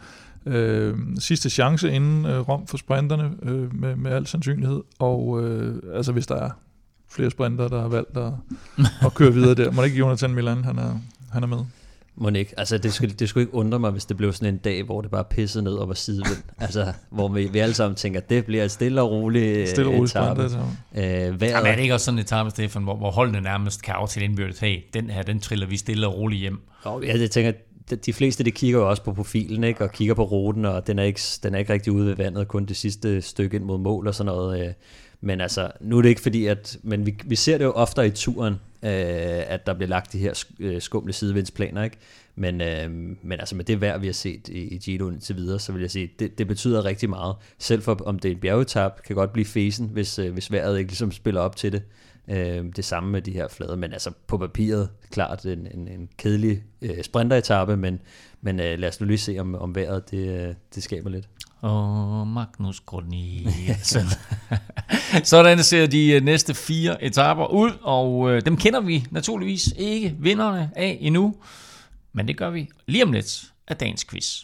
[SPEAKER 4] Øh, sidste chance inden øh, Rom for sprinterne, øh, med, med al sandsynlighed, og øh, altså hvis der er flere sprinter, der har valgt at, at køre videre der, må ikke Jonathan Milan, han er, han er med.
[SPEAKER 3] Må ikke. Altså, det skulle, det skulle ikke undre mig, hvis det blev sådan en dag, hvor det bare pissede ned og var sidevind. altså, hvor vi, vi alle sammen tænker, at det bliver stille og roligt
[SPEAKER 4] Stille og roligt
[SPEAKER 3] etape.
[SPEAKER 4] sprint,
[SPEAKER 3] Øh,
[SPEAKER 2] Jamen er det ikke også sådan en etape, Stefan, hvor, hvor holdene nærmest kan aftale indbyrdes, hey, den her, den triller vi stille og roligt hjem.
[SPEAKER 3] Og jeg, jeg tænker, de- de fleste de kigger jo også på profilen, ikke? og kigger på ruten, og den er, ikke, den er ikke rigtig ude ved vandet, kun det sidste stykke ind mod mål og sådan noget. øh. Men altså, nu er det ikke fordi, at men vi, vi ser det jo oftere i turen, øh, at der bliver lagt de her øh, skumle sidevindsplaner, ikke? Men, øh, men altså med det vejr, vi har set i, i Giro indtil videre, så vil jeg sige, det, det betyder rigtig meget. Selv for om det er en bjergetap, kan godt blive fesen, hvis, øh, hvis vejret ikke ligesom spiller op til det. Øh, det samme med de her flade, men altså på papiret, klart en, en, en kedelig øh, sprinteretappe, men, men øh, lad os nu lige se, om, om vejret det, øh, det skaber lidt.
[SPEAKER 2] Og Magnus Grunnielsen. Sådan ser de øh, næste fire etaper ud, og øh, dem kender vi naturligvis ikke vinderne af endnu. Men det gør vi lige om lidt af dagens quiz.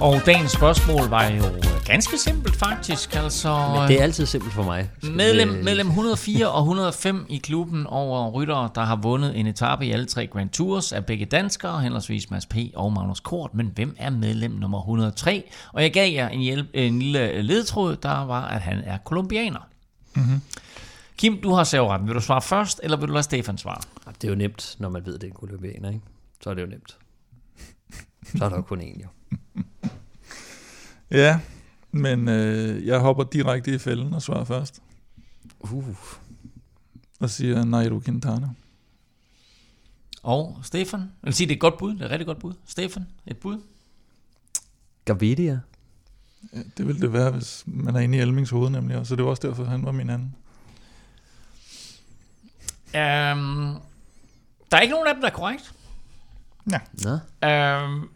[SPEAKER 2] Og dagens spørgsmål var jo ganske simpelt faktisk. Altså,
[SPEAKER 3] Men det er altid simpelt for mig.
[SPEAKER 2] Medlem, mellem 104 og 105 i klubben over ryttere, der har vundet en etape i alle tre Grand Tours, er begge danskere, henholdsvis Mads P. og Magnus Kort. Men hvem er medlem nummer 103? Og jeg gav jer en, hjælp, en lille ledtråd, der var, at han er kolumbianer. Mm-hmm. Kim, du har serveretten. Vil du svare først, eller vil du lade Stefan svare?
[SPEAKER 3] Det er jo nemt, når man ved, det er en kolumbianer, ikke? Så er det jo nemt. Så er der jo kun én, jo.
[SPEAKER 4] Ja, men øh, jeg hopper direkte i fælden og svarer først.
[SPEAKER 3] Uh.
[SPEAKER 4] Og siger Nairo Quintana.
[SPEAKER 2] Og Stefan? Jeg vil sige, det er et godt bud. Det er et rigtig godt bud. Stefan, et bud?
[SPEAKER 3] Gavidia.
[SPEAKER 4] Ja, det ville det være, hvis man er inde i Elmings hoved nemlig, og så det var også derfor, han var min anden.
[SPEAKER 2] Um, der er ikke nogen af dem, der er korrekt.
[SPEAKER 3] Nå,
[SPEAKER 2] Øhm,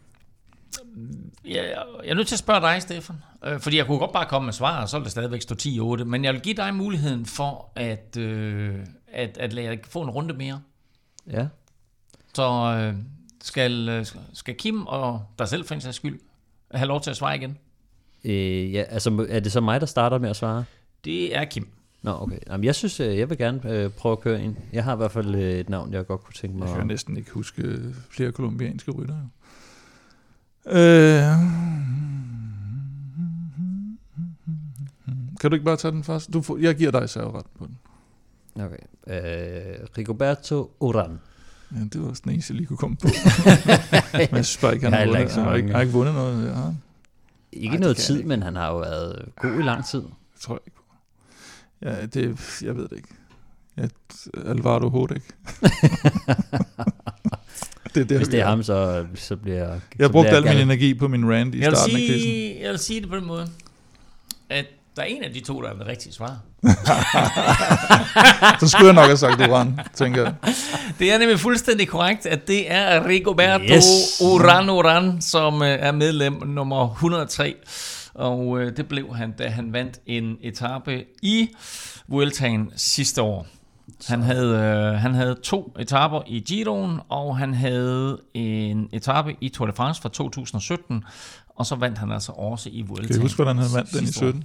[SPEAKER 2] jeg, jeg er nødt til at spørge dig, Stefan. Øh, fordi jeg kunne godt bare komme med svar, og så vil det stadigvæk stå 10-8. Men jeg vil give dig muligheden for at, øh, at, at lade jer få en runde mere.
[SPEAKER 3] ja.
[SPEAKER 2] Så øh, skal, øh, skal Kim og dig selv for en sags skyld have lov til at svare igen?
[SPEAKER 3] Øh, ja, altså er det så mig, der starter med at svare?
[SPEAKER 2] Det er Kim.
[SPEAKER 3] Nå, okay. Jamen, jeg synes, øh, jeg vil gerne øh, prøve at køre en. Jeg har i hvert fald øh, et navn, jeg godt kunne tænke mig.
[SPEAKER 4] Jeg kan næsten ikke huske flere kolumbianske ryttere. Øh, kan du ikke bare tage den først? Du får, jeg giver dig serveret på den.
[SPEAKER 3] Okay. Øh, Rigoberto Oran.
[SPEAKER 4] Ja, det var sådan en, jeg lige kunne komme på. Men jeg synes bare ikke, han
[SPEAKER 3] Jeg
[SPEAKER 4] har vundet.
[SPEAKER 3] ikke så
[SPEAKER 4] har ikke, har ikke vundet noget. Ja, det
[SPEAKER 3] Ikke
[SPEAKER 4] Ej, det
[SPEAKER 3] noget tid,
[SPEAKER 4] jeg ikke.
[SPEAKER 3] men han har jo været god i lang tid.
[SPEAKER 4] tror jeg ikke på. Ja, det, jeg ved det ikke. Ja, Alvaro Hodek. det er det,
[SPEAKER 3] Hvis det er ham, så, så bliver jeg...
[SPEAKER 4] Jeg brugte al min energi på min rand i
[SPEAKER 2] Jeg vil,
[SPEAKER 4] starten af quizzen.
[SPEAKER 2] sige, jeg vil sige det på den måde, at Der er en af de to, der er det rigtige svar.
[SPEAKER 4] så skulle jeg nok have sagt Uran, tænker jeg.
[SPEAKER 2] Det er nemlig fuldstændig korrekt, at det er Rigoberto yes. Uran Uran, som øh, er medlem nummer 103. Og øh, det blev han, da han vandt en etape i Vueltaen sidste år. Han havde, øh, han havde to etaper i Giroen, og han havde en etape i Tour de France fra 2017, og så vandt han altså også i Vueltaen.
[SPEAKER 4] Kan du huske, hvordan han vandt den i 17?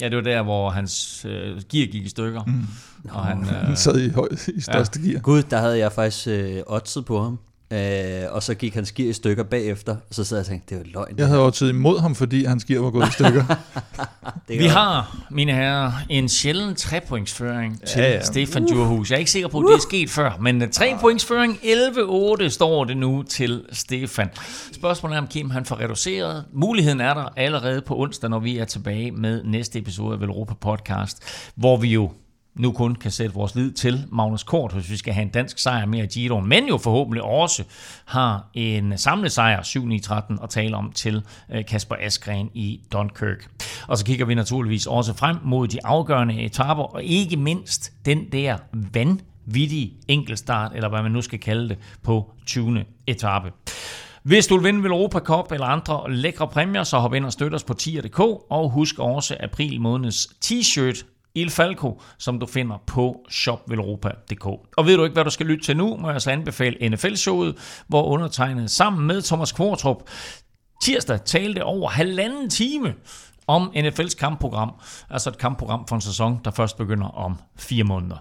[SPEAKER 2] Ja, det var der, hvor hans øh, gear gik i stykker. Mm.
[SPEAKER 4] Og han, øh, han sad i, høj, i største ja. gear.
[SPEAKER 3] Gud, der havde jeg faktisk øh, oddset på ham. Øh, og så gik hans gear i stykker bagefter, og så sad jeg og tænkte, det var løgn.
[SPEAKER 4] Jeg havde også imod ham, fordi hans gear var gået i stykker.
[SPEAKER 2] Vi har, mine herrer, en sjælden trepointsføring til ja, ja. Stefan Djurhus. Jeg er ikke sikker på, at det er sket før, men trepointsføring 11-8 står det nu til Stefan. Spørgsmålet er, om Kim han får reduceret. Muligheden er der allerede på onsdag, når vi er tilbage med næste episode af Velropa Podcast, hvor vi jo nu kun kan sætte vores lid til Magnus Kort, hvis vi skal have en dansk sejr mere i Giro, men jo forhåbentlig også har en samlet sejr 7-9-13 at tale om til øh, Kasper Askren i Dunkirk. Og så kigger vi naturligvis også frem mod de afgørende etaper, og ikke mindst den der vanvittige enkeltstart, eller hvad man nu skal kalde det, på 20. etape. Hvis du vil vinde Europa Cup eller andre lækre præmier, så hop ind og støt os på tier.dk, og husk også april måneds t-shirt Il Falco, som du finder på shopvelropa.dk. Og ved du ikke, hvad du skal lytte til nu, må jeg så anbefale NFL-showet, hvor undertegnet sammen med Thomas Kvartrup tirsdag talte over halvanden time om NFL's kampprogram, altså et kampprogram for en sæson, der først begynder om fire måneder.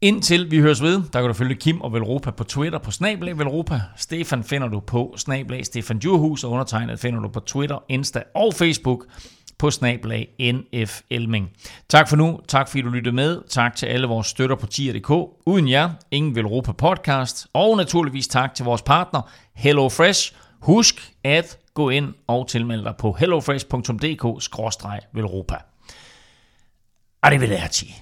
[SPEAKER 2] Indtil vi høres ved, der kan du følge Kim og Velropa på Twitter på Snablag Velropa. Stefan finder du på Snablag Stefan Djurhus, og undertegnet finder du på Twitter, Insta og Facebook på snablag NF Elming. Tak for nu. Tak fordi du lyttede med. Tak til alle vores støtter på tier.dk. Uden jer, ingen vil Europa podcast. Og naturligvis tak til vores partner HelloFresh. Husk at gå ind og tilmelde dig på hellofresh.dk-velropa. Arrivederci.